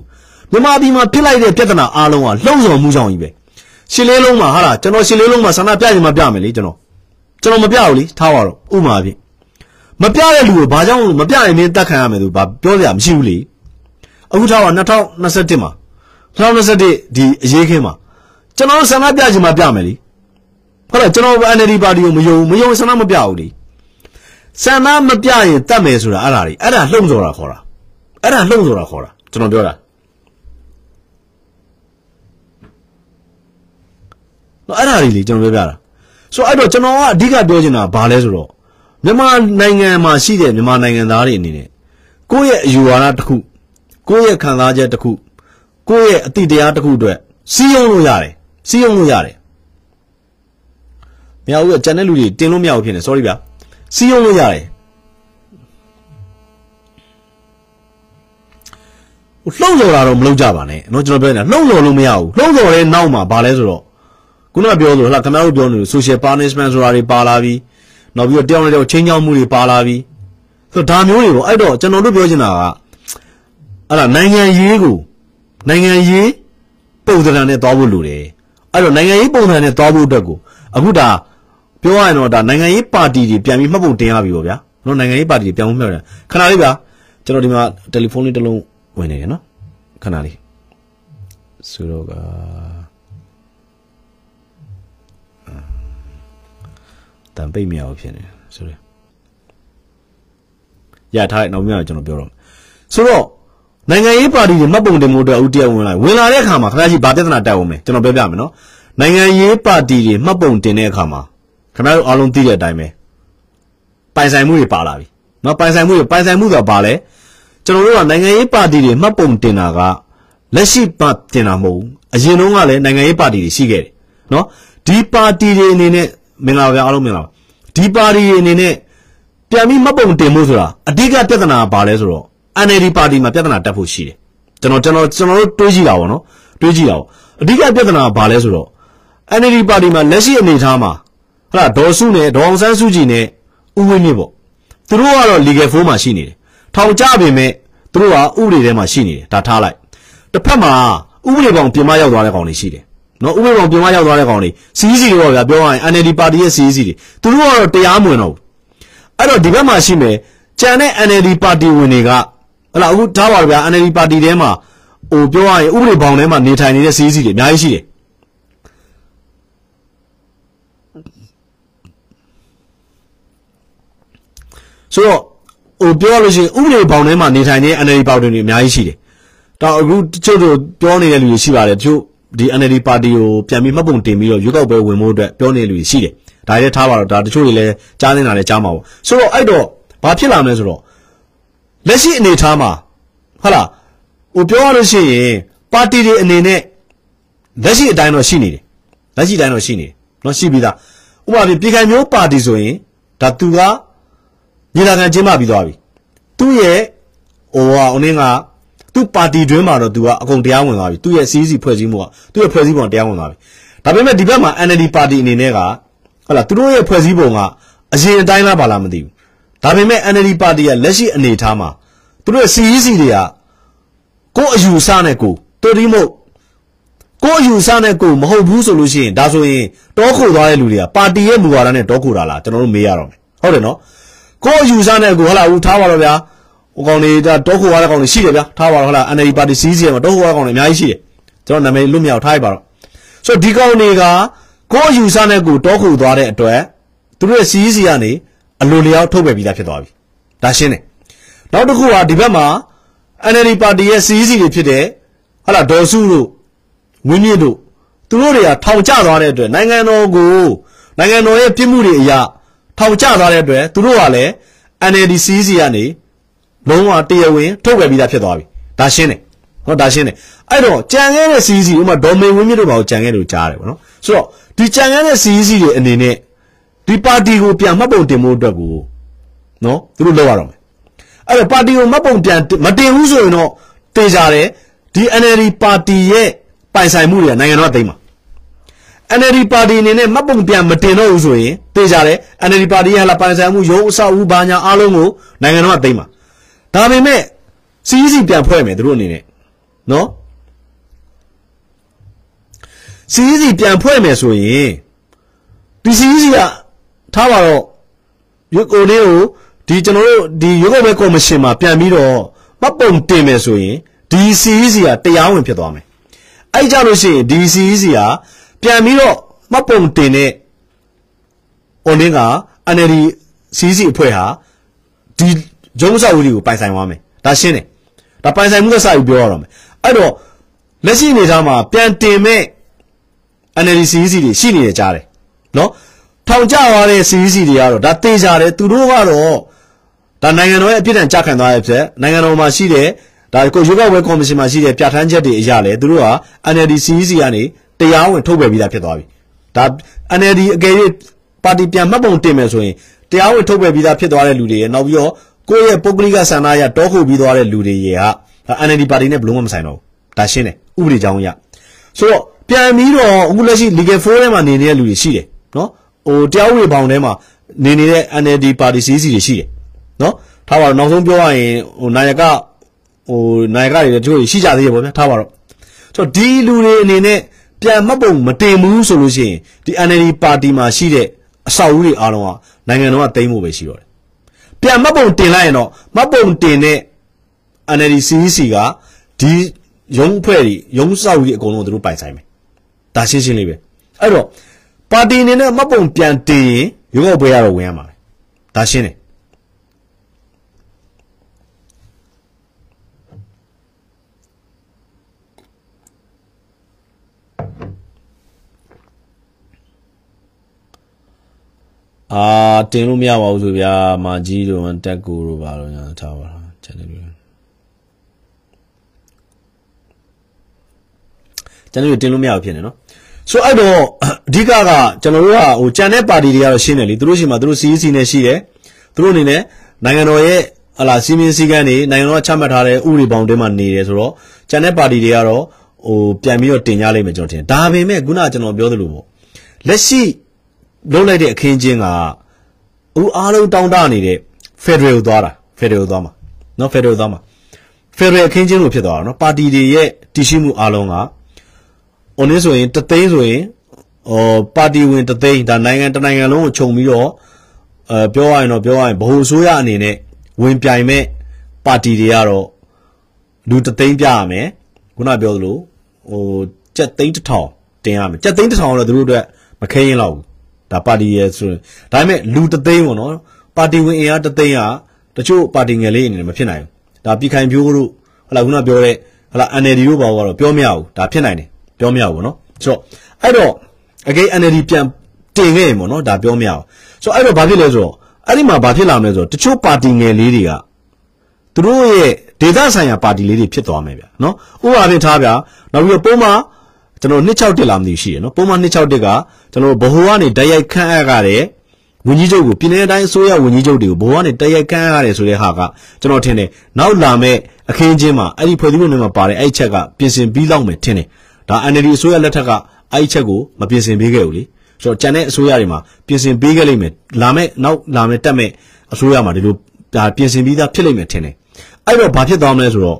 မြန်မာပြည်မှာဖြစ်လိုက်တဲ့ပြဿနာအားလုံးကလှုပ်ဆော်မှုကြောင့်ကြီးပဲရှစ်လေးလုံးမှာဟာလားကျွန်တော်ရှစ်လေးလုံးမှာဆန္ဒပြရင်မပြမယ်လေကျွန်တော် ကျွန်တော်မပြဘူးလေထားပါတော့ဥမာဖြင့်မပြတဲ့လူကိုဘာကြောင့်မပြရင်မင်းတတ်ခံရမယ်သူဘာပြောစရာမရှိဘူးလေအခုထားပါ2021မှာ2021ဒီအရေးခင်းမှာကျွန်တော်ဆန္ဒပြချင်မှပြမယ်လေဟုတ်လားကျွန်တော် NLD ပါတီကိုမယုံမယုံဆန္ဒမပြဘူးလေဆန္ဒမပြရင်တတ်မယ်ဆိုတာအဲ့ဒါတွေအဲ့ဒါလှုံ့ဆော်တာခေါ်တာအဲ့ဒါလှုံ့ဆော်တာခေါ်တာကျွန်တော်ပြောတာနော်အဲ့ဒါတွေလေကျွန်တော်ပြောပြတာ ဆိုအဲ့တော့ကျွန်တော်ကအဓိကပြောချင်တာဘာလဲဆိုတော့မြန်မာနိုင်ငံမှာရှိတဲ့မြန်မာနိုင်ငံသားတွေအနေနဲ့ကိုယ့်ရဲ့အယူဝါဒတစ်ခုကိုယ့်ရဲ့ခံစားချက်တစ်ခုကိုယ့်ရဲ့အတိတရားတစ်ခုအတွက်စီးရုံးလို့ရတယ်စီးရုံးလို့ရတယ်မရဘူးကကျန်တဲ့လူတွေတင်လို့မရဘူးဖြစ်နေ sorry ဗျာစီးရုံးလို့ရတယ်ဟိုလှုံ့ဆော်တာတော့မလုပ်ကြပါနဲ့เนาะကျွန်တော်ပြောနေတာလှုံ့ဆော်လို့မရဘူးလှုံ့ဆော်တဲ့နောက်မှာဘာလဲဆိုတော့ ခုနကပြောလို့ဟလာခင်ဗျားတို့ပြောနေလို့ social punishment ဆိုတာတွေပါလာပြီးနောက်ပြီးတော့တယောက်နဲ့တယောက်ချင်းချောင်းမှုတွေပါလာပြီးဆိုတော့ဒါမျိုးတွေပေါ့အဲ့တော့ကျွန်တော်တို့ပြောချင်တာကအဲ့ဒါနိုင်ငံရေးကိုနိုင်ငံရေးပုံစံနဲ့သွားဖို့လိုတယ်အဲ့တော့နိုင်ငံရေးပုံစံနဲ့သွားဖို့အတွက်ကိုအခုဒါပြောရရင်တော့ဒါနိုင်ငံရေးပါတီတွေပြန်ပြီးမှတ်ပုံတင်ရပြီပေါ့ဗျာနော်နိုင်ငံရေးပါတီတွေပြန်မှတ်တယ်ခဏလေးဗျာကျွန်တော်ဒီမှာတယ်လီဖုန်းလေးတစ်လုံးဝင်နေရနော်ခဏလေးဆိုတော့က တန်ပိတ်မြောက်ဖြစ်နေဆိုရရထားတဲ့နောက်မြောက်ကျွန်တော်ပြောတော့ဆိုတော့နိုင်ငံရေးပါတီတွေမှတ်ပုံတင်မှုအတွက်ဦးတရားဝင်လာဝင်လာတဲ့အခါမှာခင်ဗျားကြီးဗာပြဿနာတက်အောင်မယ်ကျွန်တော်ပြောပြမယ်နော်နိုင်ငံရေးပါတီတွေမှတ်ပုံတင်တဲ့အခါမှာခင်ဗျားတို့အားလုံးသိတဲ့အတိုင်းပဲပိုင်ဆိုင်မှုတွေပါလာပြီနော်ပိုင်ဆိုင်မှုတွေပိုင်ဆိုင်မှုဆိုတာဘာလဲကျွန်တော်တို့ကနိုင်ငံရေးပါတီတွေမှတ်ပုံတင်တာကလက်ရှိပါတင်တာမဟုတ်ဘူးအရင်တုန်းကလည်းနိုင်ငံရေးပါတီတွေရှိခဲ့တယ်နော်ဒီပါတီတွေအနေနဲ့ မင်္ဂလာပါအားလုံးမင်္ဂလာပါဒီပါတီတွေအနေနဲ့ပြန်ပြီးမှတ်ပုံတင်မှုဆိုတာအဓိကပြဿနာကဘာလဲဆိုတော့ NLD ပါတီမှာပြဿနာတက်ဖို့ရှိတယ်ကျွန်တော်ကျွန်တော်ကျွန်တော်တို့တွေးကြည့်တာပေါ့နော်တွေးကြည့်တာပေါ့အဓိကပြဿနာကဘာလဲဆိုတော့ NLD ပါတီမှာလက်ရှိအနေအထားမှာဟလာဒေါ်စုနဲ့ဒေါအောင်ဆန်းစုကြည်နဲ့ဦးဝင်းမြင့်ပေါ့သူတို့ကတော့ legal form မှာရှိနေတယ်ထောင်ကြပေမဲ့သူတို့ကဥပဒေထဲမှာရှိနေတယ်ဒါထားလိုက်တစ်ဖက်မှာဥပဒေပေါင်းပြင်မရောက်သွားတဲ့ကောင်တွေရှိတယ် နော်ဥပဒေပေါင်းပြင်မရောက်သွားတဲ့ကောင်တွေစီးစီတွေပေါ့ဗျာပြောရရင် NLD ပါတီရဲ့စီးစီတွေသူတို့ကတော့တရားမဝင်တော့ဘူးအဲ့တော့ဒီဘက်မှာရှိမယ်ကြံတဲ့ NLD ပါတီဝင်တွေကဟလာအခုထားပါဗျာ NLD ပါတီထဲမှာဟိုပြောရရင်ဥပဒေပေါင်းထဲမှာနေထိုင်နေတဲ့စီးစီတွေအများကြီးရှိတယ်ဆိုတော့ဟိုပြောရလို့ရှိရင်ဥပဒေပေါင်းထဲမှာနေထိုင်နေတဲ့ NLD ပါတီတွေအများကြီးရှိတယ်တော့အခုတချို့တို့ပြောနေတဲ့လူတွေရှိပါတယ်တချို့ ဒီ NLD ပါတီကိုပြန်ပြီးမှတ်ပုံတင်ပြီးတော့ရွေးကောက်ပွဲဝင်ဖို့အတွက်ပြောနေတဲ့လူတွေရှိတယ်ဒါလည်းထားပါတော့ဒါတချို့တွေလည်းကြားနေတာလည်းကြားမှာပေါ့ဆိုတော့အဲ့တော့ဘာဖြစ်လာမလဲဆိုတော့လက်ရှိအနေအထားမှာဟုတ်လားဟိုပြောရလို့ရှိရင်ပါတီတွေအနေနဲ့လက်ရှိအတိုင်းတော့ရှိနေတယ်လက်ရှိအတိုင်းတော့ရှိနေတယ်နော်ရှိပြီးသားဥပမာပြည်ခိုင်မျိုးပါတီဆိုရင်ဒါသူကညီလာခံကျင်းပပြီးသွားပြီသူ့ရဲ့ဟိုဟာအုံးက သူ့ပါတီတွင်းမှာတော့သူကအကုန်တရားဝင်သွားပြီသူ့ရဲ့စီးစီဖွဲ့စည်းမှုကသူ့ရဲ့ဖွဲ့စည်းပုံတရားဝင်သွားပြီဒါပေမဲ့ဒီဘက်မှာ NLD ပါတီအနေနဲ့ကဟုတ်လားသူတို့ရဲ့ဖွဲ့စည်းပုံကအရင်အတိုင်းလားပါလားမသိဘူးဒါပေမဲ့ NLD ပါတီကလက်ရှိအနေအထားမှာသူတို့ရဲ့ CEC တွေကကိုယ်အယူဆနဲ့ကိုတော်ဒီမို့ကိုယ်အယူဆနဲ့ကိုမဟုတ်ဘူးဆိုလို့ရှိရင်ဒါဆိုရင်တောခိုသွားတဲ့လူတွေကပါတီရဲ့မူဝါဒနဲ့တောခိုတာလားကျွန်တော်တို့မေးရတော့မယ်ဟုတ်တယ်နော်ကိုယ်အယူဆနဲ့ကိုဟလာဦးထားပါတော့ဗျာ ဟိုကောင်တွေဒါတောခိုရတဲ့ကောင်တွေရှိတယ်ဗျာထားပါတော့ဟလာ NLD ပါတီ CEC မှာတောခိုရတဲ့ကောင်တွေအများကြီးရှိတယ်ကျွန်တော်နာမည်လွတ်မြောက်ထားရပါတော့ဆိုတော့ဒီကောင်တွေကကိုယ်အယူဆနဲ့ကိုတောခိုသွားတဲ့အတွက်သူတို့ရဲ့ CEC ကနေအလိုလျောက်ထုတ်ပယ်ပြီးသားဖြစ်သွားပြီဒါရှင်းတယ်နောက်တစ်ခုကဒီဘက်မှာ NLD ပါတီရဲ့ CEC တွေဖြစ်တဲ့ဟာလာဒေါ်စုတို့ဝင်းမြင့်တို့သူတို့တွေကထောင်ကျသွားတဲ့အတွက်နိုင်ငံတော်ကိုနိုင်ငံတော်ရဲ့ပြစ်မှုတွေအရာထောင်ကျသွားတဲ့အတွက်သူတို့ကလည်း NLD CEC ကနေ လုံးဝတရားဝင်ထုတ်ပယ်ပြီးသားဖြစ်သွားပြီဒါရှင်းတယ်ဟောဒါရှင်းတယ်အဲ့တော့ကြံခဲ့တဲ့ CEC ဥမာဒေါ်မေဝင်းမြင့်တို့ဘာကိုကြံခဲ့လို့ကြားတယ်ဗောနော်ဆိုတော့ဒီကြံခဲ့တဲ့ CEC တွေအနေနဲ့ဒီပါတီကိုပြန်မှတ်ပုံတင်ဖို့အတွက်ကိုနော်သူတို့လောက်ရတော့မယ်အဲ့တော့ပါတီကိုမှတ်ပုံပြန်မတင်ဘူးဆိုရင်တော့တေချာတယ်ဒီ NLD ပါတီရဲ့ပိုင်ဆိုင်မှုတွေကနိုင်ငံတော်ကသိမ်းမှာ NLD ပါတီအနေနဲ့မှတ်ပုံပြန်မတင်တော့ဘူးဆိုရင်တေချာတယ် NLD ပါတီရဲ့ဟာပိုင်ဆိုင်မှုရုံးအဆောက်အဦဘာညာအားလုံးကိုနိုင်ငံတော်ကသိမ်းမှာ ဒါပေမဲ့ CEC ပြန်ဖွဲ့မယ်သူတို့အနေနဲ့နော် CEC ပြန်ဖွဲ့မယ်ဆိုရင်ဒီ CEC ကထားပါတော့ရွေးကိုလေးကိုဒီကျွန်တော်တို့ဒီရွေးကောက်ပွဲကော်မရှင်မှာပြန်ပြီးတော့မှတ်ပုံတင်မယ်ဆိုရင်ဒီ CEC ကတရားဝင်ဖြစ်သွားမယ်အဲ့ကြလို့ရှိရင်ဒီ CEC ကပြန်ပြီးတော့မှတ်ပုံတင်တဲ့ online က NLD CEC အဖွဲ့ဟာဒီ ဂျုံးဆောက်ဦးတွေကိုပိုင်ဆိုင်သွားမယ်ဒါရှင်းတယ်ဒါပိုင်ဆိုင်မှုကစပြီးပြောရတော့မယ်အဲ့တော့လက်ရှိအနေထားမှာပြန်တင်မဲ့ NLD CEC တွေရှိနေကြကြားတယ်နော်ထောင်ကျသွားတဲ့ CEC တွေကတော့ဒါတေးကြတယ်သူတို့ကတော့ဒါနိုင်ငံတော်ရဲ့အပြစ်ဒဏ်ကြခံသွားရဖြစ်နိုင်ငံတော်မှာရှိတဲ့ဒါကိုရွေးကောက်ပွဲကော်မရှင်မှာရှိတဲ့ပြဋ္ဌာန်းချက်တွေအရလဲသူတို့က NLD CEC ကနေတရားဝင်ထုတ်ပယ်ပြီးသားဖြစ်သွားပြီဒါ NLD အကယ်၍ပါတီပြန်မှတ်ပုံတင်မယ်ဆိုရင်တရားဝင်ထုတ်ပယ်ပြီးသားဖြစ်သွားတဲ့လူတွေရဲ့နောက်ပြီးတော့ ကိုယ့်ရဲ့ပုဂ္ဂလိကဆန္ဒအရတောခုပြီးသွားတဲ့လူတွေရဲ့ဟာ NLD ပါတီနဲ့ဘလုံးမဆိုင်တော့ဘူးဒါရှင်းတယ်ဥပဒေကြောင်းအရဆိုတော့ပြန်ပြီးတော့အခုလက်ရှိ legal forum ထဲမှာနေနေတဲ့လူတွေရှိတယ်နော်ဟိုတရားဥပဒေဘောင်ထဲမှာနေနေတဲ့ NLD ပါတီ CC တွေရှိတယ်နော်ထားပါတော့နောက်ဆုံးပြောရရင်ဟိုနာယကဟိုနာယကတွေတချို့ရှိကြသေးတယ်ပေါ့ဗျာထားပါတော့ဆိုတော့ဒီလူတွေအနေနဲ့ပြန်မှတ်ပုံမတင်ဘူးဆိုလို့ရှိရင်ဒီ NLD ပါတီမှာရှိတဲ့အဆောက်အဦတွေအားလုံးကနိုင်ငံတော်ကတိမ့်ဖို့ပဲရှိတော့တယ် ပြန်မှတ်ပုံတင်လိုက်ရင်တော့မှတ်ပုံတင်တဲ့ NLD CC ကဒီရုံးအဖွဲ့တွေရုံးဆောက်ကြီးအကုန်လုံးသူတို့ပိုင်ဆိုင်မယ်ဒါရှင်းရှင်းလေးပဲအဲ့တော့ပါတီအနေနဲ့မှတ်ပုံပြန်တင်ရင်ရုံးောက်ပွဲရတော့ဝင်ရမှာပဲဒါရှင်းတယ် အာတင်လို့မရပါဘူးဆိုဗျာမာကြီးတို့တက်ကူတို့ပါတော့ညာထားပါလားချက်တယ်လို့ကျွန်တော်တို့တင်လို့မရဘူးဖြစ်နေနော်ဆိုအဲ့တော့အဓိကကကျွန်တော်တို့ကဟိုကြံတဲ့ပါတီတွေကတော့ရှင်းတယ်လေသူတို့ရှိမှသူတို့ CEC နဲ့ရှိတယ်သူတို့အနေနဲ့နိုင်ငံတော်ရဲ့ဟလာစီမင်းစည်းကမ်းတွေနိုင်ငံတော်ကချမှတ်ထားတဲ့ဥပဒေပေါင်းတွေမှာနေတယ်ဆိုတော့ကြံတဲ့ပါတီတွေကတော့ဟိုပြန်ပြီးတော့တင်ကြလိမ့်မယ်ကျွန်တော်ထင်ဒါပေမဲ့ခုနကကျွန်တော်ပြောသလိုပေါ့လက်ရှိ လုံးလိုက်တဲ့အခင်းချင်းကဦးအားလုံးတောင်းတနေတဲ့ Federal သွားတာ Federal သွားမှာနော် Federal သွားမှာ Federal အခင်းချင်းလို့ဖြစ်သွားတာနော်ပါတီတွေရဲ့တည်ရှိမှုအားလုံးကဟိုနည်းဆိုရင်တသိန်းဆိုရင်ဟောပါတီဝင်တသိန်းဒါနိုင်ငံတနိုင်ငံလုံးကိုခြုံပြီးတော့အဲပြောရရင်တော့ပြောရရင်ဗဟိုဆိုရအနေနဲ့ဝင်ပြိုင်မဲ့ပါတီတွေကတော့လူတသိန်းပြရမယ်ခုနပြောသလိုဟိုကြက်သိန်းတစ်ထောင်တင်ရမယ်ကြက်သိန်းတစ်ထောင်တော့သူတို့အတွက်မခဲရင်တော့ဘူး ဒါပါတီရဲ့ဆိုရင်ဒါပေမဲ့လူတသိန်းပေါ့နော်ပါတီဝင်အင်အားတသိန်းကတချို့ပါတီငယ်လေးအနေနဲ့မဖြစ်နိုင်ဘူးဒါပြည်ခိုင်ပြိုးတို့ဟလာခုနပြောတဲ့ဟလာ NLD တို့ဘာကတော့ပြောမရဘူးဒါဖြစ်နိုင်တယ်ပြောမရဘူးပေါ့နော်ဆိုတော့အဲ့တော့အကေ NLD ပြန်တင်ခဲ့ရင်ပေါ့နော်ဒါပြောမရဘူးဆိုတော့အဲ့တော့ဘာဖြစ်လဲဆိုတော့အဲ့ဒီမှာဘာဖြစ်လာမလဲဆိုတော့တချို့ပါတီငယ်လေးတွေကသူတို့ရဲ့ဒေသဆိုင်ရာပါတီလေးတွေဖြစ်သွားမယ်ဗျာနော်ဥပမာဖြင့်ထားဗျာနောက်ပြီးတော့ပုံမှာ ကျွန်တော်261လာမသိရှိရနော်ပုံမှန်261ကကျွန်တော်ဘဟုကနေတိုက်ရိုက်ခန့်အပ်ရတဲ့ဝန်ကြီးချုပ်ကိုပြည်내တိုင်းအစိုးရဝန်ကြီးချုပ်တွေကိုဘဟုကနေတိုက်ရိုက်ခန့်အပ်ရတယ်ဆိုတဲ့ဟာကကျွန်တော်ထင်တယ်နောက်လာမဲ့အခင်းချင်းမှာအဲ့ဒီဖွဲ့စည်းပုံတွေမှာပါတဲ့အဲ့ဒီချက်ကပြင်ဆင်ပြီးလောက်မယ်ထင်တယ်ဒါ NLD အစိုးရလက်ထက်ကအဲ့ဒီချက်ကိုမပြင်ဆင်ပေးခဲ့ဘူးလေဆိုတော့ကြံတဲ့အစိုးရတွေမှာပြင်ဆင်ပေးခဲ့လိမ့်မယ်လာမဲ့နောက်လာမဲ့တက်မဲ့အစိုးရမှာဒီလိုဒါပြင်ဆင်ပြီးသားဖြစ်လိမ့်မယ်ထင်တယ်အဲ့တော့ဘာဖြစ်သွားမလဲဆိုတော့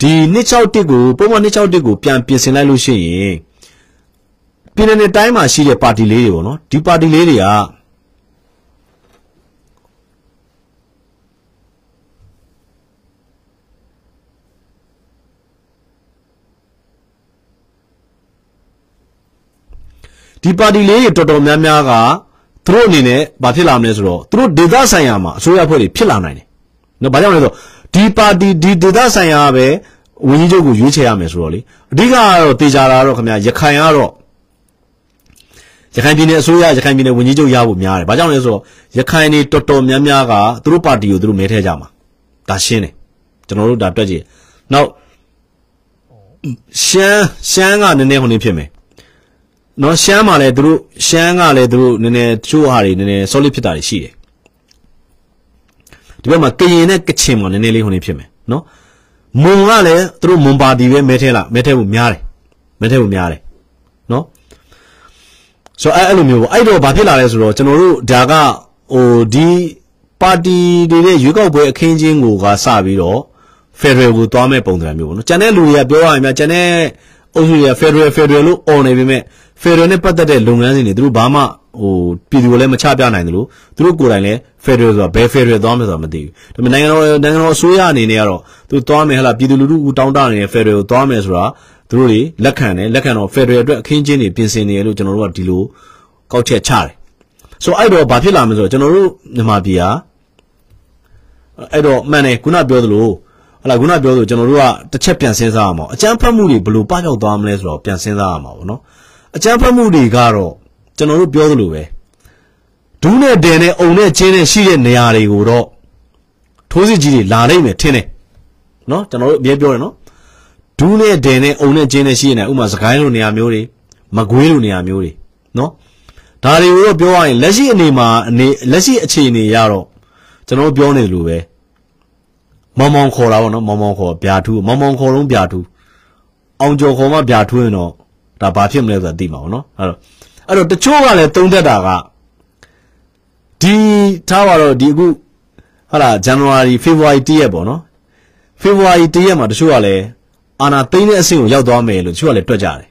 ဒီ261ကိုပုံမှန်261ကိုပြန်ပြင်ဆင်လိုက်လို့ရှိရင်ပြည်내တိုင်းမှာရှိတဲ့ပါတီလေးတွေပေါ့နော်ဒီပါတီလေးတွေကဒီပါတီလေးတွေတော်တော်များများကသူတို့အနေနဲ့ဘာဖြစ်လာမလဲဆိုတော့သူတို့ဒေသဆိုင်ရာမှာအစိုးရဖွဲ့တွေဖြစ်လာနိုင်တယ်။ နော်ဘာကြောင့်လဲဆိုတော့ဒီပါတီဒီဒေသဆိုင်ရာပဲဝန်ကြီးချုပ်ကိုရွေးချယ်ရမယ်ဆိုတော့လေအဓိကကတော့တေချာတာတော့ခင်ဗျာရခိုင်ကတော့ရခိုင်ပြည်နယ်အစိုးရရခိုင်ပြည်နယ်ဝန်ကြီးချုပ်ရဖို့များတယ်။ဘာကြောင့်လဲဆိုတော့ရခိုင်တွေတော်တော်များများကသူတို့ပါတီကိုသူတို့မဲထည့်ကြမှာ။ဒါရှင်းတယ်။ကျွန်တော်တို့ဒါတွက်ကြည့်။နောက်ရှမ်းရှမ်းကနည်းနည်းဟိုနေဖြစ်မယ်နော်ရှမ်းမှာလည်းသူတို့ရှမ်းကလည်းသူတို့နည်းနည်းတချို့ဟာတွေနည်းနည်း solid ဖြစ်တာတွေရှိတယ် ဒီဘက်မှာကရင်နဲ့ကချင်မှာနည်းနည်းလေးဟိုနေဖြစ်မယ်နော်မွန်ကလည်းသူတို့မွန်ပါတီပဲမဲထဲလာမဲထဲဖို့များတယ်မဲထဲဖို့များတယ်နော်ဆိုအဲ့အဲ့လိုမျိုးပေါ့အဲ့တော့ဘာဖြစ်လာလဲဆိုတော့ကျွန်တော်တို့ဒါကဟိုဒီပါတီတွေရဲ့ရွေးကောက်ပွဲအခင်းချင်းကိုကစပြီးတော့ Federal ကိုသွားမဲ့ပုံစံမျိုးပေါ့နော်ကျန်တဲ့လူတွေကပြောရရင်များကျန်တဲ့အုပ်စုတွေက Federal Federal လို့អော်နေပေမဲ့ Federal နဲ့ပတ်သက်တဲ့လုပ်ငန်းစဉ်တွေသူတို့ဘာမှဟိုပြည်သူကိုလည်းမချပြနိုင်တယ်လို့သူတို့ကိုယ်တိုင်လည်း Federal ဆိုတာဘယ် Federal သွားမယ်ဆိုတာမသိဘူးဒါပေမဲ့နိုင်ငံတော်နိုင်ငံတော်အစိုးရအနေနဲ့ကတော့သူသွားမယ်ဟလာပြည်သူလူထုဦးတောင်းတနေတဲ့ Federal ကိုသွားမယ်ဆိုတာသူတို့တွေလက်ခံတယ်လက်ခံတော့ Federal အတွက်အခင်းချင်းတွေပြင်ဆင်နေရလို့ကျွန်တော်တို့ကဒီလိုကောက်ချက်ချတယ်ဆိုတော့အဲ့တော့ဘာဖြစ်လာမလဲဆိုတော့ကျွန်တော်တို့မြန်မာပြည်ဟာအဲ့တော့မှန်တယ်ခုနပြောသလိုဟလာခုနပြောဆိုကျွန်တော်တို့ကတစ်ချက်ပြန်စဉ်းစားရမှာအကြမ်းဖက်မှုတွေဘယ်လိုပကြောက်သွားမလဲဆိုတော့ပြန်စဉ်းစားရမှာပေါ့နော်အကြမ်းဖက်မှုတွေကတော့ကျွန်တော်တို့ပြောသလိုပဲ ဒူးနဲ့ဒယ်နဲ့အုံနဲ့ချင်းနဲ့ရှိတဲ့နေရာတွေကိုတော့ထိုးစစ်ကြီးတွေလာနိုင်မယ်ထင်တယ်နော်ကျွန်တော်တို့အမြဲပြောတယ်နော်ဒူးနဲ့ဒယ်နဲ့အုံနဲ့ချင်းနဲ့ရှိနေဥမာစကိုင်းလိုနေရာမျိုးတွေမကွေးလိုနေရာမျိုးတွေနော်ဒါတွေကိုတော့ပြောရရင်လက်ရှိအနေမှာအနေလက်ရှိအခြေအနေရတော့ကျွန်တော်ပြောနေတယ်လို့ပဲမောင်မောင်ခေါ်တာပေါ့နော်မောင်မောင်ခေါ်ဗျာထူးမောင်မောင်ခေါ်လုံးဗျာထူးအောင်ကျော်ခေါ်မှဗျာထူးရင်တော့ဒါဘာဖြစ်မလဲဆိုတာသိမှာပေါ့နော်အဲ့တော့အဲ့တော့တချို့ကလည်းတုံးသက်တာက ဒီထားပါတော့ဒီအခုဟာလာဇန်နဝါရီဖေဖော်ဝါရီ1ရက်ပေါ့နော်ဖေဖော်ဝါရီ1ရက်မှာတချို့ကလည်းအာနာသိန်းတဲ့အဆင့်ကိုရောက်သွားမယ်လို့တချို့ကလည်းတွက်ကြတယ်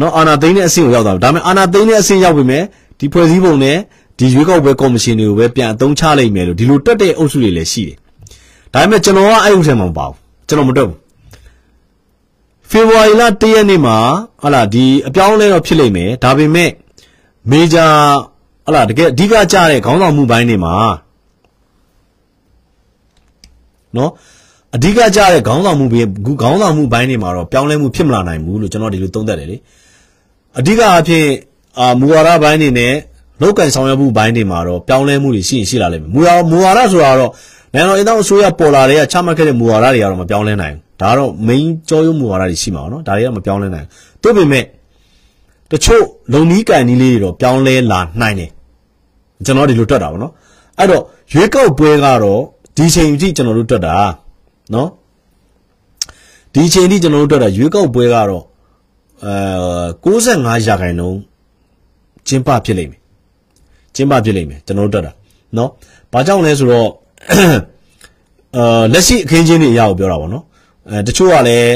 နော်အာနာသိန်းတဲ့အဆင့်ကိုရောက်သွားတယ်ဒါပေမဲ့အာနာသိန်းတဲ့အဆင့်ရောက်ပြီမဲ့ဒီဖွဲ့စည်းပုံနဲ့ဒီရွေးကောက်ပွဲကော်မရှင်တွေကိုပဲပြန်အသုံးချလိုက်မယ်လို့ဒီလိုတွက်တဲ့အုပ်စုတွေလည်းရှိတယ်ဒါပေမဲ့ကျွန်တော်ကအဲ့ဥစ္စာမှမပါဘူးကျွန်တော်မတွက်ဘူးဖေဖော်ဝါရီလ၁ရက်နေ့မှာဟလာဒီအပြောင်းလဲတော့ဖြစ်လိမ့်မယ်ဒါပေမဲ့မေဂျာ ဟလာတကယ်အဓိကကြတဲ့ခေါင်းဆောင်မှုပိုင်းတွေမှာနော်အဓိကကြတဲ့ခေါင်းဆောင်မှုပြီးခေါင်းဆောင်မှုပိုင်းတွေမှာတော့ပြောင်းလဲမှုဖြစ်မလာနိုင်ဘူးလို့ကျွန်တော်ဒီလိုသုံးသပ်တယ်လေအဓိကအဖြစ်အာမူဝါဒပိုင်းတွေနဲ့လောက်ကင်ဆောင်ရွက်မှုပိုင်းတွေမှာတော့ပြောင်းလဲမှုတွေရှိရင်ရှိလာလိမ့်မယ်မူဝါမူဝါဒဆိုတာတော့နိုင်ငံတော်အင်တောင်အစိုးရပေါ်လာတဲ့ချမှတ်ခဲ့တဲ့မူဝါဒတွေကတော့မပြောင်းလဲနိုင်ဘူးဒါကတော့ main ကြောရုံးမူဝါဒတွေရှိမှာပေါ့နော်ဒါတွေကမပြောင်းလဲနိုင်ဘူးဒါပေမဲ့တချို့လုံနီးကန်နီးလေးတွေတော့ပြောင်းလဲလာနိုင်တယ် ကျွန်တော်ဒီလိုတွက်တာပေါ့နော်အဲ့တော့ရွေးကောက်ပွဲကတော့ဒီချိန်အထိကျွန်တော်တို့တွက်တာနော်ဒီချိန်အထိကျွန်တော်တို့တွက်တာရွေးကောက်ပွဲကတော့အဲ65ရာခိုင်နှုန်းကျင်းပဖြစ်လိမ့်မယ်ကျင်းပဖြစ်လိမ့်မယ်ကျွန်တော်တို့တွက်တာနော်ဘာကြောင့်လဲဆိုတော့အာလက်ရှိအခင်းချင်းတွေအရာကိုပြောတာပေါ့နော်အဲတချို့ကလည်း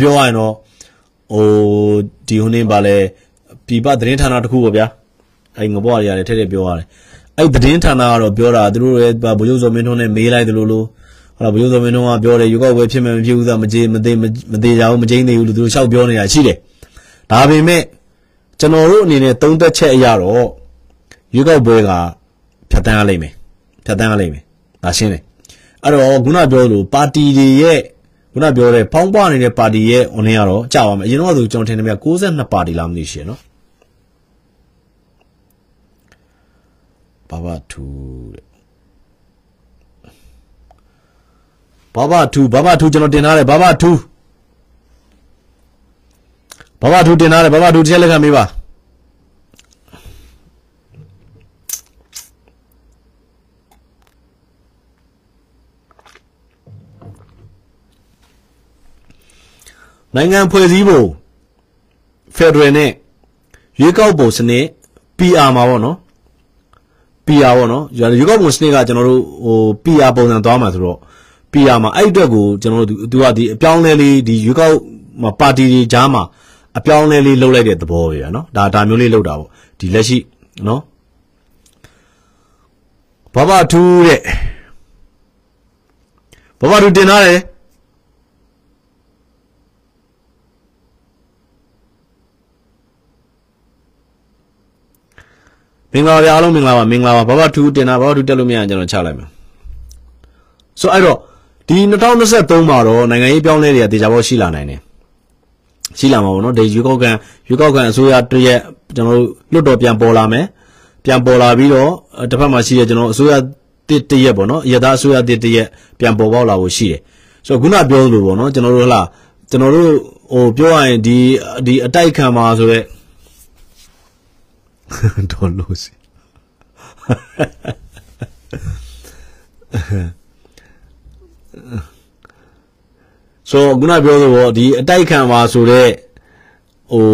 ပြောရရင်တော့ဟိုဒီဟိုနေပါလဲပြပသတင်းဌာနတစ်ခုပေါ့ဗျာ အဲငဘွားတွေရတယ်ထဲထဲပြောရတယ်အဲ့သတင်းဌာနကတော့ပြောတာသူတို့ရဲ့ဗိုလ်ချုပ်စောမင်းထွန်းနဲ့မေးလိုက်တယ်လို့လို့ဟောဗိုလ်ချုပ်စောမင်းထွန်းကပြောတယ်ရွေးကောက်ပွဲဖြစ်မယ်မဖြစ်ဘူးသာမကြေးမသေးမသေးကြဘူးမကျင်းသေးဘူးလို့သူတို့လျှောက်ပြောနေတာရှိတယ်ဒါပေမဲ့ကျွန်တော်တို့အနေနဲ့သုံးသက်ချက်အရတော့ရွေးကောက်ပွဲကဖြတ်တန်းရလိမ့်မယ်ဖြတ်တန်းရလိမ့်မယ်ဒါရှင်းတယ်အဲ့တော့ခုနပြောလို့ပါတီတွေရဲ့ခုနပြောတဲ့ဖောင်းပွားနေတဲ့ပါတီရဲ့အွန်လိုင်းကတော့ကြာပါမယ်အရင်တော့ဆိုကျွန်တော်ထင်တယ်မြ62ပါတီလားမသိရှင်နော် ဘာဘာထူတဲ့ဘာဘာထူဘာဘာထူကျွန်တော်တင်ထားတယ်ဘာဘာထူဘာဘာထူတင်ထားတယ်ဘာဘာထူတစ်ချက်လက်ခံပေးပါနိုင်ငံဖွဲ့စည်းပုံဖက်ဒရယ်နဲ့ရွေးကောက်ပုံစနစ် PR မှာပေါ့နော် PR ပေါ့နော်ရွေးကောက်ပုံစနစ်ကကျွန်တော်တို့ဟို PR ပုံစံသွားမှာဆိုတော့ PR မှာအဲ့အတွက်ကိုကျွန်တော်တို့သူကဒီအပြောင်းလဲလေးဒီရွေးကောက်ပါတီတွေကြားမှာအပြောင်းလဲလေးလှုပ်လိုက်တဲ့သဘောပဲဗျာနော်ဒါဒါမျိုးလေးလှုပ်တာပေါ့ဒီလက်ရှိနော်ဘဘထူးတဲ့ဘဘထူးတင်ထားတယ် မင်္ဂလာပါအားလုံးမင်္ဂလာပါမင်္ဂလာပါဘဘထူးတင်တာဘဘထူးတက်လို့မရရင်ကျွန်တော်ချလိုက်မယ်ဆိုအဲ့တော့ဒီ2023မှာတော့နိုင်ငံရေးပြောင်းလဲတွေကတေချာပေါရှိလာနိုင်တယ်ရှိလာမှာပေါ့နော်ဒီရွေးကောက်ခံရွေးကောက်ခံအစိုးရတရက်ကျွန်တော်တို့လွတ်တော်ပြန်ပေါ်လာမယ်ပြန်ပေါ်လာပြီးတော့တစ်ဖက်မှာရှိတဲ့ကျွန်တော်အစိုးရတစ်တရက်ပေါ့နော်ရသားအစိုးရတစ်တရက်ပြန်ပေါ်ပေါက်လာဖို့ရှိတယ်ဆိုတော့ခုနပြောလို့ပေါ့နော်ကျွန်တော်တို့ဟလာကျွန်တော်တို့ဟိုပြောရရင်ဒီဒီအတိုက်ခံမှာဆိုတော့ ဒေါ်လို့စီဆိုခုနပြောသလိုဒီအတိုက်ခံပါဆိုတော့ဟို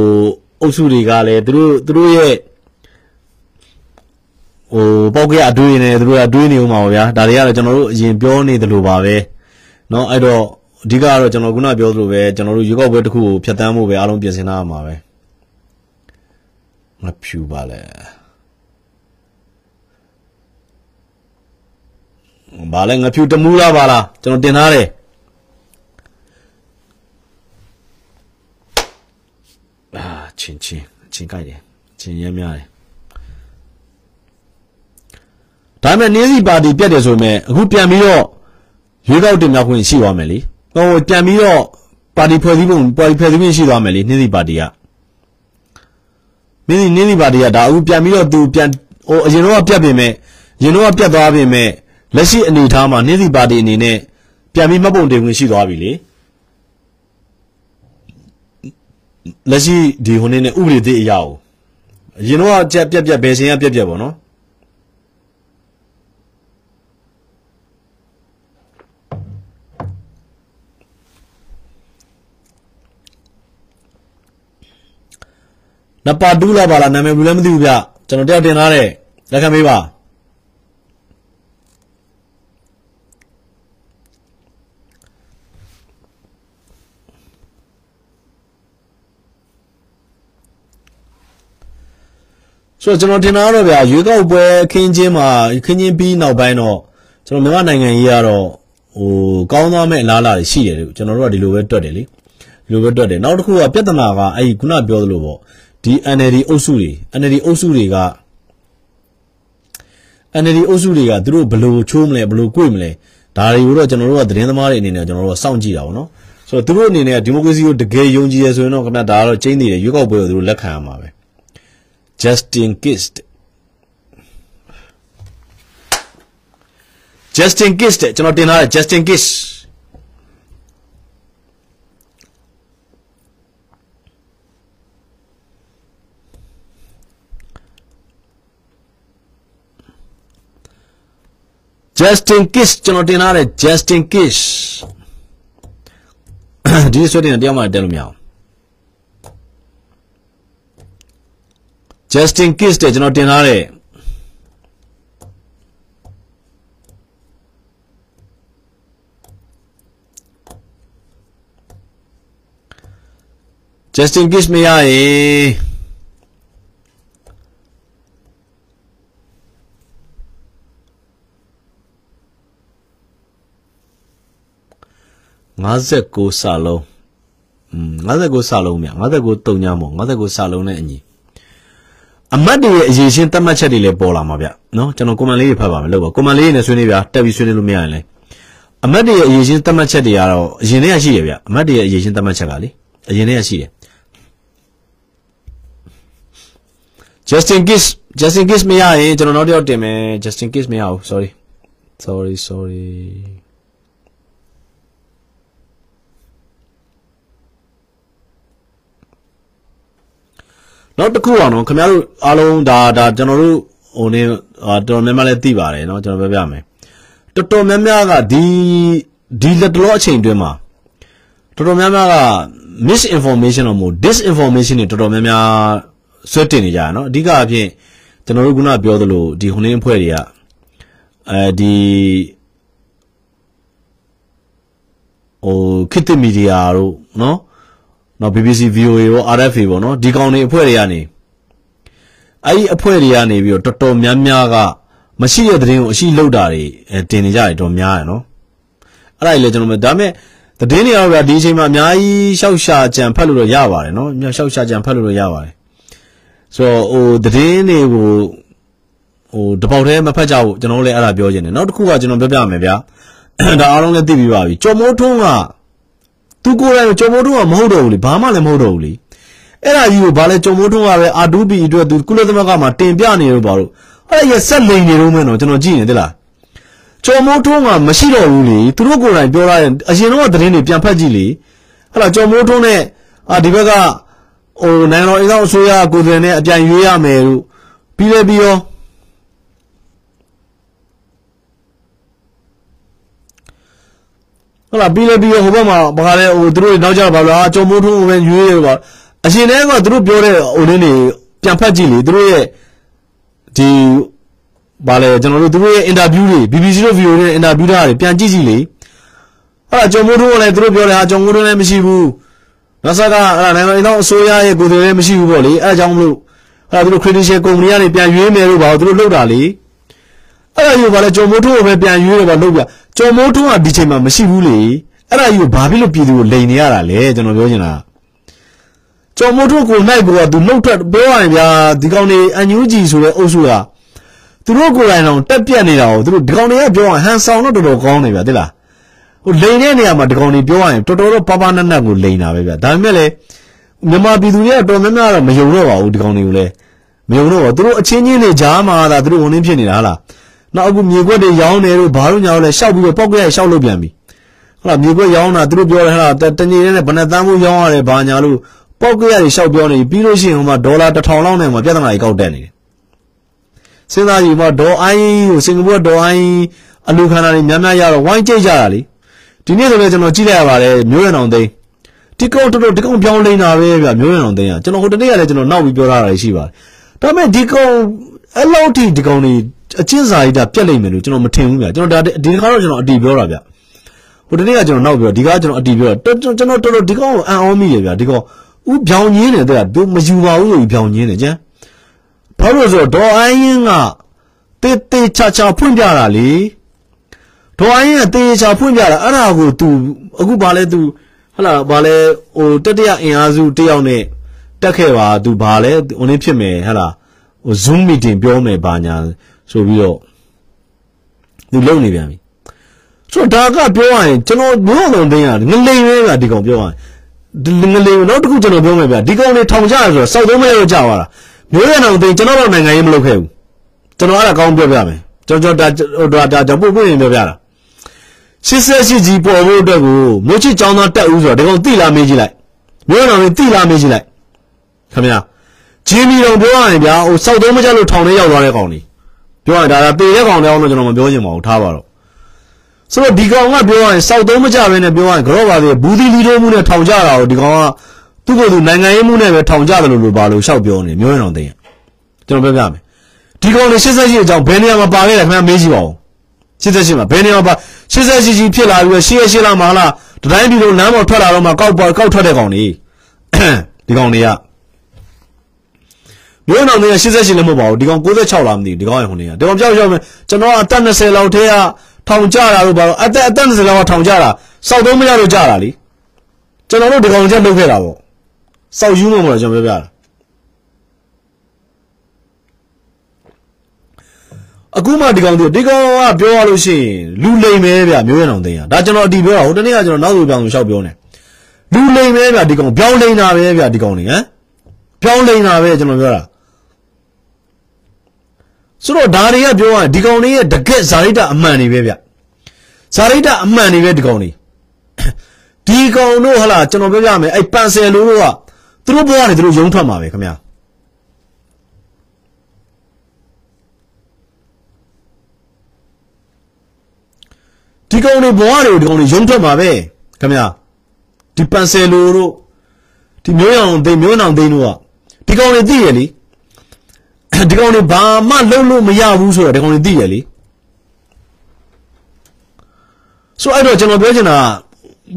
အုပ်စုတွေကလည်းသူတို့သူတို့ရဲ့ဟိုပေါက်ကရအတွေးနေသူတို့ကအတွေးနေဦးမှာပါဗျာဒါတွေကတော့ကျွန်တော်တို့အရင်ပြောနေသလိုပါပဲเนาะအဲ့တော့အဓိကတော့ကျွန်တော်ခုနပြောသလိုပဲကျွန်တော်တို့ရွေးကောက်ပွဲတစ်ခုကိုဖျက်ဆီးဖို့ပဲအားလုံးပြင်ဆင်ထားရမှာပဲ ငါဖြူပါလေဘာလဲငါဖြူတမူးလားပါလားကျွန်တော်တင်ထားတယ်အာချင်းချင်းချင်းကြိုက်တယ်ချင်းရဲများတယ်ဒါပေမဲ့နေစီပါတီပြတ်တယ်ဆိုပေမဲ့အခုပြန်ပြီးတော့ရွေးကောက်တင်မြှောက်ခွင့်ရှိသွားမယ်လေဟိုပြန်ပြီးတော့ပါတီဖွဲ့စည်းပုံပါတီဖွဲ့စည်းခွင့်ရှိသွားမယ်လေနေစီပါတီက နေစီနေစီပါတီကဒါအခုပြန်ပြီးတော့သူပြန်ဟိုအရင်တော့ပြတ်ပြင်မဲ့ရင်တော့ပြတ်သွားပြင်မဲ့လက်ရှိအနေအထားမှာနေစီပါတီအနေနဲ့ပြန်ပြီးမှတ်ပုံတင်ခွင့်ရှိသွားပြီလေလက်ရှိဒီဟိုနေနဲ့ဥပဒေသစ်အရာကိုအရင်တော့ကြက်ပြက်ပြက်ဘယ်စင်ကပြက်ပြက်ပေါ့နော် နပါတူးလာပါလားနာမည်ဘူးလည်းမသိဘူးဗျကျွန်တော်တယောက်တင်ထားတယ်လက်ခံပေးပါဆိုတော့ကျွန်တော်ထင်တာကတော့ဗျာရွေးကောက်ပွဲခင်းချင်းမှာခင်းချင်းပြီးနောက်ပိုင်းတော့ကျွန်တော်မြန်မာနိုင်ငံကြီးကတော့ဟိုကောင်းသွားမဲ့အလားအလာတွေရှိတယ်ကျွန်တော်တို့ကဒီလိုပဲတွက်တယ်လေဒီလိုပဲတွက်တယ်နောက်တစ်ခုကပြဿနာကအဲ့ဒီခုနပြောသလိုပေါ့ ဒီ NLD အုပ်စုတွေ NLD အုပ်စုတွေက NLD အုပ်စုတွေကသူတို့ဘယ်လိုချိုးမလဲဘယ်လိုကြွေမလဲဒါတွေကိုတော့ကျွန်တော်တို့ကသတင်းသမားတွေအနေနဲ့ကျွန်တော်တို့ကစောင့်ကြည့်တာပေါ့နော်ဆိုတော့သူတို့အနေနဲ့ဒီမိုကရေစီကိုတကယ်ယုံကြည်ရဆိုရင်တော့ခင်ဗျာဒါကတော့ကျင်းနေတယ်ရွေးကောက်ပွဲကိုသူတို့လက်ခံရမှာပဲ Justin Kist Justin Kist ကျွန်တော်တင်ထားတယ် Justin Kist Justin Kiss ကျွန်တော်တင်ထားတယ် Justin Kiss ဒီဆွဲတင်တရားမှတက်လို့မရအောင် Justin Kiss တဲ့ကျွန်တော်တင်ထားတယ် Justin Kiss မရရင် 59စာလုံးอืม59စာလုံးမြ59တုံညာမို့59စာလုံးနဲ့အညီအမတ်တွေရဲ့အရေးရှင်းသတ်မှတ်ချက်တွေလည်းပေါ်လာမှာဗျနော်ကျွန်တော်ကွန်မန်လေးတွေဖတ်ပါမယ်လို့ပါကွန်မန်လေးတွေနဲ့ဆွေးနွေးပြတက်ပြီးဆွေးနွေးလို့မရရင်လည်းအမတ်တွေရဲ့အရေးချင်းသတ်မှတ်ချက်တွေကတော့အရင်တည်းကရှိရဗျအမတ်တွေရဲ့အရေးချင်းသတ်မှတ်ချက်ကလေအရင်တည်းကရှိတယ် Justin Kiss Justin Kiss မရရင်ကျွန်တော်နောက်တစ်ယောက်တင်မယ် Justin Kiss မရဘူး sorry sorry sorry နောက်တစ်ခုအောင်နော်ခင်ဗျားတို့အားလုံးဒါဒါကျွန်တော်တို့ဟိုနေတော်များများလည်းသိပါတယ်နော်ကျွန်တော်ပြောပြမယ်တော်တော်များများကဒီဒီလက်တလောအချိန်တွင်းမှာတော်တော်များများက misinformation တော့မဟုတ် disinformation တွေတော်တော်များများဆွဲတင်နေကြတာနော်အဓိကအဖြစ်ကျွန်တော်တို့ခုနပြောသလိုဒီဟိုနေအဖွဲ့တွေကအဲဒီဟိုခစ်တမီဒီယာတို့နော် နော် BBC VOA ရော RFA ပေါ့နော်ဒီကောင်တွေအဖွဲ့တွေကနေအဲ့ဒီအဖွဲ့တွေကနေပြီးတော့တော်တော်များများကမရှိတဲ့သတင်းကိုအရှိလောက်တာတွေတင်နေကြတယ်တော်များရယ်နော်အဲ့ဒါကြီးလေကျွန်တော်ဒါပေမဲ့သတင်းတွေရောဗျာဒီအချိန်မှာအများကြီးရှောက်ရှာကြံဖတ်လို့တော့ရပါတယ်နော်အများရှောက်ရှာကြံဖတ်လို့တော့ရပါတယ်ဆိုတော့ဟိုသတင်းတွေကိုဟိုတပေါက်တည်းမဖတ်ကြဘူးကျွန်တော်လည်းအဲ့ဒါပြောချင်တယ်နောက်တစ်ခုကကျွန်တော်ပြောပြမယ်ဗျာဒါအားလုံးလည်းသိပြီးပါပြီကျော်မိုးထွန်းက သူကိုယ်တိုင်ကျော်မိုးထွန်းကမဟုတ်တော့ဘူးလေဘာမှလည်းမဟုတ်တော့ဘူးလေအဲ့ဒါကြီးကိုဘာလဲကျော်မိုးထွန်းကပဲအာဒူဘီအတွက်သူကုလသမဂ္ဂမှာတင်ပြနေလို့ပါလို့အဲ့ဒါရဆက်လိန်နေတော့မယ်နော်ကျွန်တော်ကြည့်နေသလားကျော်မိုးထွန်းကမရှိတော့ဘူးလေသူတို့ကိုယ်တိုင်ပြောရရင်အရင်တော့သတင်းတွေပြန်ဖတ်ကြည့်လေအဲ့ဒါကျော်မိုးထွန်းနဲ့အာဒီဘက်ကဟိုနိုင်ငံတော်အစိုးရအစိုးရကိုယ်တိုင်နဲ့အပြန်ရွေးရမယ်လို့ပြီးလဲပြီးရော ဟုတ်လားပြီးလဲပြီးရောဟိုဘက်မှာဘာလဲဟိုသူတို့နောက်ကြတော့ဘာလို့အာကျော်မိုးထွန်းကိုပဲရွေးတယ်ပါအရှင်တည်းကသူတို့ပြောတဲ့ဟိုလင်းတွေပြန်ဖတ်ကြည့်လေသူတို့ရဲ့ဒီဘာလဲကျွန်တော်တို့သူတို့ရဲ့အင်တာဗျူးတွေ BBC တို့ VO တွေအင်တာဗျူးတာတွေပြန်ကြည့်ကြည့်လေအဲ့ဒါကျော်မိုးထွန်းကလည်းသူတို့ပြောတယ်ဟာကျော်မိုးထွန်းလည်းမရှိဘူးနောက်ဆက်ကအဲ့ဒါနိုင်ငံတော်အစိုးရရဲ့ကိုယ်တိုင်လည်းမရှိဘူးပေါ့လေအဲ့ဒါကြောင့်မလို့အဲ့ဒါသူတို့ credential ကုမ္ပဏီကနေပြန်ရွေးမယ်လို့ပါသူတို့လှုပ်တာလေ အဲ့ဒါယူပါလဲကျော်မိုးထွန်းကိုပဲပြန်ရွေးတယ်ပါလှုပ်ပြကျော်မိုးထွန်းကဒီချိန်မှာမရှိဘူးလေအဲ့ဒါယူဘာဖြစ်လို့ပြည်သူကိုလိန်နေရတာလဲကျွန်တော်ပြောချင်တာကျော်မိုးထွန်းကိုနိုင်ကိုကသူလှုပ်ထွက်ပြောရရင်ဗျာဒီကောင်နေအန်ယူဂျီဆိုတဲ့အုပ်စုကသူတို့ကိုယ်တိုင်တော့တက်ပြက်နေတာကိုသူတို့ဒီကောင်တွေကပြောရဟန်ဆောင်တော့တော်တော်ကောင်းနေဗျာသိလားဟိုလိန်တဲ့နေရာမှာဒီကောင်တွေပြောရရင်တော်တော်တော့ပပနက်နက်ကိုလိန်တာပဲဗျာဒါပေမဲ့လေမြန်မာပြည်သူတွေကတော်များများတော့မယုံတော့ပါဘူးဒီကောင်တွေကိုလည်းမယုံတော့ပါသူတို့အချင်းချင်းတွေကြားမှာသာသူတို့ဝင်နေဖြစ်နေတာဟာလား နောက်အခုမြေခွက်တွေရောင်းနေလို့ဘာလို့ညာလဲရှောက်ပြီးတော့ပောက်ကရရှောက်လို့ပြန်ပြီဟုတ်လားမြေခွက်ရောင်းတာသူတို့ပြောတယ်ဟာတငြိနဲ့ဘယ်နဲ့တန်းဖို့ရောင်းရတယ်ဘာညာလို့ပောက်ကရရှောက်ပြောနေပြီးလို့ရှိရင်ဟိုမှာဒေါ်လာ1000လောက်နဲ့မှာပြဿနာကြီးကောက်တက်နေတယ်စဉ်းစားကြည့်မှာဒေါ်အိုင်းကိုစင်ကာပူဒေါ်အိုင်းအလူခန္ဓာတွေများများရတော့ဝိုင်းကြိတ်ကြတာလေဒီနေ့ဆိုလည်းကျွန်တော်ကြည့်လိုက်ရပါတယ်မျိုးရံအောင်သိန်းဒီကောင်တော်တော်ဒီကောင်ပြောင်းလိမ့်တာပဲဗျမျိုးရံအောင်သိန်းကကျွန်တော်ဟိုတနေ့ကလည်းကျွန်တော်နောက်ပြီးပြောထားတာရှိပါတယ်ဒါပေမဲ့ဒီကောင်အဲ့လောက်ထိဒီကောင်တွေ အချင်းစာရိတာပြက်လိမ့်မယ်လို့ကျွန်တော်မထင်ဘူးဗျကျွန်တော်ဒါဒီခါတော့ကျွန်တော်အတီးပြောတာဗျဟိုတနေ့ကကျွန်တော်နောက်ပြောဒီကကျွန်တော်အတီးပြောတာကျွန်တော်တော်တော်ဒီကောင်ကိုအံ့ဩမိတယ်ဗျဒီကောင်ဥပြောင်းညင်းတယ်တဲ့သူမယူပါဘူးလို့ပြောင်းညင်းတယ်ကျန်ဘာလို့ဆိုတော့ဒေါ်အိုင်းရင်ကတေးတေးချာချာဖွင့်ပြတာလေဒေါ်အိုင်းရင်ကတေးချာဖွင့်ပြတာအဲ့ဒါကို तू အခုဘာလဲ तू ဟလာဘာလဲဟိုတတိယအင်အားစုတယောက်နဲ့တက်ခဲ့ပါ तू ဘာလဲဟိုနေဖြစ်မယ်ဟလာဟို Zoom meeting ပြောမယ်ဘာညာ ဆိုပြီးတော့သူလုံနေပြန်ပြီဆိုတော့ဒါကပြောရရင်ကျွန်တော်မျိုးလုံးသိန်းရတယ်ငလိန်ပဲဗျဒီကောင်ပြောရရင်ဒီငလိန်နောက်တစ်ခုကျွန်တော်ပြောမယ်ဗျဒီကောင်တွေထောင်ကြရဆိုတော့စောက်သုံးမရတော့ကြာသွားတာမျိုးရအောင်သိန်းကျွန်တော်တော့နိုင်ငံရေးမလုပ်ခဲ့ဘူးကျွန်တော်အဲ့ဒါကောင်းပြောပြမယ်ကျွန်တော်ဒါဒါဒါဒါပို့ပို့ရင်ပြောပြတာရှစ်ဆက်ရှိကြီးပေါ်ဖို့အတွက်ကိုမြို့ချစ်ចောင်းသားတက်ဦးဆိုတော့ဒီကောင်တိလာမေးကြည့်လိုက်မျိုးရအောင်တိလာမေးကြည့်လိုက်ခင်ဗျာဂျင်းမီတော်ပြောရရင်ဗျာဟိုစောက်သုံးမကြလို့ထောင်ထဲရောက်သွားတဲ့ကောင်တွေ ပြောရရင်ဒါကပေတဲ့ကောင်တယောက်တော့ကျွန်တော်မပြောချင်ပါဘူးထားပါတော့ဆိုတော့ဒီကောင်ကပြောရရင်စောက်သုံးမကြဘဲနဲ့ပြောရရင်ကြော့ပါသေးဘူးသီလီတို့မှုနဲ့ထောင်ကြတာကိုဒီကောင်ကသူ့ကိုယ်သူနိုင်ငံရေးမှုနဲ့ပဲထောင်ကြတယ်လို့လို့ပါလို့ရှောက်ပြောနေမျိုးရင်တော်သိရင်ကျွန်တော်ပြောပြမယ်ဒီကောင်တွေ88အကြောင်းဘယ်နေရာမှာပါခဲ့တယ်ခင်ဗျာမေးကြည့်ပါဦး88မှာဘယ်နေရာမှာပါ88ကြီးဖြစ်လာပြီးတော့88လာမှာလားတတိုင်းပြည်လုံးလမ်းပေါ်ထွက်လာတော့မှကောက်ကောက်ထွက်တဲ့ကောင်တွေဒီကောင်တွေက မျိုးတော်တွေက88လည်းမဟုတ်ပါဘူးဒီကောင်96လားမသိဘူးဒီကောင်ရဟိုနေကဒီကောင်ပြောက်ပြောက်မယ်ကျွန်တော်အသက်20လောက်ထဲကထောင်ကြတာလို့ပါတော့အသက်အသက်20လောက်ကထောင်ကြတာစောက်သုံးမရလို့ကြတာလीကျွန်တော်တို့ဒီကောင်ချက်လုပ်ခဲ့တာပေါ့စောက်ယူးမှာမလို့ကျွန်တော်ပြောပြတာအခုမှဒီကောင်တို့ဒီကောင်ကပြောရလို့ရှိရင်လူလိမ်ပဲဗျမျိုးရအောင်သိရဒါကျွန်တော်အတီးပြောတာဟိုတနေ့ကကျွန်တော်နောက်ဆိုပြောင်းဆိုရှောက်ပြောနေလူလိမ်ပဲဗျဒီကောင်ပြောင်းလိမ်တာပဲဗျဒီကောင်နေဟမ်ပြောင်းလိမ်တာပဲကျွန်တော်ပြောတာ ဆိုတော့ဒါတွေကပြောရရင်ဒီကောင်တွေရဲ့တကက်ဇာရိတအမှန်တွေပဲဗျဇာရိတအမှန်တွေပဲဒီကောင်တွေဒီကောင်တို့ဟလာကျွန်တော်ပြောပြမယ်အဲ့ပန်ဆယ်လိုတို့ကသူတို့ဘဝကနေသူတို့ယုံထွက်မှာပဲခင်ဗျာဒီကောင်တွေဘဝတွေကိုဒီကောင်တွေယုံထွက်မှာပဲခင်ဗျာဒီပန်ဆယ်လိုတို့ဒီမျိုးရောင်သိမျိုးနောင်သိတို့ကဒီကောင်တွေသိရလေ ဒီကောင်တွေဘာမှလုပ်လို့မရဘူးဆိုတော့ဒီကောင်တွေသိရလေဆိုအဲ့တော့ကျွန်တော်ပြောချင်တာ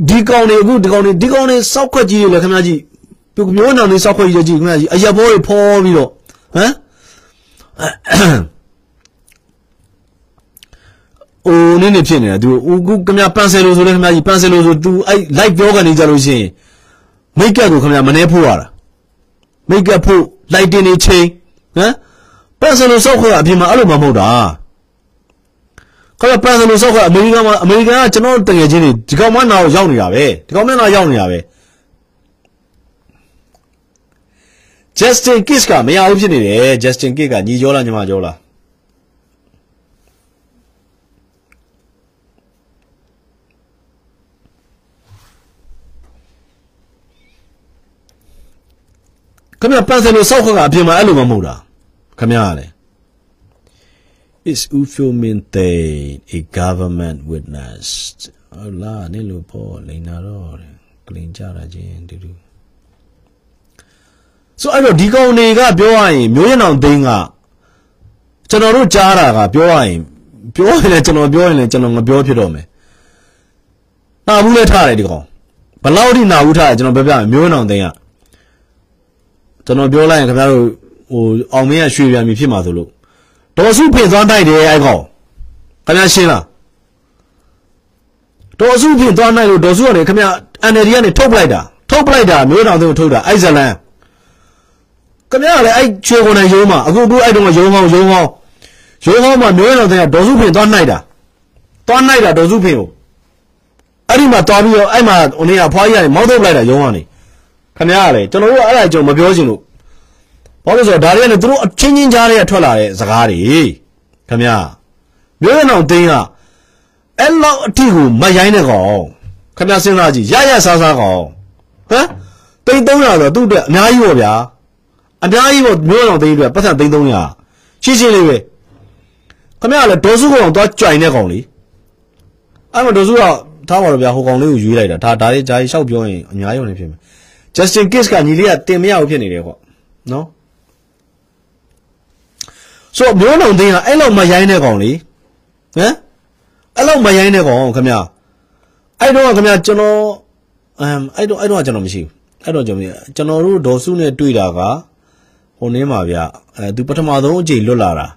ဒီကောင်တွေအခုဒီကောင်တွေဒီကောင်တွေစောက်ခွက်ကြီးတွေလည်းခင်ဗျာကြီးမျိုးနောင်တွေစောက်ခွက်ကြီးကြီးခင်ဗျာကြီးအရက်ဘောတွေဖော်ပြီးတော့ဟမ်အိုးနည်းနည်းဖြစ်နေတာသူအခုခင်ဗျာပန်ဆယ်လိုဆိုလဲခင်ဗျာကြီးပန်ဆယ်လိုဆို तू အဲ့ live ပြောကနေကြလို့ရှိရင်မိတ်ကပ်ကိုခင်ဗျာမနှဲဖို့ရတာမိတ်ကပ်ဖို့ light တင်နေချိန် ဟမ်ပန်ဆယ်လိုစောက်ခွက်အပြင်မှာအဲ့လိုမှမဟုတ်တာခင်ဗျာပန်ဆယ်လိုစောက်ခွက်အမေရိကန်မှာအမေရိကန်ကကျွန်တော်တကယ်ချင်းတွေဒီကောင်မနာကိုရောက်နေတာပဲဒီကောင်မနာရောက်နေတာပဲ Justin Kiss ကမရဘူးဖြစ်နေတယ် Justin Kiss ကညီကြောလားညီမကြောလား ခင်ဗျပန်းစင်လို့စောက်ခကအပြင်မှာအဲ့လိုမှမဟုတ်တာခင်ဗျားလေ is ufilmente a government witness ဟုတ်လားနင်လို့ပေါ့လိန်နာတော့တယ်ကလင်ကြတာချင်းတူတူဆိုအဲ့တော့ဒီကောင်တွေကပြောရရင်မျိုးရအောင်သိန်းကကျွန်တော်တို့ကြားတာကပြောရရင်ပြောရင်လည်းကျွန်တော်ပြောရင်လည်းကျွန်တော်မပြောဖြစ်တော့မယ်နာဘူးလဲထားတယ်ဒီကောင်ဘလောက်ထိနာဘူးထားတယ်ကျွန်တော်ပြောပြမယ်မျိုးရအောင်သိန်းက ကျွန်တော်ပြောလိုက်ရင်ခင်ဗျားတို့ဟိုအောင်မင်းကရွှေပြန်ပြီဖြစ်မှာဆိုလို့ဒေါ်စုဖင်သွားတိုက်တယ်အဲ့ကောင်ခင်ဗျားရှင်းလားဒေါ်စုဖင်သွားနိုင်လို့ဒေါ်စုကနေခင်ဗျာ NLD ကနေထုတ်ပလိုက်တာထုတ်ပလိုက်တာမျိုးတော်သူထုတ်တာအဲ့ဇလန်ခင်ဗျားလည်းအဲ့ချွေကုန်နဲ့ရုံးမှာအခုအခုအဲ့တုန်းကရုံးကောင်းရုံးကောင်းရုံးကောင်းမှာမျိုးတော်တဲ့ဒေါ်စုဖင်သွားနိုင်တာသွားနိုင်တာဒေါ်စုဖင်ကိုအဲ့ဒီမှာသွားပြီးတော့အဲ့မှာဟိုနေ့ကဖွားကြီးကနေမောင်းထုတ်ပလိုက်တာရုံးကနေ ခင်ဗျားကလည်းကျွန်တော်တို့အဲ့ဒါကျွန်တော်မပြောချင်လို့ဘာလို့ဆိုတော့ဒါတွေကလည်းသူတို့အချင်းချင်းကြားတွေကထွက်လာတဲ့စကားတွေခင်ဗျာမျိုးရအောင်တင်းကအဲ့လောက်အထိကိုမရိုင်းတဲ့ကောင်ခင်ဗျာစဉ်းစားကြည့်ရရဆားဆားကောင်ဟမ်တိတ်300ဆိုသူ့အတွက်အများကြီးပေါ့ဗျာအများကြီးပေါ့မျိုးရအောင်တင်းအတွက်ပတ်စံသိန်း300ရှင်းရှင်းလေးပဲခင်ဗျာလည်းဒေါ်စုကောင်သွားကြွိုင်တဲ့ကောင်လေအဲ့မှာဒေါ်စုကထားပါတော့ဗျာဟိုကောင်လေးကိုရွေးလိုက်တာဒါဒါလေးဂျာကြီးလျှောက်ပြောရင်အများကြီးဝင်နေဖြစ်မယ် Justin Kiss ကညီလေးကတင်မရဘူးဖြစ်နေတယ်ပေါ့နော်ဆိုတော့မျိုးလုံးသိန်းကအဲ့လောက်မရိုင်းတဲ့ကောင်လေဟမ်အဲ့လောက်မရိုင်းတဲ့ကောင်ခင်ဗျာအဲ့တော့ခင်ဗျာကျွန်တော်အမ်အဲ့တော့အဲ့တော့ကျွန်တော်မရှိဘူးအဲ့တော့ကျွန်တော်ကျွန်တော်တို့ဒေါ်စုနဲ့တွေ့တာကဟိုနင်းပါဗျအဲသူပထမဆုံးအကြိမ်လွတ်လာတာ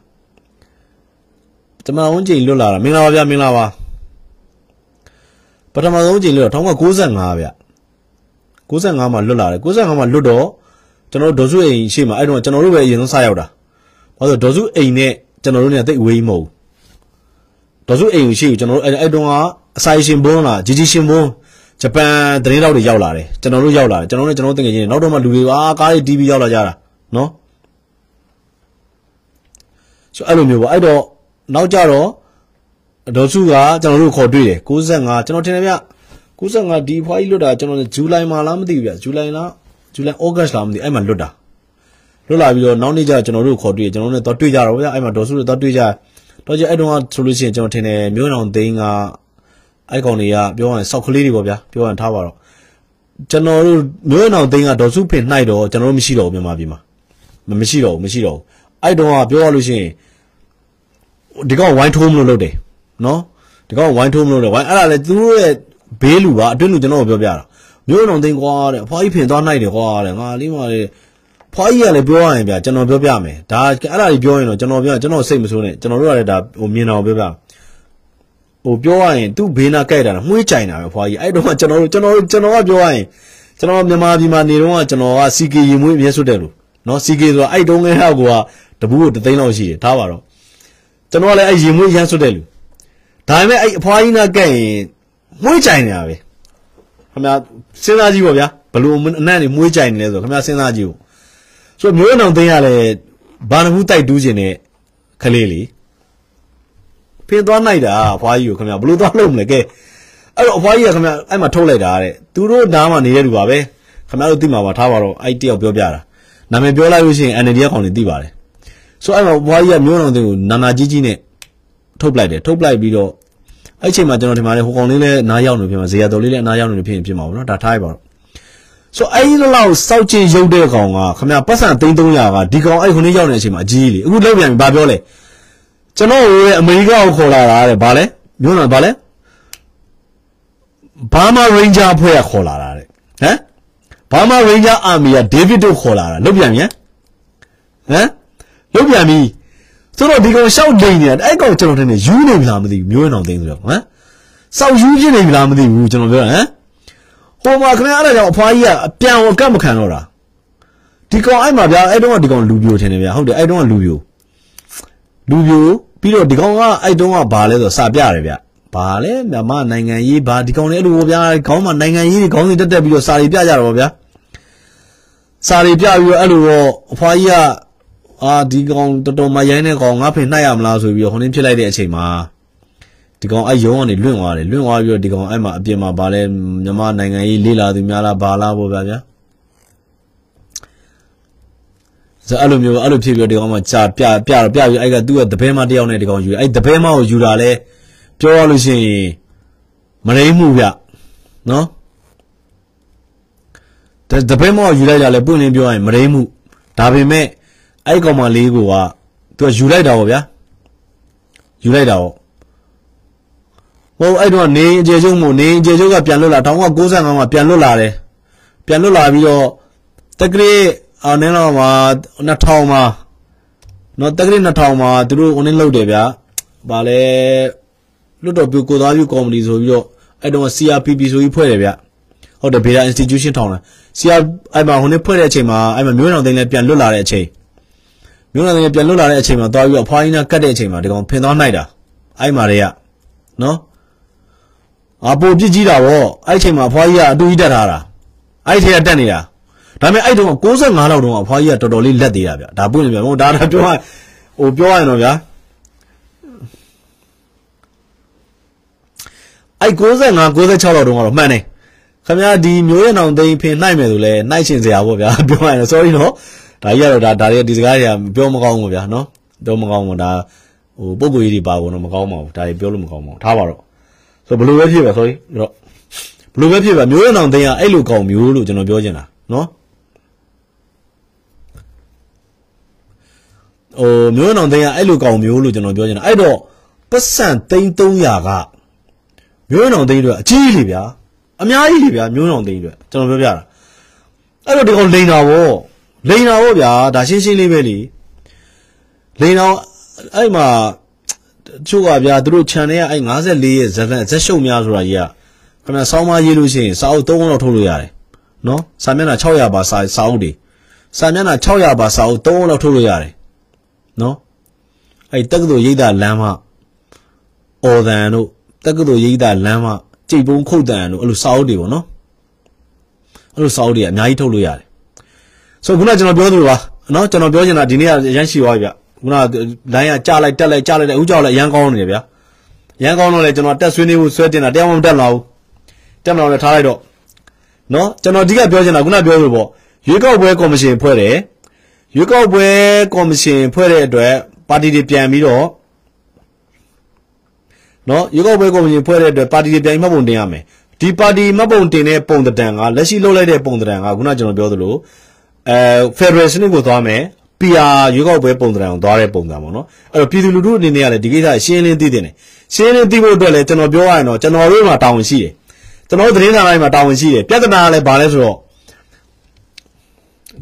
ပထမဆုံးအကြိမ်လွတ်လာတာမင်္ဂလာပါဗျမင်္ဂလာပါပထမဆုံးအကြိမ်လွတ်တာ1995ဗျ 95မှာလွတ်လာတယ်95မှာလွတ်တော့ကျွန်တော်တို့ဒေါ်စုအိမ်ရှိမှာအဲ့တော့ကျွန်တော်တို့ပဲအရင်ဆုံးစရောက်တာဘာလို့ဒေါ်စုအိမ်နဲ့ကျွန်တော်တို့เนี่ยတိတ်ဝေးမဟုတ်ဒေါ်စုအိမ်ရှိကျွန်တော်တို့အဲ့အဲ့တုန်းကအဆိုင်ရှင်ဘုန်းလားဂျီဂျီရှင်ဘုန်းဂျပန်သတင်းတောက်တွေရောက်လာတယ်ကျွန်တော်တို့ရောက်လာတယ်ကျွန်တော်တို့ကျွန်တော်တို့တကယ်ချင်းနောက်တော့မှလူတွေအာကားတွေ TV ရောက်လာကြတာနော်ဆိုအဲ့လိုမျိုးပေါ့အဲ့တော့နောက်ကြတော့ဒေါ်စုကကျွန်တော်တို့ခေါ်တွေ့တယ်65ကျွန်တော်ထင်တယ်ဗျ 95ဒီဖွားကြီးလွတ်တာကျွန်တော်ဇူလိုင်မှာလားမသိဘူးဗျဇူလိုင်လားဇူလိုင်ဩဂတ်လားမသိအဲ့မှာလွတ်တာလွတ်လာပြီးတော့နောက်နေ့ကျကျွန်တော်တို့ခေါ်တွေ့ကျွန်တော်တို့တော့တွေ့ကြတော့ဗျအဲ့မှာဒေါ်စုတို့တော့တွေ့ကြတော့ကျအဲ့တုန်းကဆိုလို့ရှိရင်ကျွန်တော်ထင်တယ်မျိုးအောင်သိန်းကအဲ့ကောင်တွေကပြောရရင်စောက်ကလေးတွေပေါ့ဗျာပြောရရင်ထားပါတော့ကျွန်တော်တို့မျိုးအောင်သိန်းကဒေါ်စုဖင်နှိုက်တော့ကျွန်တော်တို့မရှိတော့ဘူးမြန်မာပြည်မှာမရှိတော့ဘူးမရှိတော့ဘူးအဲ့တုန်းကပြောရလို့ရှိရင်ဒီကောင်ဝိုင်းထိုးမလို့လုပ်တယ်နော်ဒီကောင်ဝိုင်းထိုးမလို့လုပ်တယ်ဝိုင်းအဲ့ဒါလေသူတို့ရဲ့ ဘေးလူပါအတွင်းလူကျွန်တော်ပြောပြတာမျိုးအောင်သိန်းကွာတဲ့အဖွားကြီးဖင်သွားနှိုက်တယ်ကွာတဲ့ငါလေးမလေးဖွားကြီးကလည်းပြောရရင်ဗျာကျွန်တော်ပြောပြမယ်ဒါအဲ့ဒါကြီးပြောရင်တော့ကျွန်တော်ပြောကျွန်တော်စိတ်မဆိုးနဲ့ကျွန်တော်တို့ကလည်းဒါဟိုမြင်အောင်ပြောပြဟိုပြောရရင်သူ့ဘေးနာကြိုက်တာမှွေးကြိုင်တာပဲဖွားကြီးအဲ့တော့ကျွန်တော်တို့ကျွန်တော်တို့ကျွန်တော်ကပြောရရင်ကျွန်တော်မြန်မာပြည်မှာနေတော့ကကျွန်တော်က CK ရင်မွေးအမြဲဆွတ်တယ်လို့နော် CK ဆိုတာအဲ့တုန်းကဟောက်ကတပူးကိုတသိန်းလောက်ရှိတယ်ထားပါတော့ကျွန်ကျွန်တော်ကလည်းအဲ့ရင်မွေးရမ်းဆွတ်တဲ့လူဒါပေမဲ့အဲ့အဖွားကြီးနာကဲ့ရင် မွေးကြိုင်နေတာပဲခင်ဗျာစဉ်းစားကြည့်ပါဗျာဘလို့အနံ့နေမွေးကြိုင်နေလဲဆိုခင်ဗျာစဉ်းစားကြည့်ဦးဆိုမျိုးအောင်သိန်းရလဲဘာနမှုတိုက်တူးခြင်းနဲ့ခလေးလေးဖင်သွားနိုင်တာအဖွားကြီးကိုခင်ဗျာဘလို့သွားလို့မလဲကဲအဲ့တော့အဖွားကြီးကခင်ဗျာအဲ့မှာထုတ်လိုက်တာတဲ့သူတို့နားမှာနေတဲ့လူပါပဲခင်ဗျားတို့သိမှာပါထားပါတော့အဲ့တယောက်ပြောပြတာနာမည်ပြောလိုက်လို့ရှိရင် NLD ကောင်တွေသိပါတယ်ဆိုအဲ့မှာဘွားကြီးကမျိုးအောင်သိန်းကိုနာနာကြီးကြီးနဲ့ထုတ်ပလိုက်တယ်ထုတ်ပလိုက်ပြီးတော့ အဲ့ချိန်မှာကျွန်တော်ဒီမှာလေဟိုကောင်လေးလည်းနားရောက်နေဖြစ်မှာဇေယျတော်လေးလည်းနားရောက်နေဖြစ်ရင်ဖြစ်မှာပေါ့နော်ဒါထားရပါတော့ဆိုအဲ့ဒီလောက်စောက်ချင်းရုပ်တဲ့ကောင်ကခမရပတ်စံ3300ကဒီကောင်အဲ့ခုနေ့ရောက်နေတဲ့အချိန်မှာအကြီးလေအခုလောက်ပြန်ပြီဘာပြောလဲကျွန်တော်ရဲ့အမေရိကကိုခေါ်လာတာတဲ့ဘာလဲမျိုးနာဘာလဲဘာမာရိန်ဂျာဖွဲ့ကခေါ်လာတာတဲ့ဟမ်ဘာမာရိန်ဂျာအာမီကဒေးဗစ်တို့ခေါ်လာတာလုတ်ပြန်ပြန်ဟမ်လုတ်ပြန်ပြီ ဆိုတော့ဒီကောင်ရှောက်လိန်နေတာအဲ့ကောင်ကျွန်တော်ထင်တယ်ယူနေပြီလားမသိဘူးမျိုးရင်အောင်သိဆိုတော့ဟမ်စောက်ယူဖြစ်နေပြီလားမသိဘူးကျွန်တော်ပြောဟမ်ဟိုမှာခင်ဗျားအဲ့ဒါကြောင့်အဖွားကြီးကအပြန်ဝကတ်မခံတော့တာဒီကောင်အဲ့မှာဗျာအဲ့တုန်းကဒီကောင်လူပြိုထင်တယ်ဗျာဟုတ်တယ်အဲ့တုန်းကလူပြိုလူပြိုပြီးတော့ဒီကောင်ကအဲ့တုန်းကဘာလဲဆိုစာပြတယ်ဗျာဘာလဲမြန်မာနိုင်ငံရေးဘာဒီကောင်လေးအဲ့လိုဗျာခေါင်းမှာနိုင်ငံရေးတွေခေါင်းစဉ်တက်တက်ပြီးတော့စာတွေပြကြတော့ဗျာစာတွေပြပြီးတော့အဲ့လိုတော့အဖွားကြီးက အာဒီကောင်တော်တော်မရိုင်းတဲ့ကောင်ငါဖင်နှိုက်ရမလားဆိုပြီးတော့ဟိုနေ့ဖြစ်လိုက်တဲ့အချိန်မှာဒီကောင်အဲ့ရုံးကနေလွင့်သွားတယ်လွင့်သွားပြီးတော့ဒီကောင်အဲ့မှာအပြင်မှာဗာလဲမြန်မာနိုင်ငံရေးလေးလာသူများလားဘာလားပေါ့ဗျာဗျာဇာအဲ့လိုမျိုးအဲ့လိုဖြစ်ပြီးတော့ဒီကောင်မှကြာပြပြတော့ပြပြီးအဲ့ကသူ့ရဲ့တပည့်မတယောက်နဲ့ဒီကောင်ယူအဲ့တပည့်မကိုယူတာလဲပြောရလို့ရှိရင်မရိမှုဗျနော်တပည့်မကိုယူလိုက်တာလဲပွင့်လင်းပြောရင်မရိမှုဒါပေမဲ့ အဲ့ကောင်မလေးကိုကသူကယူလိုက်တာပေါ့ဗျာယူလိုက်တာပေါ့ဟိုအဲ့တော့နေအကျေကျုံမို့နေအကျေကျုံကပြန်လွတ်လာ1995မှာပြန်လွတ်လာတယ်ပြန်လွတ်လာပြီးတော့တက္ကရီအော်နင်းတော့မှာ2000မှာနော်တက္ကရီ2000မှာသူတို့ဟိုနင်းလောက်တယ်ဗျာဗာလဲလွတ်တော်ပြကိုသားပြကော်မတီဆိုပြီးတော့အဲ့တော့ CRPP ဆိုပြီးဖွဲ့တယ်ဗျဟုတ်တယ် Beta Institution ထောင်တယ် CR အဲ့မှာဟိုနင်းဖွဲ့တဲ့အချိန်မှာအဲ့မှာမျိုးတော်သိန်းလည်းပြန်လွတ်လာတဲ့အချိန် မျိုးတော်သိန်းပြန်လွတ်လာတဲ့အချိန်မှာသွားပြီးတော့အဖွားကြီးနဲ့ကတ်တဲ့အချိန်မှာဒီကောင်ဖင်သွားနိုင်တာအဲ့မှာတွေကနော်အပိုပြစ်ကြီးတာဗောအဲ့ချိန်မှာအဖွားကြီးကအတူကြီးတက်ထားတာအဲ့ထဲကတက်နေတာဒါပေမဲ့အဲ့တုန်းက65လောက်တုန်းကအဖွားကြီးကတော်တော်လေးလက်သေးတာဗျဒါပွင့်နေဗျဟိုဒါဒါပြောရဟိုပြောရရင်တော့ဗျာအဲ့65 96လောက်တုန်းကတော့မှန်တယ်ခင်ဗျာဒီမျိုးရနောင်သိန်းဖင်နှိုက်မယ်ဆိုလဲနှိုက်ရှင်စရာပေါ့ဗျာပြောရရင် sorry နော် ဒါကြီးကတော့ဒါဒါတွေဒီစကားတွေကပြောမကောင်းဘူးဗျာနော်ပြောမကောင်းဘူးဒါဟိုပုံကိုကြီးတွေပါဘူးတော့မကောင်းပါဘူးဒါတွေပြောလို့မကောင်းပါဘူးထားပါတော့ဆိုဘယ်လိုပဲဖြစ်ပါ sorry တော့ဘယ်လိုပဲဖြစ်ပါမျိုးရနောင်သိန်းကအဲ့လိုကောင်းမျိုးလို့ကျွန်တော်ပြောချင်တာနော်ဟိုမျိုးရနောင်သိန်းကအဲ့လိုကောင်းမျိုးလို့ကျွန်တော်ပြောချင်တာအဲ့တော့ပတ်စံသိန်း300ကမျိုးရနောင်သိန်းတွေအကြီးလေဗျာအများကြီးလေဗျာမျိုးရနောင်သိန်းတွေကျွန်တော်ပြောပြတာအဲ့တော့ဒီကောင်လိန်တာဗော လိန်တာဗောဗျာဒါရှင်းရှင်းလေးပဲလေလိန်တော့အဲ့မှာချို့ကဗျာသူတို့ channel ကအဲ့54ရဲ့ဇက်ဇက်ရှုပ်များဆိုတာကြီးကခင်ဗျာစောင်းမရေးလို့ရှိရင်စာအုပ်3ခုလောက်ထုတ်လို့ရတယ်နော်စာမျက်နှာ600ပါစာစာအုပ်တွေစာမျက်နှာ600ပါစာအုပ်3ခုလောက်ထုတ်လို့ရတယ်နော်အဲ့တက္ကသိုလ်ရိပ်သာလမ်းမအော်တန်တို့တက္ကသိုလ်ရိပ်သာလမ်းမကြိတ်ပုံးခုတ်တန်တို့အဲ့လိုစာအုပ်တွေပေါ့နော်အဲ့လိုစာအုပ်တွေအများကြီးထုတ်လို့ရတယ် ဆိုခုနကကျွန်တော်ပြောသလိုပါနော်ကျွန်တော်ပြောချင်တာဒီနေ့ကရမ်းရှိသွားပြီဗျခုနလိုင်းကကြလိုက်တက်လိုက်ကြလိုက်တဲ့ဦးကြောက်လိုက်ရမ်းကောင်းနေတယ်ဗျာရမ်းကောင်းတော့လေကျွန်တော်တက်ဆွေးနေဖို့ဆွဲတင်တာတရားမှမတက်လာဘူးတက်မလာလည်းထားလိုက်တော့နော်ကျွန်တော်အဓိကပြောချင်တာခုနပြောလို့ပေါ့ရွေးကောက်ပွဲကော်မရှင်ဖွဲ့တယ်ရွေးကောက်ပွဲကော်မရှင်ဖွဲ့တဲ့အတွက်ပါတီတွေပြန်ပြီးတော့နော်ရွေးကောက်ပွဲကော်မရှင်ဖွဲ့တဲ့အတွက်ပါတီတွေပြန်မှတ်ပုံတင်ရမယ်ဒီပါတီမှတ်ပုံတင်တဲ့ပုံတံကလက်ရှိလုပ်လိုက်တဲ့ပုံတံကခုနကျွန်တော်ပြောသလို အဲဖက်ဒရယ်စနစ်ကိုသွားမယ် PR ရွေးကောက်ပွဲပုံစံအောင်သွားတဲ့ပုံစံပေါ့နော်အဲ့တော့ပြည်သူလူထုအနေနဲ့ကလည်းဒီကိစ္စရှင်းလင်းသိတဲ့နေရှင်းလင်းသိဖို့အတွက်လည်းကျွန်တော်ပြောရရင်တော့ကျွန်တော်တို့မှာတာဝန်ရှိတယ်ကျွန်တော်သတင်းစာတိုင်းမှာတာဝန်ရှိတယ်ပြဿနာကလည်းဘာလဲဆိုတော့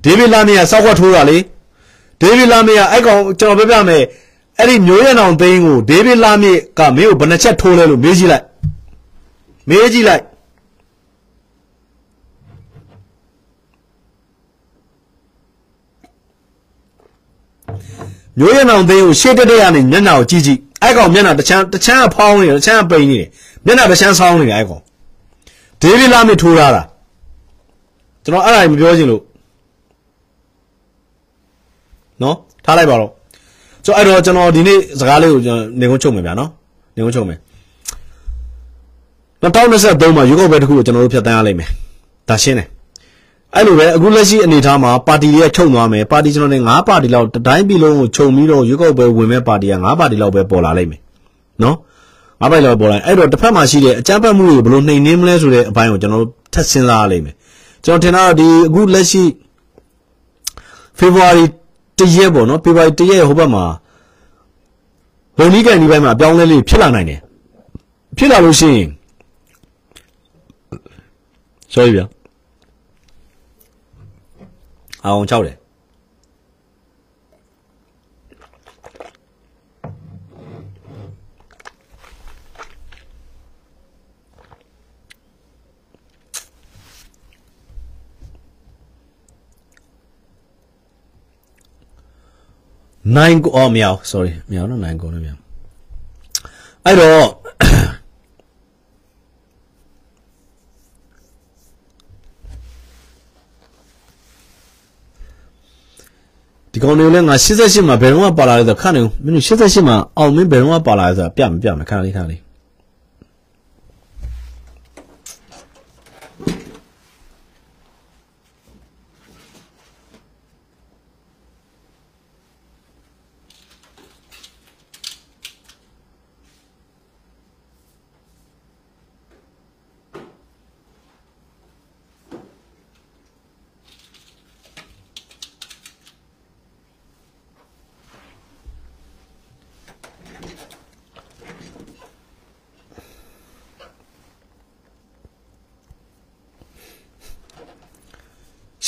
ဒေးဗစ်လာမီကစောက်ခွက်ထိုးတာလေဒေးဗစ်လာမီကအဲ့ကောင်ကျွန်တော်ပြောပြမယ်အဲ့ဒီမျိုးရံအောင်သိန်းကိုဒေးဗစ်လာမီကမင်းကိုဘယ်နှချက်ထိုးလဲလို့မေးကြည့်လိုက်မေးကြည့်လိုက် မျိုးရနောင်သိန်းကိုရှေ့တက်တက်ရနေမျက်နှာကိုကြည့်ကြည့်အဲ့ကောင်မျက်နှာတစ်ချမ်းတစ်ချမ်းကဖောင်းနေတယ်တစ်ချမ်းကပိန်နေတယ်မျက်နှာတစ်ချမ်းဆောင်းနေတယ်အဲ့ကောင်ဒေးဗစ်လာမစ်ထိုးထားတာကျွန်တော်အဲ့ဒါမပြောချင်လို့နော်ထားလိုက်ပါတော့ဆိုအဲ့တော့ကျွန်တော်ဒီနေ့စကားလေးကိုကျွန်တော်နေကုန်းချုပ်မယ်ဗျာနော်နေကုန်းချုပ်မယ်2023မှာရွေးကောက်ပွဲတစ်ခုကိုကျွန်တော်တို့ဖျက်ဆီးရလိမ့်မယ်ဒါရှင်းတယ် အဲ့လိုပဲအခုလက်ရှိအနေအထားမှာပါတီတွေကချုပ်သွားမယ်ပါတီကျွန်တော်တို့၅ပါတီလောက်တိုင်းပြည်လုံးကိုခြုံပြီးတော့ရွေးကောက်ပွဲဝင်မဲ့ပါတီက၅ပါတီလောက်ပဲပေါ်လာလိမ့်မယ်နော်၅ပါတီလောက်ပေါ်လာအဲ့တော့တစ်ဖက်မှာရှိတဲ့အကြမ်းဖက်မှုတွေကိုဘယ်လိုနှိမ်နင်းမလဲဆိုတဲ့အပိုင်းကိုကျွန်တော်တို့ထပ်စဉ်းစားရလိမ့်မယ်ကျွန်တော်ထင်တာတော့ဒီအခုလက်ရှိ February တရက်ပေါ့နော် February တရက်ဟိုဘက်မှာဘုံနီးကန်ဒီဘက်မှာအပြောင်းလဲလေးဖြစ်လာနိုင်တယ်ဖြစ်လာလို့ရှိရင် sorry ဗျာ အောင်6တယ်နိုင်ကိုအော်မရအောင် sorry မရအောင်နော်နိုင်ကိုလည်းမရအောင်အဲ့တော့ ဒီကောင်တွေလည်းငါ88မှာဘယ်တော့မှပါလာလဲဆိုခန့်နေမင်းတို့88မှာအောင်မင်းဘယ်တော့မှပါလာလဲဆိုတာပြမပြမခဏလေးခဏလေး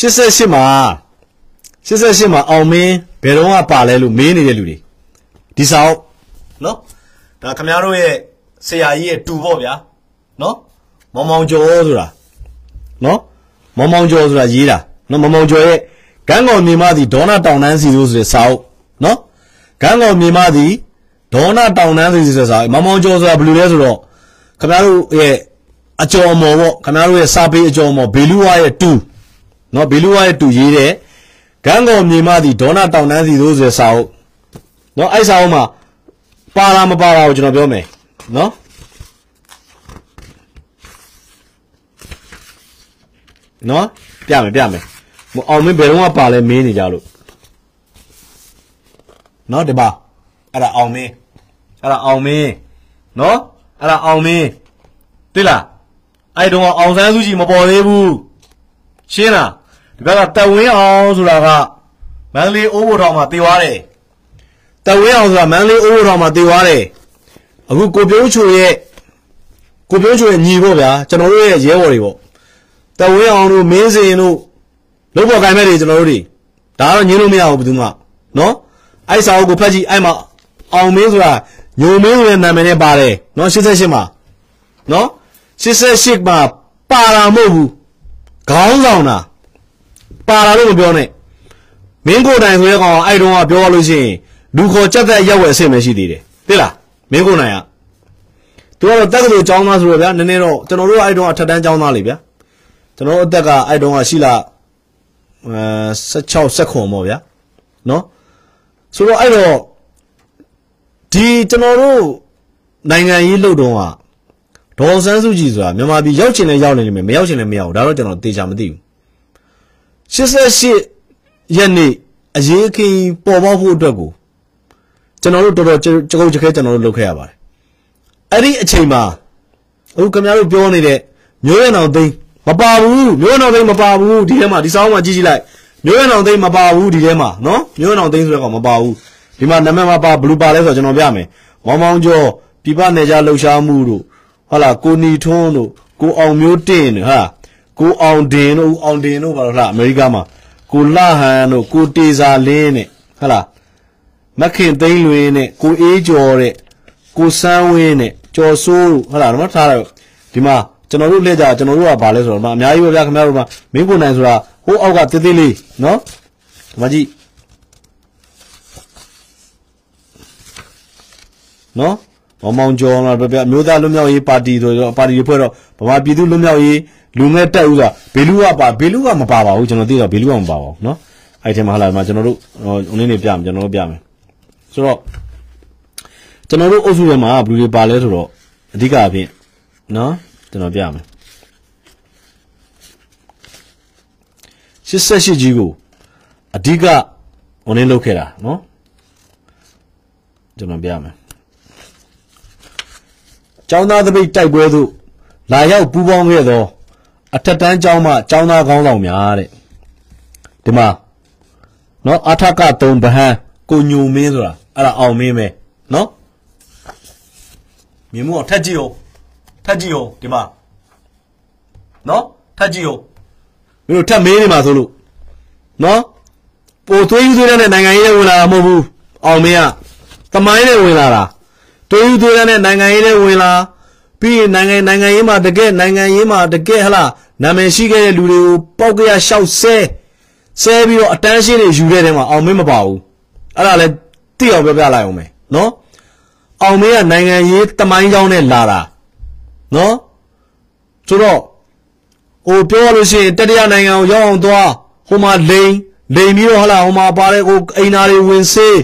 88မှာ88မှာအောင်မင်းဘယ်တော့မှပါလဲလို့မေးနေတဲ့လူတွေဒီစာအုပ်နော်ဒါခင်ဗျားတို့ရဲ့ဆရာကြီးရဲ့တူပေါ့ဗျာနော်မောင်မောင်ကျော်ဆိုတာနော်မောင်မောင်ကျော်ဆိုတာရေးတာနော်မောင်မောင်ကျော်ရဲ့ဂန်းကောင်မြေမသည်ဒေါနာတောင်တန်းစီဆိုဆိုတဲ့စာအုပ်နော်ဂန်းကောင်မြေမသည်ဒေါနာတောင်တန်းစီဆိုတဲ့စာအုပ်မောင်မောင်ကျော်ဆိုတာဘယ်လိုလဲဆိုတော့ခင်ဗျားတို့ရဲ့အကျော်အမော်ပေါ့ခင်ဗျားတို့ရဲ့စာပေအကျော်အမော်ဘေလူဝါရဲ့တူ နော်ဘေလူဝါရဲ့တူရေးတဲ့ဂန်းကောင်မြေမသည်ဒေါနာတောင်တန်းစီဆိုဆိုတဲ့စာအုပ်နော်အဲ့စာအုပ်မှာပါလားမပါလားကိုကျွန်တော်ပြောမယ်နော်နော်ပြမယ်ပြမယ်မအောင်မင်းဘယ်တော့မှပါလဲမင်းနေကြလို့နော်ဒီပါအဲ့ဒါအောင်မင်းအဲ့ဒါအောင်မင်းနော်အဲ့ဒါအောင်မင်းသိလားအဲ့တုန်းကအောင်ဆန်းစုကြည်မပေါ်သေးဘူး ရှင်းလားဒီဘက်ကတက်ဝင်းအောင်ဆိုတာကမန္တလေးအိုးဘိုထောင်မှာတည်သွားတယ်တက်ဝင်းအောင်ဆိုတာမန္တလေးအိုးဘိုထောင်မှာတည်သွားတယ်အခုကိုပြုံးချိုရဲ့ကိုပြုံးချိုရဲ့ညီပေါ့ဗျာကျွန်တော်တို့ရဲ့ရဲဘော်တွေပေါ့တဝင်းအောင်တို့မင်းစင်တို့လုပ်ပေါ်ကိုင်မဲ့တွေကျွန်တော်တို့တွေဒါကတော့ညင်းလို့မရဘူးဘယ်သူမှနော်အဲ့စာအုပ်ကိုဖတ်ကြည့်အဲ့မှာအောင်မင်းဆိုတာညိုမင်းဆိုတဲ့နာမည်နဲ့ပါတယ်နော်88မှာနော်88မှာပါတာမဟုတ်ဘူး ခေါင်းဆောင်တာပါတာလို့မပြောနဲ့မင်းကိုယ်တိုင်ဆိုတဲ့ကောင်အဲ့တုန်းကပြောရလို့ရှိရင်လူခေါ်ကြက်သက်ရက်ဝယ်အဆင့်ပဲရှိသေးတယ်သိလားမင်းကိုယ်တိုင်ကသူကတော့တက္ကသိုလ်ကျောင်းသားဆိုတော့ဗျာနည်းနည်းတော့ကျွန်တော်တို့အဲ့တုန်းကအထက်တန်းကျောင်းသားလေဗျာကျွန်တော်အသက်ကအဲ့တုန်းကရှိလာအဲ16 16ပေါ့ဗျာနော်ဆိုတော့အဲ့တော့ဒီကျွန်တော်တို့နိုင်ငံရေးလှုပ်တုံးက ဒေါ်ဆန်းစုကြည်ဆိုတာမြန်မာပြည်ရောက်ချင်လဲရောက်နေလိမ့်မယ်မရောက်ချင်လဲမရောက်ဘူးဒါတော့ကျွန်တော်တေချာမသိဘူး88ရက်နေ့အရေးခင်းပေါ်ပေါက်ဖို့အတွက်ကိုကျွန်တော်တို့တော်တော်ကြကုတ်ကြခဲကျွန်တော်တို့လုပ်ခဲ့ရပါတယ်အဲ့ဒီအချိန်မှာအခုခင်ဗျားတို့ပြောနေတဲ့မျိုးရံအောင်သိန်းမပါဘူးမျိုးရံအောင်သိန်းမပါဘူးဒီထဲမှာဒီစောင်းမှာကြည့်ကြည့်လိုက်မျိုးရံအောင်သိန်းမပါဘူးဒီထဲမှာနော်မျိုးရံအောင်သိန်းဆိုတဲ့ကောင်မပါဘူးဒီမှာနာမည်မှာပါဘလူးပါလဲဆိုတော့ကျွန်တော်ပြမယ်မောင်မောင်ကျော်ပြပနယ်ကြလှုပ်ရှားမှုတို့ ဟုတ်လားကိုနီထွန်းတို့ကိုအောင်မျိုးတင်တို့ဟာကိုအောင်တင်တို့အောင်တင်တို့ဘာလို့လားအမေရိကမှာကိုလှဟန်တို့ကိုတေစာလင်းနဲ့ဟုတ်လားမခင်သိန်းလွင်နဲ့ကိုအေးကျော်တဲ့ကိုစန်းဝင်းနဲ့ကျော်စိုးတို့ဟုတ်လားတော့ထားတယ်ဒီမှာကျွန်တော်တို့လက်ကြကျွန်တော်တို့ကဘာလဲဆိုတော့အများကြီးပဲဗျာခင်ဗျားတို့ကမင်းကိုနိုင်ဆိုတာဟိုးအောက်ကတေးသေးလေးနော်ဒီမှာကြည့်နော် မောင်မောင်ကျော်လာပြပြအမျိုးသားလွတ်မြောက်ရေးပါတီဆိုတော့ပါတီတွေဖွဲ့တော့ဗမာပြည်သူလွတ်မြောက်ရေးလူငယ်တက်ဦးဆိုတာဘေလူကပါဘေလူကမပါပါဘူးကျွန်တော်သိတော့ဘေလူကမပါပါဘူးနော်အဲ့ဒီမှာဟာလာမှာကျွန်တော်တို့ဟိုနည်းနည်းပြမယ်ကျွန်တော်တို့ပြမယ်ဆိုတော့ကျွန်တော်တို့အုပ်စုထဲမှာဘယ်လူတွေပါလဲဆိုတော့အဓိကအဖြစ်နော်ကျွန်တော်ပြမယ်88ကြီးကိုအဓိကဟိုနည်းလုပ်ခဲ့တာနော်ကျွန်တော်ပြမယ် ကျောင်းသားသပိတ်တိုက်ပွဲသို့လာရောက်ပူးပေါင်းခဲ့သော အထက်တန်းကျောင်းမှကျောင်းသားကောင်းဆောင်များတဲ့ဒီမှာနော်အထက်က3ဗဟန်းကိုညိုမင်းဆိုတာအဲ့ဒါအောင်မင်းပဲနော်မြင်မို့ထက်ကြည့်အောင်ထက်ကြည့်အောင်ဒီမှာနော်ထက်ကြည့်အောင်မင်းတို့ထက်မေးနေမှာဆိုလို့နော်ပိုသွေးယူသွေးတဲ့နိုင်ငံရေးဝင်လာတာမဟုတ်ဘူးအောင်မင်းကတမိုင်းနဲ့ဝင်လာတာ သွေးယူသွေးတဲ့နိုင်ငံရေးနဲ့ဝင်လာပြီးရင်နိုင်ငံနိုင်ငံရေးမှာတကယ်နိုင်ငံရေးမှာတကယ်ဟလားနာမည်ရှိခဲ့တဲ့လူတွေကိုပောက်ကရရှောက်ဆဲဆဲပြီးတော့အတန်းရှင်းတွေယူတဲ့တဲမှာအောင်မင်းမပါဘူးအဲ့ဒါလည်းတိအောင်ပြောပြလိုက်အောင်မယ်နော်အောင်မင်းကနိုင်ငံရေးတမိုင်းကြောင်းနဲ့လာတာနော်ဆိုတော့ဟိုပြောလို့ရှိရင်တတိယနိုင်ငံကိုရောက်အောင်သွားဟိုမှာလိန်လိန်ပြီးတော့ဟလာဟိုမှာပါတဲ့ဟိုအိမ်သားတွေဝင်စေး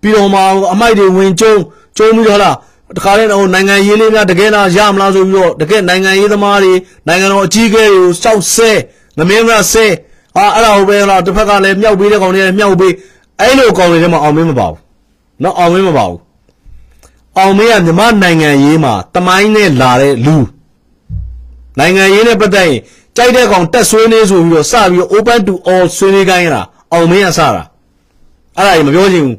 ပြီးတော့ဟိုမှာအမိုက်တွေဝင်ကျုံ ကျုံပြီးတော့ဟလာတခါလဲဟိုနိုင်ငံရေးလေးများတကယ်လားရမလားဆိုပြီးတော့တကယ်နိုင်ငံရေးသမားတွေနိုင်ငံတော်အကြီးအကဲတွေကိုစောက်ဆဲငမင်းမဆဲအာအဲ့ဒါဟိုပဲဟလာတစ်ဖက်ကလည်းမြောက်ပေးတဲ့ကောင်တွေလည်းမြောက်ပေးအဲ့လိုကောင်တွေထဲမှာအောင်မင်းမပါဘူးနော်အောင်မင်းမပါဘူးအောင်မင်းကမြမနိုင်ငံရေးမှာတမိုင်းနဲ့လာတဲ့လူနိုင်ငံရေးနဲ့ပတ်သက်ရင်ကြိုက်တဲ့ကောင်တက်ဆွေးနေဆိုပြီးတော့စပြီးတော့ open to all ဆွေးနွေးခိုင်းရတာအောင်မင်းကစတာအဲ့ဒါကြီးမပြောချင်ဘူး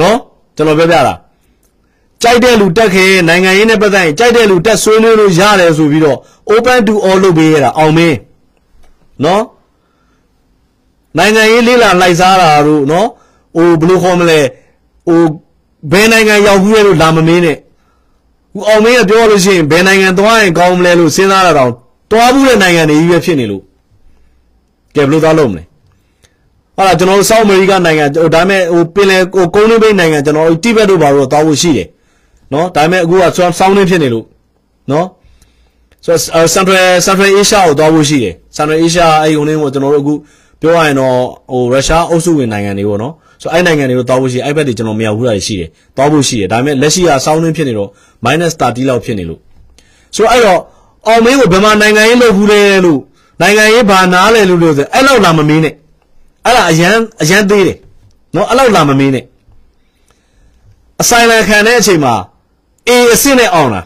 နော်ကျွန်တော်ပြောပြတာ ကြိုက်တဲ့လူတက်ခင်နိုင်ငံရေးနဲ့ပတ်သက်ရင်ကြိုက်တဲ့လူတက်ဆွေးနွေးလို့ရတယ်ဆိုပြီးတော့ open to all လုပ်ပေးရတာအောင်မင်းနော်နိုင်ငံရေးလေးလာလိုက်စားတာတို့နော်ဟိုဘယ်လိုခေါ်မလဲဟိုဘယ်နိုင်ငံရောက်ဘူးလဲလို့လာမမင်းနဲ့ဟိုအောင်မင်းကပြောလို့ရှိရင်ဘယ်နိုင်ငံသွားရင်ကောင်းမလဲလို့စဉ်းစားတာတော့တွားဘူးတဲ့နိုင်ငံတွေကြီးပဲဖြစ်နေလို့ကဲဘယ်လိုသွားလုပ်မလဲဟာလာကျွန်တော်တို့ဆောက်အမေရိကနိုင်ငံဟိုဒါပေမဲ့ဟိုပင်လယ်ဟိုကုန်းလေးပိတ်နိုင်ငံကျွန်တော်တို့တိဘက်တို့ဘာလို့သွားဖို့ရှိတယ် နော်ဒါပေမဲ့အခုကဆောင်းနေဖြစ်နေလို့နော်ဆိုတော့ Central Central Asia ကိုသွားဖို့ရှိတယ် Central Asia အဲ့ဒီုံလေးကိုကျွန်တော်တို့အခုပြောရရင်တော့ဟိုရုရှားအုပ်စုဝင်နိုင်ငံတွေပေါ့နော်ဆိုအဲ့နိုင်ငံတွေကိုသွားဖို့ရှိအဲ့ဘက်တွေကျွန်တော်မရောက်ဘူးတာရှိတယ်သွားဖို့ရှိတယ်ဒါပေမဲ့လက်ရှိကဆောင်းနေဖြစ်နေတော့ -30 လောက်ဖြစ်နေလို့ဆိုတော့အဲ့တော့အောင်မင်းကိုဘယ်မှာနိုင်ငံရေးလုပ်ဘူးလဲလို့နိုင်ငံရေးဘာနားလဲလို့လို့ဆိုအဲ့လောက်လာမမင်းနဲ့အဲ့ဒါအရန်အရန်သေးတယ်နော်အဲ့လောက်လာမမင်းနဲ့အဆိုင်လန်ခံတဲ့အချိန်မှာ အေအစ်စ်နဲ့အောင်တာ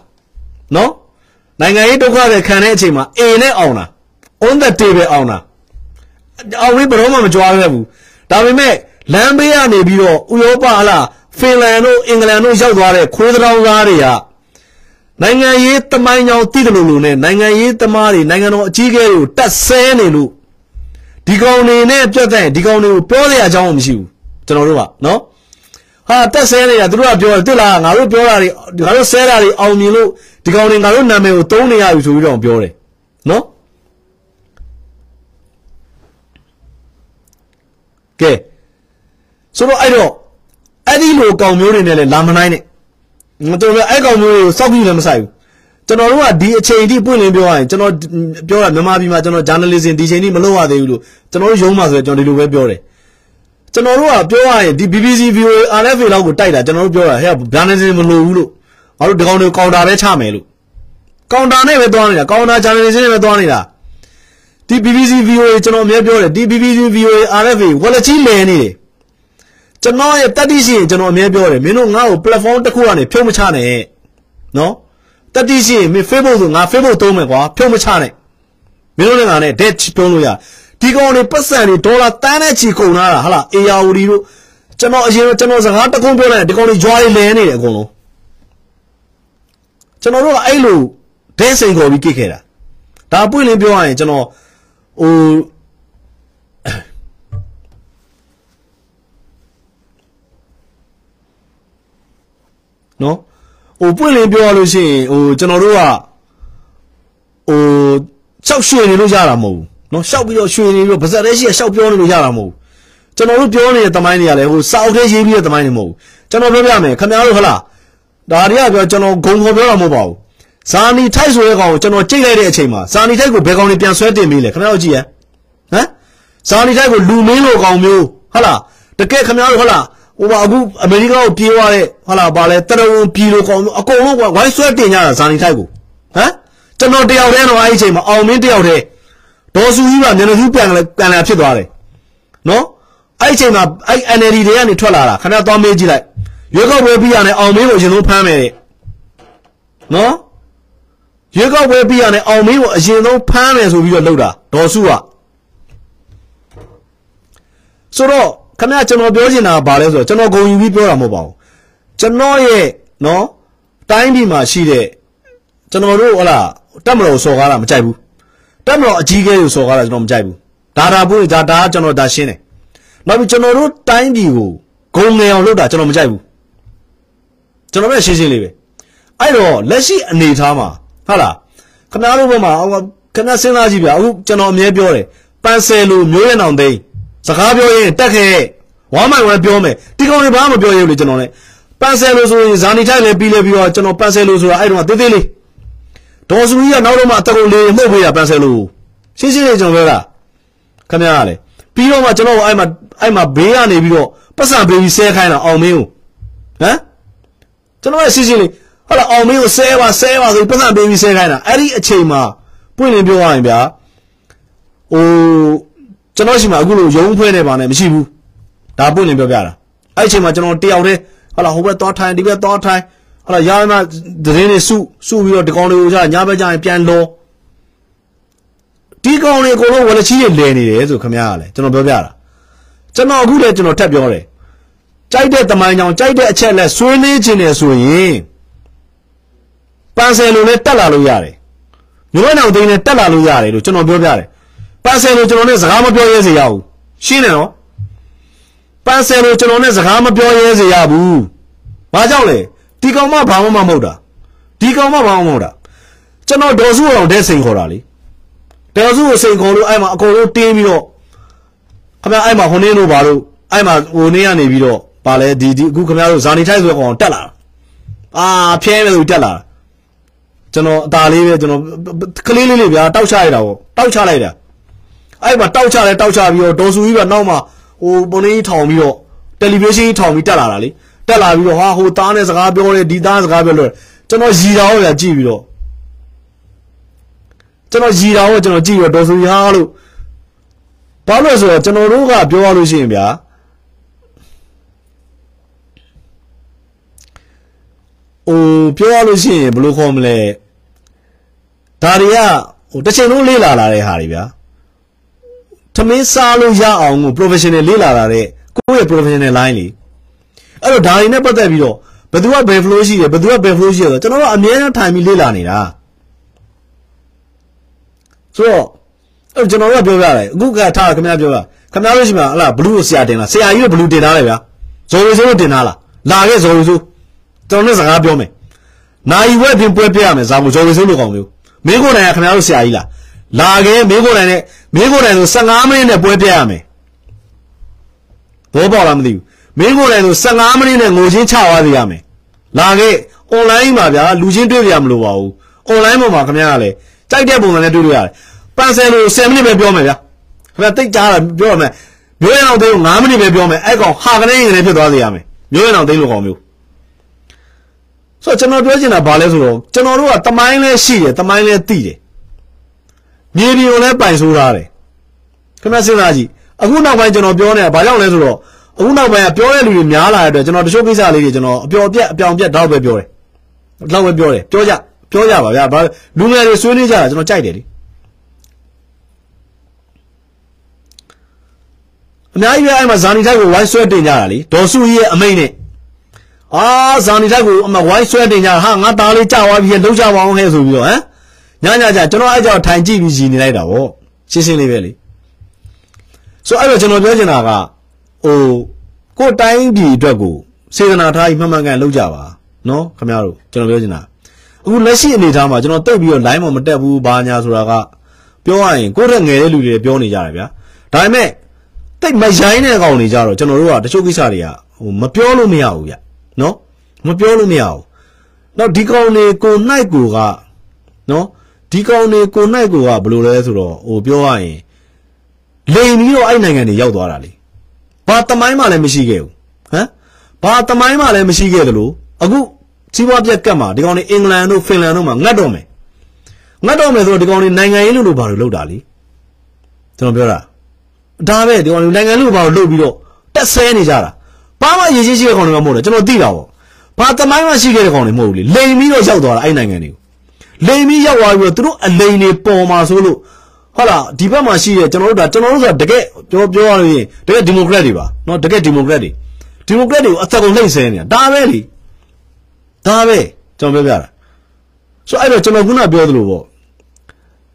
နော်နိုင်ငံရေးဒုက္ခတွေခံတဲ့အချိန်မှာအေနဲ့အောင်တာ on the table အောင်တာအောင်ဝေးဘယ်တော့မှမကြွားခဲ့ဘူးဒါပေမဲ့လမ်းဘေးကနေပြီးတော့ဥရောပဟလားဖင်လန်တို့အင်္ဂလန်တို့ရောက်သွားတဲ့ခွေးတောင်သားတွေကနိုင်ငံရေးတမိုင်းကြောင်တည်တယ်လို့လို့နဲ့နိုင်ငံရေးသမားတွေနိုင်ငံတော်အကြီးအကဲတွေကိုတတ်ဆဲနေလို့ဒီကောင်တွေနဲ့ပြတ်တဲ့ဒီကောင်တွေကိုပြောရအကြောင်းမရှိဘူးကျွန်တော်တို့ကနော် ဟာတက်ဆဲနေတာသူတို့ကပြောတယ်တွေ့လားငါတို့ပြောတာတွေငါတို့ဆဲတာတွေအောင်မြင်လို့ဒီကောင်တွေငါတို့နာမည်ကိုသုံးနေရပြီဆိုပြီးတော့ပြောတယ်နော်ကဲဆိုတော့အဲ့တော့အဲ့ဒီလိုကောင်မျိုးတွေနဲ့လည်းလာမနိုင်နဲ့ကျွန်တော်အဲ့ကောင်မျိုးတွေကိုစောက်ပြီးလည်းမဆိုင်ဘူးကျွန်တော်တို့ကဒီအချိန်အထိပွင့်လင်းပြောရရင်ကျွန်တော်ပြောတာမြန်မာပြည်မှာကျွန်တော် journalism ဒီချိန်ထိမလုပ်ရသေးဘူးလို့ကျွန်တော်တို့ရုံးမှာဆိုရင်ကျွန်တော်ဒီလိုပဲပြောတယ် ကျွန်တော်တို့ကပြောရရင်ဒီ BBC VOA RFA လောက်ကိုတိုက်တာကျွန်တော်တို့ပြောတာဟဲ့ journalism မလိုဘူးလို့ငါတို့ဒီကောင်တွေကောင်တာပဲချမယ်လို့ကောင်တာနဲ့ပဲသွားနေတာကောင်တာ journalism နဲ့ပဲသွားနေတာဒီ BBC VOA ကျွန်တော်အများပြောတယ်ဒီ BBC VOA RFA ဝက်လက်ကြီးလဲနေတယ်ကျွန်တော်ရဲ့တက်တိရှိရင်ကျွန်တော်အမြဲပြောတယ်မင်းတို့ငါ့ကို platform တစ်ခုကနေဖြုတ်မချနဲ့နော်တက်တိရှိရင်မင်း Facebook ဆိုငါ Facebook သုံးမယ်ကွာဖြုတ်မချနဲ့မင်းတို့လည်းငါနဲ့ debt တုံးလို့ရ ဒီကောင်တွေပတ်စံတွေဒေါ်လာတန်းနဲ့ချီကုန်လာတာဟာလား ARD တို့ကျွန်တော်အရင်ကျွန်တော်စကားတကုန်းပြောလိုက်ဒီကောင်တွေကြွားတွေလဲနေတယ်အကုန်လုံးကျွန်တော်တို့ကအဲ့လိုဒဲစိန်ခေါ်ပြီးကိတ်ခဲ့တာဒါပွင့်လင်းပြောရရင်ကျွန်တော်ဟိုနော်ဟိုပွင့်လင်းပြောရလို့ရှိရင်ဟိုကျွန်တော်တို့ကဟိုရှောက်ရွှေနေလို့ရတာမဟုတ်ဘူး နော်ရှောက်ပြီးတော့ရွှေနေပြီးတော့ဗဇက်လေးရှိရရှောက်ပြောနေလို့ရတာမဟုတ်ဘူးကျွန်တော်တို့ပြောနေတဲ့တမိုင်းတွေကလည်းဟိုစာအုပ်ထဲရေးပြီးတဲ့တမိုင်းတွေမဟုတ်ဘူးကျွန်တော်ပြောပြမယ်ခင်ဗျားတို့ဟလားဒါတွေကပြောကျွန်တော်ဂုံခေါ်ပြောတာမဟုတ်ပါဘူးဇာနီထိုက်ဆိုတဲ့ကောင်ကိုကျွန်တော်ကြိတ်လိုက်တဲ့အချိန်မှာဇာနီထိုက်ကိုဘယ်ကောင်တွေပြန်ဆွဲတင်ပြီးလဲခင်ဗျားတို့ကြည့်ရဟမ်ဇာနီထိုက်ကိုလူမင်းလိုကောင်မျိုးဟုတ်လားတကယ်ခင်ဗျားတို့ဟုတ်လားဟိုပါအခုအမေရိကန်ကိုပြေးသွားတဲ့ဟုတ်လားဗာလဲတရဝန်ပြည်လိုကောင်မျိုးအကုန်လုံးကဝိုင်းဆွဲတင်ကြတာဇာနီထိုက်ကိုဟမ်ကျွန်တော်တယောက်တည်းတော့အဲ့ဒီအချိန်မှာအောင်မင်းတယောက်တည်း ဒေါ်စုကြီးကမျက်နှာကြီးပြန်လဲပြန်လဲဖြစ်သွားတယ်နော်အဲ့ဒီအချိန်မှာအဲ့ NLD တွေကနေထွက်လာတာခင်ဗျားသွားမေးကြည့်လိုက်ရွေးကောက်ပွဲပြီးရတယ်အောင်မင်းကိုအရင်ဆုံးဖမ်းမယ်တဲ့နော်ရွေးကောက်ပွဲပြီးရတယ်အောင်မင်းကိုအရင်ဆုံးဖမ်းမယ်ဆိုပြီးတော့လုပ်တာဒေါ်စုကဆိုတော့ခမကျွန်တော်ပြောချင်တာကဘာလဲဆိုတော့ကျွန်တော်ဂုံယူပြီးပြောတာမဟုတ်ပါဘူးကျွန်တော်ရဲ့နော်တိုင်းပြည်မှာရှိတဲ့ကျွန်တော်တို့ဟလာတက်မတော်စော်ကားတာမကြိုက်ဘူး တက်မတော်အကြီးကဲကိုစော်ကားတာကျွန်တော်မကြိုက်ဘူးဒါဒါပွင့်ဒါဒါကျွန်တော်ဒါရှင်းတယ်နောက်ပြီးကျွန်တော်တို့တိုင်းပြည်ကိုဂုံငယ်အောင်လုပ်တာကျွန်တော်မကြိုက်ဘူးကျွန်တော်ပဲရှင်းရှင်းလေးပဲအဲ့တော့လက်ရှိအနေထားမှာဟုတ်လားခင်ဗျားတို့ဘက်မှာခင်ဗျားစဉ်းစားကြည့်ဗျာအခုကျွန်တော်အမြဲပြောတယ်ပန်ဆယ်လိုမျိုးရအောင်သိန်းစကားပြောရင်တက်ခဲ့ဝမ်းမိုင်ဝမ်းပြောမယ်ဒီကောင်တွေဘာမှမပြောရဘူးလေကျွန်တော်လည်းပန်ဆယ်လိုဆိုရင်ဇာနီထိုက်လည်းပြီးလဲပြီးတော့ကျွန်တော်ပန်ဆယ်လိုဆိုတာအဲ့တော့တေးသေးလေး ဒေါ်စုကြီးကနောက်တော့မှအတကုံလေးမှုတ်ပေးတာပန်ဆယ်လိုရှင်းရှင်းလေးကျွန်တော်ပြောတာခင်ဗျားကလည်းပြီးတော့မှကျွန်တော်အဲ့မှာအဲ့မှာဘေးကနေပြီးတော့ပတ်စံပေးပြီးဆဲခိုင်းတာအောင်မင်းကိုဟမ်ကျွန်တော်ရဲ့ရှင်းရှင်းလေးဟုတ်လားအောင်မင်းကိုဆဲပါဆဲပါဆိုပတ်စံပေးပြီးဆဲခိုင်းတာအဲ့ဒီအချိန်မှာပွင့်လင်းပြောရရင်ဗျာဟိုကျွန်တော်ရှိမှအခုလိုရုံးဖွဲ့နေပါနဲ့မရှိဘူးဒါပွင့်လင်းပြောပြတာအဲ့အချိန်မှာကျွန်တော်တယောက်တည်းဟုတ်လားဟိုဘက်သွားထိုင်ဒီဘက်သွားထိုင် ဟုတ်လားရာမသတင်းတွေစုစုပြီးတော့ဒီကောင်တွေကိုကြာညဘက်ကျရင်ပြန်လောဒီကောင်တွေအကုန်လုံးဝလချီးတွေလဲနေတယ်ဆိုခမရကလည်းကျွန်တော်ပြောပြတာကျွန်တော်အခုလည်းကျွန်တော်ထပ်ပြောတယ်ကြိုက်တဲ့တမိုင်းကြောင်ကြိုက်တဲ့အချက်လက်ဆွေးနွေးခြင်းတယ်ဆိုရင်ပန်ဆယ်လိုနဲ့တက်လာလို့ရတယ်မျိုးဝဲအောင်သိန်းနဲ့တက်လာလို့ရတယ်လို့ကျွန်တော်ပြောပြတယ်ပန်ဆယ်လိုကျွန်တော်နဲ့စကားမပြောရဲစေရဘူးရှင်းတယ်နော်ပန်ဆယ်လိုကျွန်တော်နဲ့စကားမပြောရဲစေရဘူးဘာကြောင့်လဲ ဒီကောင်မဘာမှမမဟုတ်တာဒီကောင်မဘာမှမဟုတ်တာကျွန်တော်ဒေါ်စုအောင်တဲ့စိန်ခေါ်တာလေဒေါ်စုကိုစိန်ခေါ်လို့အဲ့မှာအကုန်လုံးတင်းပြီးတော့ခင်ဗျာအဲ့မှာဟိုနေလို့ဘာလို့အဲ့မှာဟိုနေကနေပြီးတော့ပါလဲဒီဒီအခုခင်ဗျားတို့ဇာနီထိုက်ဆိုကောင်တက်လာအာဖျဲနေလို့တက်လာကျွန်တော်အตาလေးပဲကျွန်တော်ကလေးလေးလေးဗျာတောက်ချလိုက်တာပေါ့တောက်ချလိုက်တာအဲ့မှာတောက်ချလဲတောက်ချပြီးတော့ဒေါ်စုကြီးကနောက်မှာဟိုပုံလေးထောင်ပြီးတော့တယ်လီဗီရှင်းထောင်ပြီးတက်လာတာလေ တက်လာပြီးတော့ဟာဟိုသားနဲ့စကားပြောတယ်ဒီသားစကားပြောလို့ကျွန်တော်ရီတာဟောဗျာကြည့်ပြီးတော့ကျွန်တော်ရီတာဟောကျွန်တော်ကြည့်ပြီးတော့ဒေါ်စုကြီးဟာလို့ဘာလို့လဲဆိုတော့ကျွန်တော်တို့ကပြောရလို့ရှိရင်ဗျာဟိုပြောရလို့ရှိရင်ဘယ်လိုခေါ်မလဲဒါတွေကဟိုတစ်ချိန်လုံးလေးလာလာတဲ့ဟာတွေဗျာသမင်းစားလို့ရအောင်ကို professional လေးလာလာတဲ့ကိုယ့်ရဲ့ professional line လေ အဲ့တော့ဒါတွေနဲ့ပတ်သက်ပြီးတော့ဘယ်သူကဘယ် flow ရှိတယ်ဘယ်သူကဘယ် flow ရှိတယ်ဆိုတော့ကျွန်တော်တို့အများအားထိုင်ပြီးလေ့လာနေတာဆိုတော့အဲ့ကျွန်တော်တို့ကပြောပြတယ်အခုကထားခင်ဗျားပြောတာခင်ဗျားတို့ရှိမှာဟလားဘလူးကိုဆရာတင်လားဆရာကြီးကဘလူးတင်ထားတယ်ဗျာဇော်ရီစိုးတင်ထားလားလာခဲ့ဇော်ရီစိုးကျွန်တော်နဲ့စကားပြောမယ်နိုင်ဝက်ပြင်ပွဲပြရမယ်ဇာမဇော်ရီစိုးလိုကောင်မျိုးမင်းကိုယ်တိုင်ကခင်ဗျားတို့ဆရာကြီးလားလာခဲ့မင်းကိုယ်တိုင်နဲ့မင်းကိုယ်တိုင်ဆို15မိနစ်နဲ့ပွဲပြရမယ်ဘောပေါက်လားမသိဘူး မင်းကိုယ်တိုင်ဆို15မိနစ်နဲ့ငိုချင်းချသွားစေရမယ်လာခဲ့ online မှာဗျာလူချင်းတွေ့ကြမလို့ပါဘူး online ပေါ်မှာခင်ဗျားကလည်းကြိုက်တဲ့ပုံစံနဲ့တွေ့လို့ရတယ်ပန်ဆယ်လို10မိနစ်ပဲပြောမယ်ဗျာခင်ဗျားတိတ်ကြားတာပြောရမယ်မျိုးရအောင်သိလို့9မိနစ်ပဲပြောမယ်အဲ့ကောင်ဟာကနေငနေဖြစ်သွားစေရမယ်မျိုးရအောင်သိလို့ကောင်မျိုးဆိုတော့ကျွန်တော်ပြောချင်တာဘာလဲဆိုတော့ကျွန်တော်တို့ကတမိုင်းလဲရှိတယ်တမိုင်းလဲသိတယ်မြေပြင်ကိုလည်းပိုင်ဆိုးထားတယ်ခင်ဗျားစဉ်းစားကြည့်အခုနောက်ပိုင်းကျွန်တော်ပြောနေတာဘာကြောင့်လဲဆိုတော့ အခုနောက်ပိုင်းကပြောတဲ့လူတွေများလာတဲ့အတွက်ကျွန်တော်တချို့ကိစ္စလေးတွေကျွန်တော်အပျော်ပြက်အပြောင်ပြက်တော့ပဲပြောတယ်တော့ပဲပြောတယ်ပြောကြပြောကြပါဗျာဘာလူငယ်တွေဆွေးနွေးကြတာကျွန်တော်ကြိုက်တယ်လေအများကြီးပဲအဲ့မှာဇာနီထိုက်ကိုဝိုင်းဆွဲတင်ကြတာလေဒေါ်စုကြီးရဲ့အမိန့်နဲ့အာဇာနီထိုက်ကိုအမဝိုင်းဆွဲတင်ကြတာဟာငါသားလေးကြာသွားပြီလှုပ်ကြပါအောင်ဟဲ့ဆိုပြီးတော့ဟမ်ညညကြကျွန်တော်အဲ့ကြောင့်ထိုင်ကြည့်ပြီးရည်နေလိုက်တာဗောရှင်းရှင်းလေးပဲလေဆိုအဲ့တော့ကျွန်တော်ပြောချင်တာက ဟိုကိုယ်တိုင်းပြည်အတွက်ကိုစေတနာထားပြီးမှန်မှန်ကန်လုပ်ကြပါနော်ခင်ဗျားတို့ကျွန်တော်ပြောချင်တာအခုလက်ရှိအနေအထားမှာကျွန်တော်တိတ်ပြီးတော့ line မှာမတက်ဘူးဘာညာဆိုတာကပြောရရင်ကိုယ့်ရဲ့ငယ်တဲ့လူတွေပြောနေကြတယ်ဗျာဒါပေမဲ့တိတ်မရိုင်းတဲ့ကောင်တွေကြတော့ကျွန်တော်တို့ကတချို့ကိစ္စတွေကဟိုမပြောလို့မရဘူးဗျနော်မပြောလို့မရဘူးနောက်ဒီကောင်တွေကိုနိုင်ကိုကနော်ဒီကောင်တွေကိုနိုင်ကိုကဘယ်လိုလဲဆိုတော့ဟိုပြောရရင်လိန်ပြီးတော့အဲ့နိုင်ငံတွေရောက်သွားတာလေ ဘာတမိုင်းမှလည်းမရှိခဲ့ဘူးဟမ်ဘာတမိုင်းမှလည်းမရှိခဲ့တယ်လို့အခုစီးပွားပြက်ကတ်မှာဒီကောင်တွေအင်္ဂလန်တို့ဖင်လန်တို့မှာငတ်တော့မယ်ငတ်တော့မယ်ဆိုတော့ဒီကောင်တွေနိုင်ငံရေးလို့လို့ဘာလို့လုပ်တာလဲကျွန်တော်ပြောတာဒါပဲဒီကောင်တွေနိုင်ငံလို့ဘာလို့လုပ်ပြီးတော့တက်ဆဲနေကြတာဘာမှရေးချင်းရှိတဲ့ကောင်တွေမှမဟုတ်တယ်ကျွန်တော်သိတာပေါ့ဘာတမိုင်းမှရှိခဲ့တဲ့ကောင်တွေမဟုတ်ဘူးလေလိန်ပြီးတော့ရောက်သွားတာအဲ့နိုင်ငံတွေကိုလိန်ပြီးရောက်သွားပြီးတော့သူတို့အလိန်တွေပေါ်မှာဆိုလို့ ဟုတ်လားဒီဘက်မှာရှိတဲ့ကျွန်တော်တို့ဒါကျွန်တော်တို့ဆိုတာတကယ်ပြောပြောရလို့ရင်တကယ်ဒီမိုကရက်တွေပါနော်တကယ်ဒီမိုကရက်တွေဒီမိုကရက်တွေကိုအသက်ကုန်နှိမ့်ဆဲနေတာဒါပဲလေဒါပဲကျွန်တော်ပြောပြတာဆိုအဲ့တော့ကျွန်တော်ခုနပြောသလိုပေါ့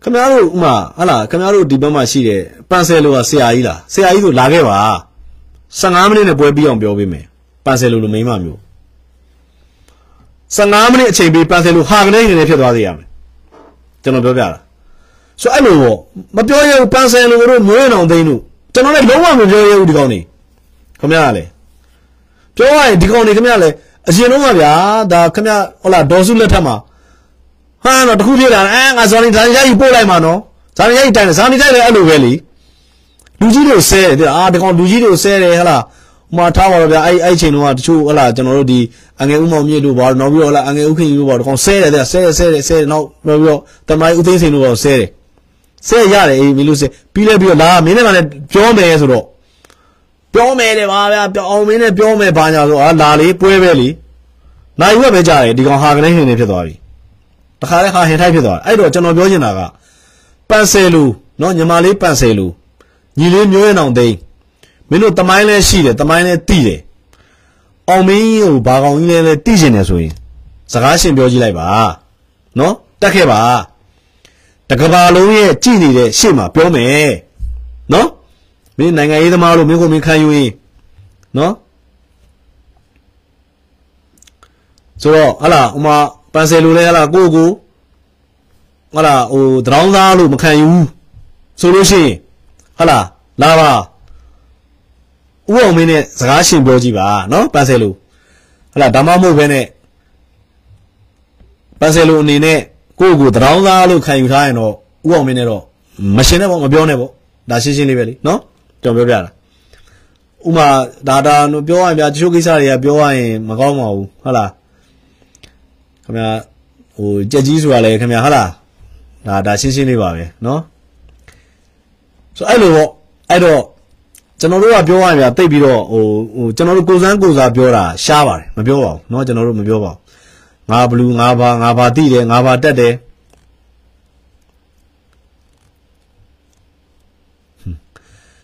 ခင်ဗျားတို့ဥမာဟလာခင်ဗျားတို့ဒီဘက်မှာရှိတဲ့ပန်ဆယ်လိုကဆရာကြီးလားဆရာကြီးဆိုလာခဲ့ပါ15မိနစ်နဲ့ပွဲပြီးအောင်ပြောပေးမယ်ပန်ဆယ်လိုလိုမိမမျိုး15မိနစ်အချိန်ပေးပန်ဆယ်လိုဟာကနေနေနေဖြစ်သွားစေရမယ်ကျွန်တော်ပြောပြတာ ဆိုအဲ့လိုပေါ့မပြောရဘူးပန်ဆယ်လိုတို့မျိုးရင်အောင်သိန်းတို့ကျွန်တော်လည်းလုံးဝမပြောရဘူးဒီကောင်နေခင်ဗျားကလည်းပြောရရင်ဒီကောင်နေခင်ဗျားလည်းအရင်တော့ကဗျာဒါခင်ဗျားဟုတ်လားဒေါ်စုလက်ထက်မှာဟာတော့တခုပြေးတာအဲငါဇော်နီဇာနီရိုက်ပို့လိုက်မှာနော်ဇာနီရိုက်တိုင်ဇာနီတိုင်လည်းအဲ့လိုပဲလေလူကြီးတွေဆဲတယ်အာဒီကောင်လူကြီးတွေဆဲတယ်ဟလားဟိုမှာထားပါတော့ဗျာအဲ့အဲ့ချိန်တုန်းကတချို့ဟလားကျွန်တော်တို့ဒီအငယ်ဦးမောင်မြင့်တို့ဘာနောက်ပြီးတော့ဟလားအငယ်ဦးခင်ကြီးတို့ဘာဒီကောင်ဆဲတယ်တဲ့ဆဲဆဲတယ်ဆဲတယ်နောက်နောက်ပြီးတော့တမိုင်းဦးသိန်းစိန်တို့ဘာဆဲတယ် ဆဲရတယ်အေးမင်းလို့ဆဲပြီးလဲပြီးတော့လာမင်းနဲ့မှလည်းပြောမယ်ဆိုတော့ပြောမယ်လေပါဗျာပြောအောင်မင်းနဲ့ပြောမယ်ဘာညာဆိုအာလာလေပွဲပဲလေနိုင်ရွက်ပဲကြတယ်ဒီကောင်ဟာကနေဟင်းနေဖြစ်သွားပြီတခါလဲဟာဟင်ထိုက်ဖြစ်သွားတယ်အဲ့တော့ကျွန်တော်ပြောချင်တာကပန်ဆယ်လူနော်ညီမလေးပန်ဆယ်လူညီလေးမျိုးရင်အောင်သိန်းမင်းတို့တမိုင်းလဲရှိတယ်တမိုင်းလဲတိတယ်အောင်မင်းကိုဘာကောင်ကြီးလဲလဲတိကျင်တယ်ဆိုရင်စကားရှင်ပြောကြည့်လိုက်ပါနော်တက်ခဲ့ပါ တကဘာလုံးရဲ့ကြည်နေတဲ့ရှေ့မှာပြောမယ်နော်မင်းနိုင်ငံရေးသမားလို့မင်းကိုမင်းခံယူရင်နော်ဆိုတော့ဟလာဥမာပန်ဆယ်လိုလဲဟလာကိုကိုဟလာဟိုတရောင်းသားလို့မခံယူဆိုလို့ရှိရင်ဟလာလာပါဥအောင်မင်းနဲ့စကားရှင်ပြောကြည့်ပါနော်ပန်ဆယ်လိုဟလာဒါမှမဟုတ်ဘဲနဲ့ပန်ဆယ်လိုအနေနဲ့ ကိုကိုတရောင်းသားလို့ခံယူထားရင်တော့ဥအောင်မင်းနဲ့တော့မရှင်နဲ့ပေါ့မပြောနဲ့ပေါ့ဒါရှင်းရှင်းလေးပဲလीနော်ကျွန်တော်ပြောပြတာဥမာဒါဒါပြောရရင်ဗျာတချို့ကိစ္စတွေကပြောရရင်မကောင်းပါဘူးဟုတ်လားခင်ဗျာဟိုကြက်ကြီးဆိုတာလေခင်ဗျာဟုတ်လားဒါဒါရှင်းရှင်းလေးပါပဲเนาะဆိုအဲ့လိုပေါ့အဲ့တော့ကျွန်တော်တို့ကပြောရရင်ဗျာတိတ်ပြီးတော့ဟိုဟိုကျွန်တော်တို့ကိုစန်းကိုစားပြောတာရှားပါတယ်မပြောပါဘူးเนาะကျွန်တော်တို့မပြောပါဘူး ငါဘလူးငါဘာငါဘာတိတယ်ငါဘာတက်တယ်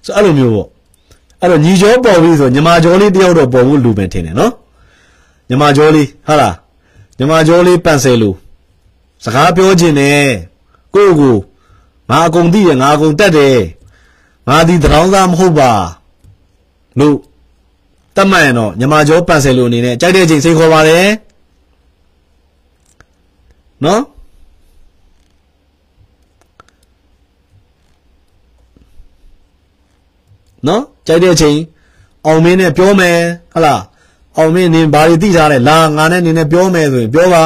ဆိုအဲ့လိုမျိုးပေါ့အဲ့တော့ညီကျော်ပေါ်ပြီဆိုညီမကျော်လေးတယောက်တော့ပေါ်ဖို့လူပဲထင်တယ်နော်ညီမကျော်လေးဟုတ်လားညီမကျော်လေးပန့်ဆယ်လူစကားပြောခြင်းနဲ့ကိုယ့်ကိုငါအကုန်သိတယ်ငါအကုန်တတ်တယ်ငါဒီတရောင်းသားမဟုတ်ပါလို့တတ်မှန်ရင်တော့ညီမကျော်ပန့်ဆယ်လူအနေနဲ့ကြိုက်တဲ့ချိန်စိတ်ခေါ်ပါတယ် နော်နော်ကြိုက်တဲ့အချိန်အောင်မင်းနဲ့ပြောမယ်ဟလားအောင်မင်းနင်ဘာတွေသိထားလဲလာငါနဲ့နင်နဲ့ပြောမယ်ဆိုရင်ပြောပါ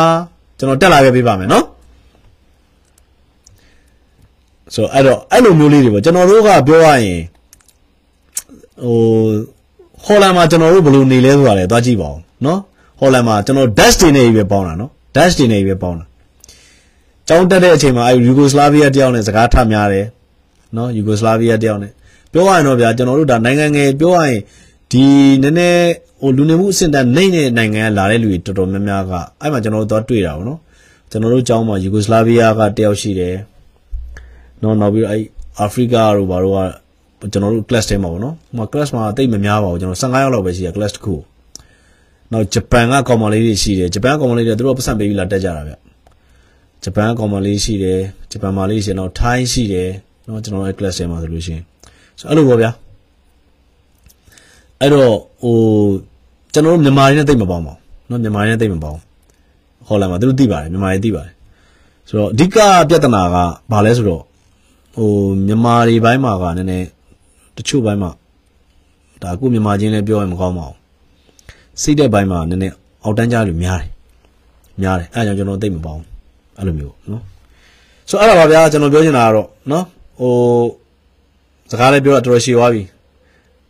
ကျွန်တော်တက်လာခဲ့ပေးပါမယ်နော်ဆိုအဲ့တော့အဲ့လိုမျိုးလေးတွေပေါ့ကျွန်တော်တို့ကပြောရရင်ဟိုဟော်လန်မှာကျွန်တော်တို့ဘယ်လိုနေလဲဆိုတာလည်းသွားကြည့်ပါဦးနော်ဟော်လန်မှာကျွန်တော် dash တင်နေပြီပဲပေါင်းတာနော် dash တင်နေပြီပဲပေါင်းတာ ကျောင်းတက်တဲ့အချိန်မှာအဲယူဂိုစလာဗီးယားတယောက်နဲ့စကားထများတယ်နော်ယူဂိုစလာဗီးယားတယောက်နဲ့ပြောရရင်တော့ဗျာကျွန်တော်တို့ဒါနိုင်ငံငယ်ပြောရရင်ဒီနည်းနည်းဟိုလူနေမှုအဆင့်တန်းနိုင်တဲ့နိုင်ငံကလာတဲ့လူတွေတော်တော်များများကအဲ့မှာကျွန်တော်တို့တော့တွေ့တာပေါ့နော်ကျွန်တော်တို့ကျောင်းမှာယူဂိုစလာဗီးယားကတယောက်ရှိတယ်နော်နောက်ပြီးတော့အဲ့အာဖရိကတို့ဘာတို့ကကျွန်တော်တို့ class ထဲမှာပေါ့နော်ဟိုမှာ class မှာတိတ်မများပါဘူးကျွန်တော်15ယောက်လောက်ပဲရှိတယ် class တစ်ခုနောက်ဂျပန်ကကောင်မလေးတွေရှိတယ်ဂျပန်ကောင်မလေးတွေသူတို့ပတ်စံပေးပြီးလာတက်ကြတာဗျ ဂျပန်ကောင်မလေးရှိတယ်ဂျပန်မလေးရှိတယ်တော့ထိုင်းရှိတယ်နော်ကျွန်တော်ရဲ့ class ထဲမှာဆိုလို့ရှိရင်ဆိုအဲ့လိုပေါ့ဗျာအဲ့တော့ဟိုကျွန်တော်တို့မြန်မာတွေနဲ့တိတ်မပေါင်းပါဘူးနော်မြန်မာတွေနဲ့တိတ်မပေါင်းဟောလာမှာသူတို့သိပါတယ်မြန်မာတွေသိပါတယ်ဆိုတော့အဓိကပြဿနာကဘာလဲဆိုတော့ဟိုမြန်မာတွေဘိုင်းမှာကနည်းနည်းတချို့ဘိုင်းမှာဒါအခုမြန်မာချင်းလည်းပြောရင်မကောင်းပါဘူးစိတ်တဲ့ဘိုင်းမှာနည်းနည်းအောက်တန်းကြလူများတယ်များတယ်အဲအကြောင်းကျွန်တော်သိမပေါဘူး အဲ့လိုမျိုးနော်ဆိုအဲ့ဒါပါဗျာကျွန်တော်ပြောချင်တာကတော့နော်ဟိုစကားလေးပြောတော့တော်တော်ရှည်သွားပြီ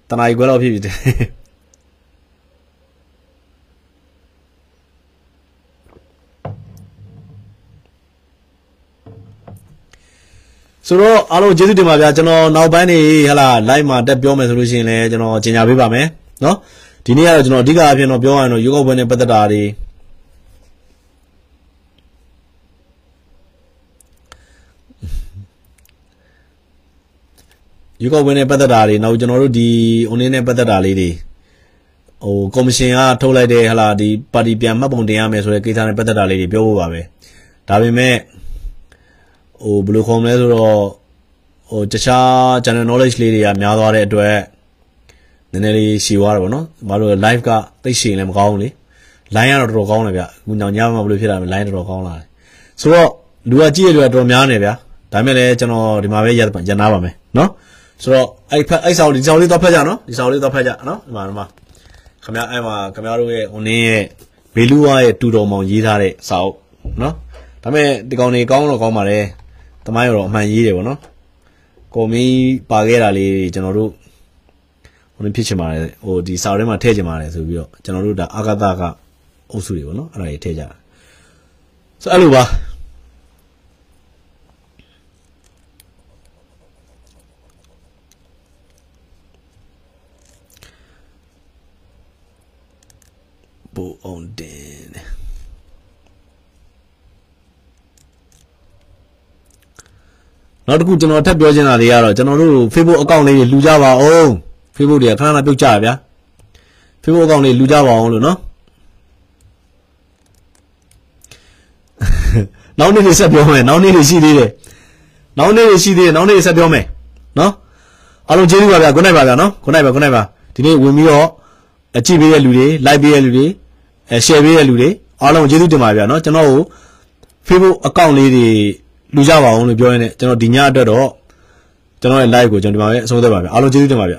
တနားကြီးခွဲလောက်ဖြစ်ပြီတယ်ဆိုတော့အားလုံးကျေးဇူးတင်ပါဗျာကျွန်တော်နောက်ပိုင်းနေဟလာ live မှာတက်ပြောမယ်ဆိုလို့ရှိရင်လည်းကျွန်တော်ကြီးညာပေးပါမယ်နော်ဒီနေ့ကတော့ကျွန်တော်အဓိကအဖြစ်တော့ပြောရရင်တော့ရုပ်ောက်ပွဲနဲ့ပတ်သက်တာတွေ ရုပ်ောက်ပွဲနဲ့ပတ်သက်တာတွေနောက်ကျွန်တော်တို့ဒီ online နဲ့ပတ်သက်တာလေးတွေဟိုကော်မရှင်ကထုတ်လိုက်တဲ့ဟလာဒီပါတီပြန်မှတ်ပုံတင်ရမယ်ဆိုတဲ့ကိစ္စနဲ့ပတ်သက်တာလေးတွေပြောဖို့ပါပဲဒါပေမဲ့ဟိုဘယ်လိုခေါ်မလဲဆိုတော့ဟိုတခြား general knowledge လေးတွေကများသွားတဲ့အတွက်နည်းနည်းလေးရှည်သွားတယ်ဗောနော်။ဘာလို့ live ကသိရှည်လည်းမကောင်းဘူးလေ။ line ကတော့တော်တော်ကောင်းတယ်ဗျ။အခုညောင်ညမှာဘယ်လိုဖြစ်တာလဲ line တော်တော်ကောင်းလာတယ်။ဆိုတော့လူကကြည့်ရတဲ့တော်တော်များနေဗျ။ဒါမဲ့လည်းကျွန်တော်ဒီမှာပဲရရနာပါမယ်နော်။ ဆိုတော့အဲ့ဖက်အဲ့ဆောင်ဒီဆောင်လေးတော့ဖက်ကြနော်။ဒီဆောင်လေးတော့ဖက်ကြနော်။ဒီမှာဒီမှာခင်ဗျာအဲ့မှာခင်ဗျားတို့ရဲ့ online ရဲ့ဘေလူဝါရဲ့တူတော်မောင်ရေးထားတဲ့စာအုပ်နော်။ဒါမဲ့ဒီကောင်တွေကောင်းတော့ကောင်းပါတယ်။တမိုင်းတော့အမှန်ရေးတယ်ဗောနော်ကိုမီပါခဲ့တာလေးကျွန်တော်တို့ဟိုနေ့ဖြစ်ချင်ပါတယ်ဟိုဒီစာထဲမှာထည့်ချင်ပါတယ်ဆိုပြီးတော့ကျွန်တော်တို့ဒါအာဂတကအုပ်စုတွေဗောနော်အဲ့ဒါတွေထည့်ကြတာဆိုအဲ့လိုပါ ဘူအောင်တင်နောက်တစ်ခုကျွန်တော်ထပ်ပြောချင်တာတွေကတော့ကျွန်တော်တို့ Facebook account လေးတွေလူကြပါအောင် Facebook တွေကခဏခဏပြုတ်ကြရဗျာ Facebook account လေးလူကြပါအောင်လို့နော်နောက်နေ့တွေဆက်ပြောမယ်နောက်နေ့တွေရှိသေးတယ်နောက်နေ့တွေရှိသေးတယ်နောက်နေ့တွေဆက်ပြောမယ်နော်အားလုံးကျေးဇူးပါဗျာ good night ပါဗျာနော် good night ပါ good night ပါဒီနေ့ဝင်ပြီးတော့အကြည့်ပေးတဲ့လူတွေ like ပေးတဲ့လူတွေ အဲ share ပေးတဲ့လူတွေအားလုံးကျေးဇူးတင်ပါဗျာနော်ကျွန်တော်ကို Facebook account လေးတွေလူကြပါအောင်လို့ပြောရင်းနဲ့ကျွန်တော်ဒီညအတွက်တော့ကျွန်တော်ရဲ့ live ကိုကျွန်တော်ဒီမှာပဲအဆုံးသတ်ပါဗျအားလုံးကျေးဇူးတင်ပါဗျ